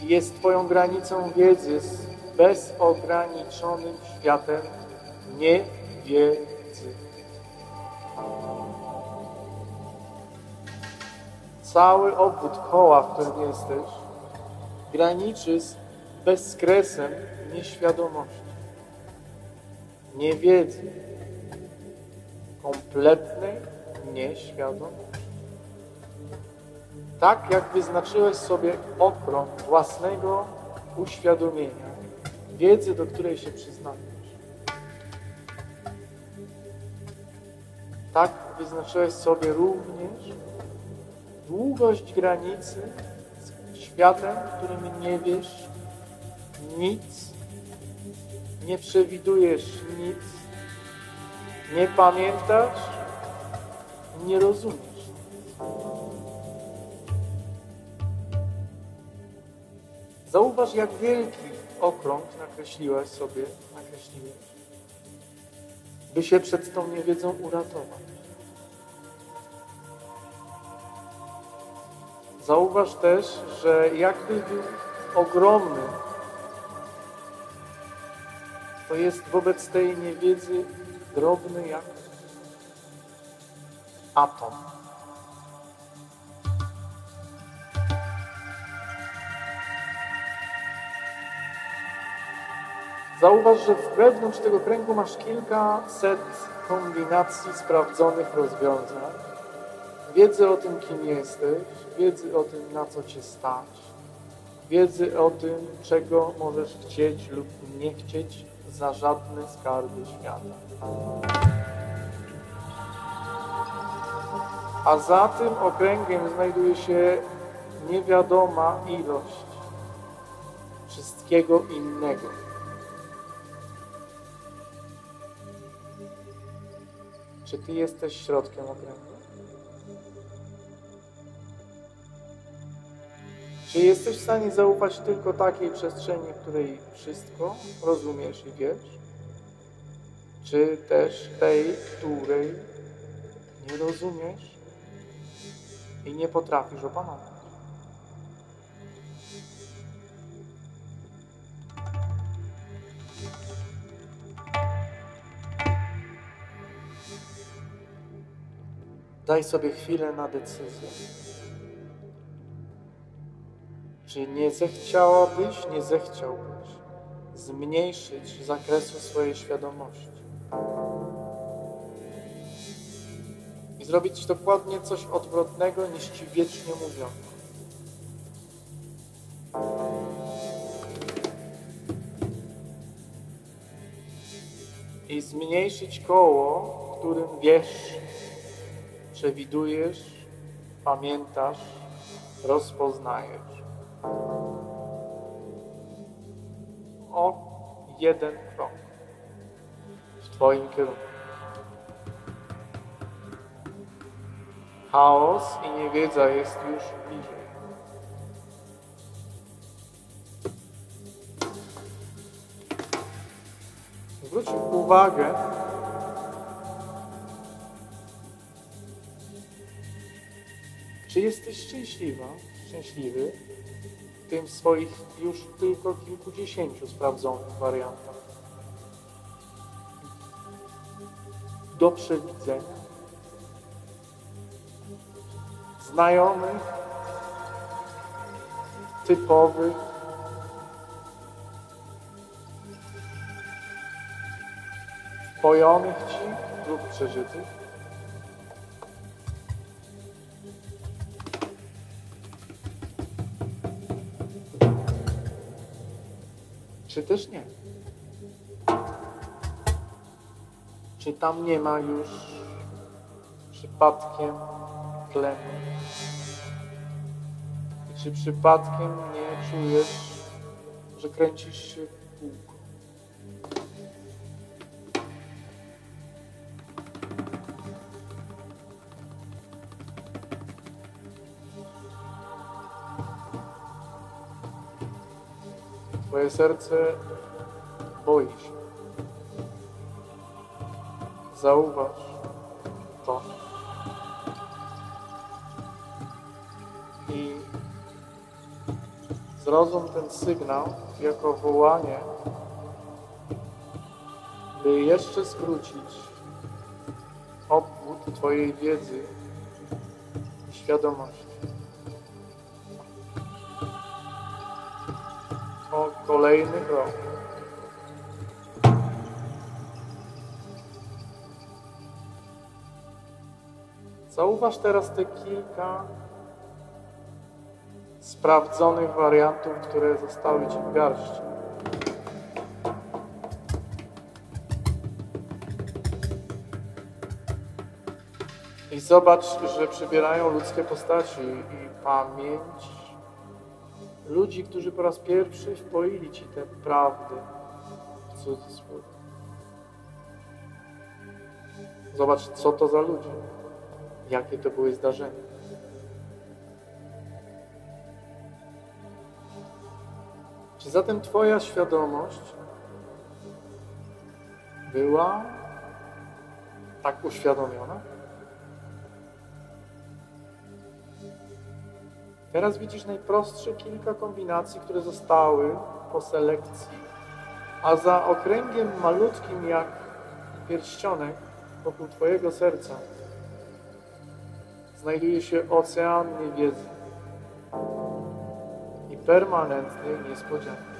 jest Twoją granicą wiedzy z bezograniczonym światem niewiedzy. Cały obwód koła, w którym jesteś, graniczy z bezkresem nieświadomości, niewiedzy, kompletnej nieświadomości. Tak jak wyznaczyłeś sobie okrąg własnego uświadomienia, wiedzy, do której się przyznajesz. Tak wyznaczyłeś sobie również długość granicy z światem, którym nie wiesz nic, nie przewidujesz nic, nie pamiętasz, nie rozumiesz. Zauważ, jak wielki okrąg nakreśliłaś sobie, nakreśliłeś, by się przed tą niewiedzą uratować. Zauważ też, że jakby był ogromny, to jest wobec tej niewiedzy drobny jak atom. Zauważ, że wewnątrz tego kręgu masz kilkaset kombinacji sprawdzonych rozwiązań. Wiedzy o tym, kim jesteś, wiedzy o tym, na co cię stać, wiedzy o tym, czego możesz chcieć lub nie chcieć za żadne skarby świata. A za tym okręgiem znajduje się niewiadoma ilość wszystkiego innego. Czy Ty jesteś środkiem okręgu? Czy jesteś w stanie zaufać tylko takiej przestrzeni, w której wszystko rozumiesz i wiesz? Czy też tej, której nie rozumiesz i nie potrafisz opanować? Daj sobie chwilę na decyzję. Czy nie zechciałabyś, nie zechciałbyś zmniejszyć zakresu swojej świadomości? I zrobić dokładnie coś odwrotnego niż ci wiecznie mówiono. I zmniejszyć koło, w którym wiesz, przewidujesz, pamiętasz, rozpoznajesz. O jeden krok w Twoim kierunku. Chaos i niewiedza jest już bliżej. Zwróć uwagę Czy jesteś szczęśliwa, szczęśliwy w tym swoich już tylko kilkudziesięciu sprawdzonych wariantach? Do przewidzenia. Znajomych, typowych, wpojonych ci lub przeżytych. Czy też nie? Czy tam nie ma już przypadkiem tlenu? I czy przypadkiem nie czujesz, że kręcisz się Twoje serce boi się. Zauważ to. I zrozum ten sygnał jako wołanie, by jeszcze skrócić obwód Twojej wiedzy i świadomości. Kolejny krok. Zauważ teraz te kilka sprawdzonych wariantów, które zostały Ci w garści. I zobacz, że przybierają ludzkie postaci i pamięć ludzi, którzy po raz pierwszy wpoili Ci tę prawdę w cudzysłów. Zobacz, co to za ludzie, jakie to były zdarzenia. Czy zatem Twoja świadomość była tak uświadomiona? Teraz widzisz najprostsze kilka kombinacji, które zostały po selekcji, a za okręgiem malutkim jak pierścionek wokół Twojego serca znajduje się ocean niewiedzy i permanentnych niespodzianek.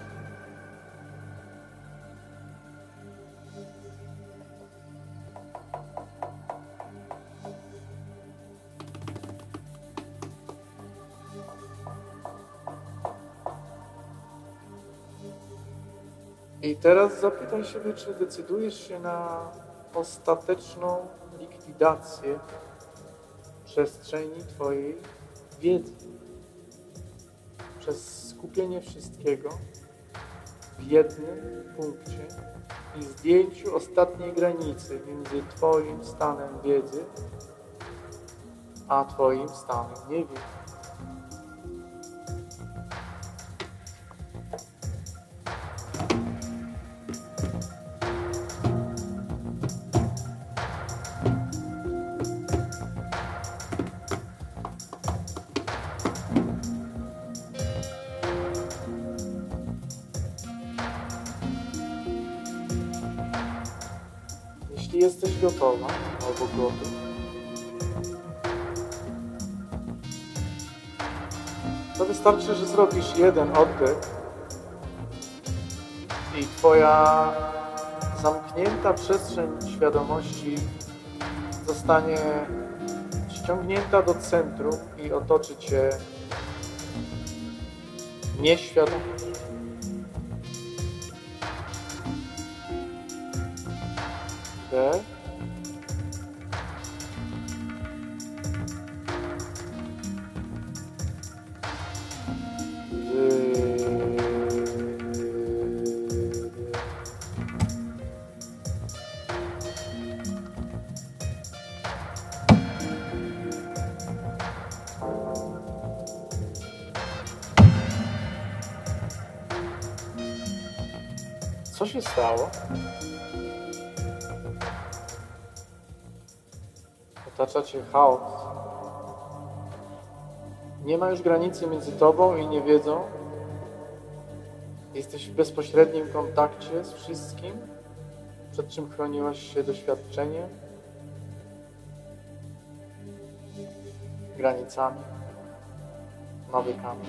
Teraz zapytaj siebie, czy decydujesz się na ostateczną likwidację przestrzeni Twojej wiedzy przez skupienie wszystkiego w jednym punkcie i zdjęciu ostatniej granicy między Twoim stanem wiedzy a Twoim stanem niewiedzy. Albo gotów, to wystarczy, że zrobisz jeden oddech i Twoja zamknięta przestrzeń świadomości zostanie ściągnięta do centrum i otoczy Cię nieświadomość. Wdech. Co się stało? Otacza cię chaos. Nie ma już granicy między tobą i niewiedzą. Jesteś w bezpośrednim kontakcie z wszystkim, przed czym chroniłaś się doświadczeniem, granicami, nawykami.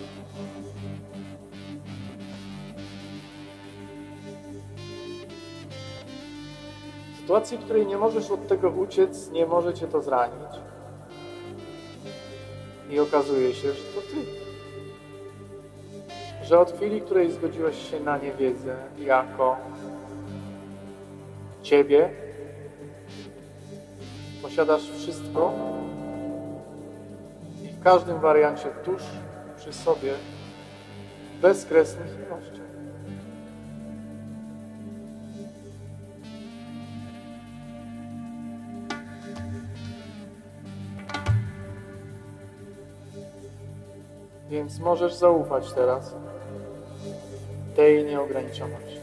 Sytuacji, w której nie możesz od tego uciec, nie może cię to zranić. I okazuje się, że to ty. Że od chwili, której zgodziłeś się na niewiedzę jako ciebie, posiadasz wszystko i w każdym wariancie tuż przy sobie bezkresnych ilościach. Więc możesz zaufać teraz tej nieograniczoności.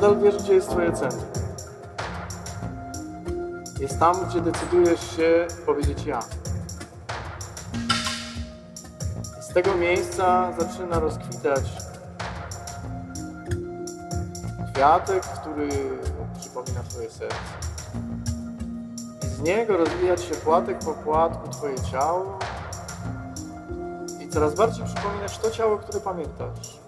Nadal wiesz, gdzie jest twoje centrum. Jest tam, gdzie decydujesz się powiedzieć ja. Z tego miejsca zaczyna rozkwitać kwiatek, który przypomina twoje serce. I z niego rozwijać się płatek po płatku twoje ciało i coraz bardziej przypominasz to ciało, które pamiętasz.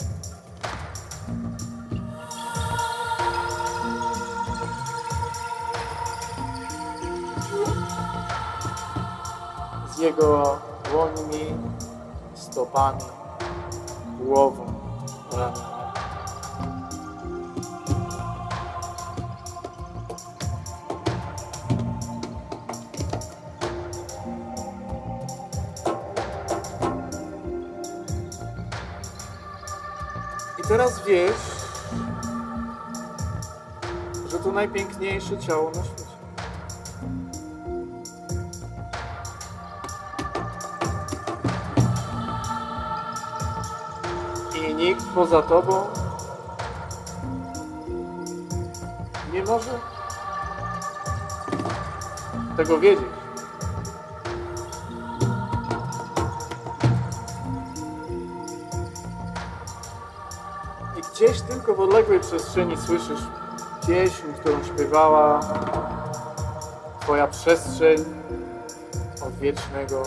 Jego dłońmi, stopami, głową, ramionami. I teraz wiesz, że to najpiękniejsze ciało na świecie. Poza tobą nie może tego wiedzieć. I gdzieś tylko w odległej przestrzeni słyszysz pieśń, którą śpiewała Twoja przestrzeń od wiecznego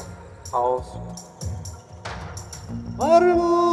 chaosu. Marmut.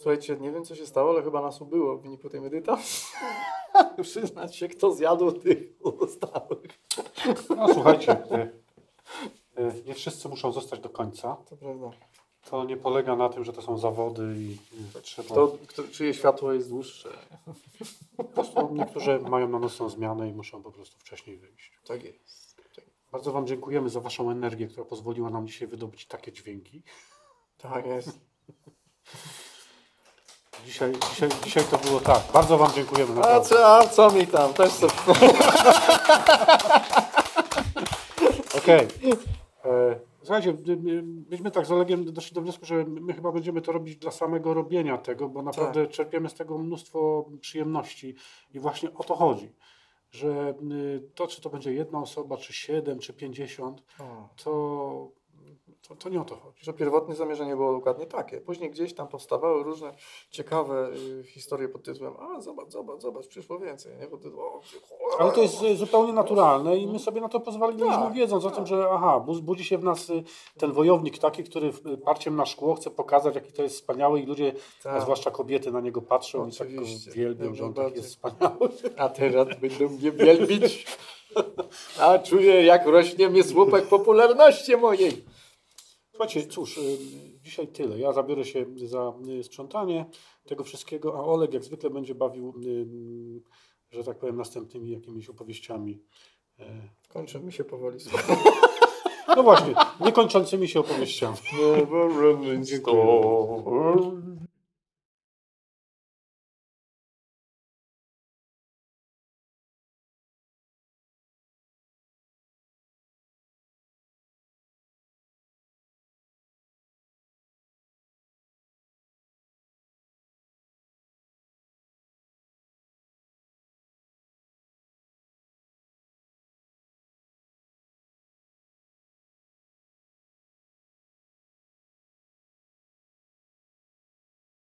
Słuchajcie, nie wiem co się stało, ale chyba nas ubyło w wyniku tej medytacji. Przyznać się, kto zjadł tych pozostałych. No słuchajcie, e, e, nie wszyscy muszą zostać do końca. To prawda. To nie polega na tym, że to są zawody i trzeba... Kto, kto, czyje światło jest dłuższe. Po prostu niektórzy mają na nocną zmianę i muszą po prostu wcześniej wyjść. Tak jest. Bardzo Wam dziękujemy za Waszą energię, która pozwoliła nam dzisiaj wydobyć takie dźwięki. Tak jest. Dzisiaj, dzisiaj, dzisiaj to było tak. Bardzo Wam dziękujemy. A Naprawdę. co, a co mi tam? Też sobie... Okej. E, Słuchajcie, y, y, myśmy tak z Olegiem doszli do wniosku, że my chyba będziemy to robić dla samego robienia tego, bo naprawdę czerpiemy z tego mnóstwo przyjemności i właśnie o to chodzi. Że y, to, czy to będzie jedna osoba, czy siedem, czy pięćdziesiąt, to, to, to nie o to chodzi. Że pierwotne zamierzenie było dokładnie takie. Później gdzieś tam powstawały różne ciekawe y, historie pod tytułem a zobacz, zobacz, zobacz, przyszło więcej. Nie? Pod tytułem, o. Ale to jest zupełnie naturalne i my sobie na to pozwoliliśmy, Tak, wiedząc o tym, że aha, bu- budzi się w nas y, ten wojownik taki, który y, parciem na szkło chce pokazać, jaki to jest wspaniały i ludzie, a Tak. zwłaszcza kobiety na niego patrzą i tak Oczywiście. wielbią, że on tak Najbardziej. jest wspaniały. A teraz będą mnie wielbić. A czuję, jak rośnie mi słupek popularności mojej. Słuchajcie, cóż, y, dzisiaj tyle. Ja zabiorę się za y, sprzątanie tego wszystkiego, a Oleg jak zwykle będzie bawił, y, że tak powiem, następnymi jakimiś opowieściami. E, Kończy mi się powoli. No właśnie, niekończącymi się opowieściami. Never ending story.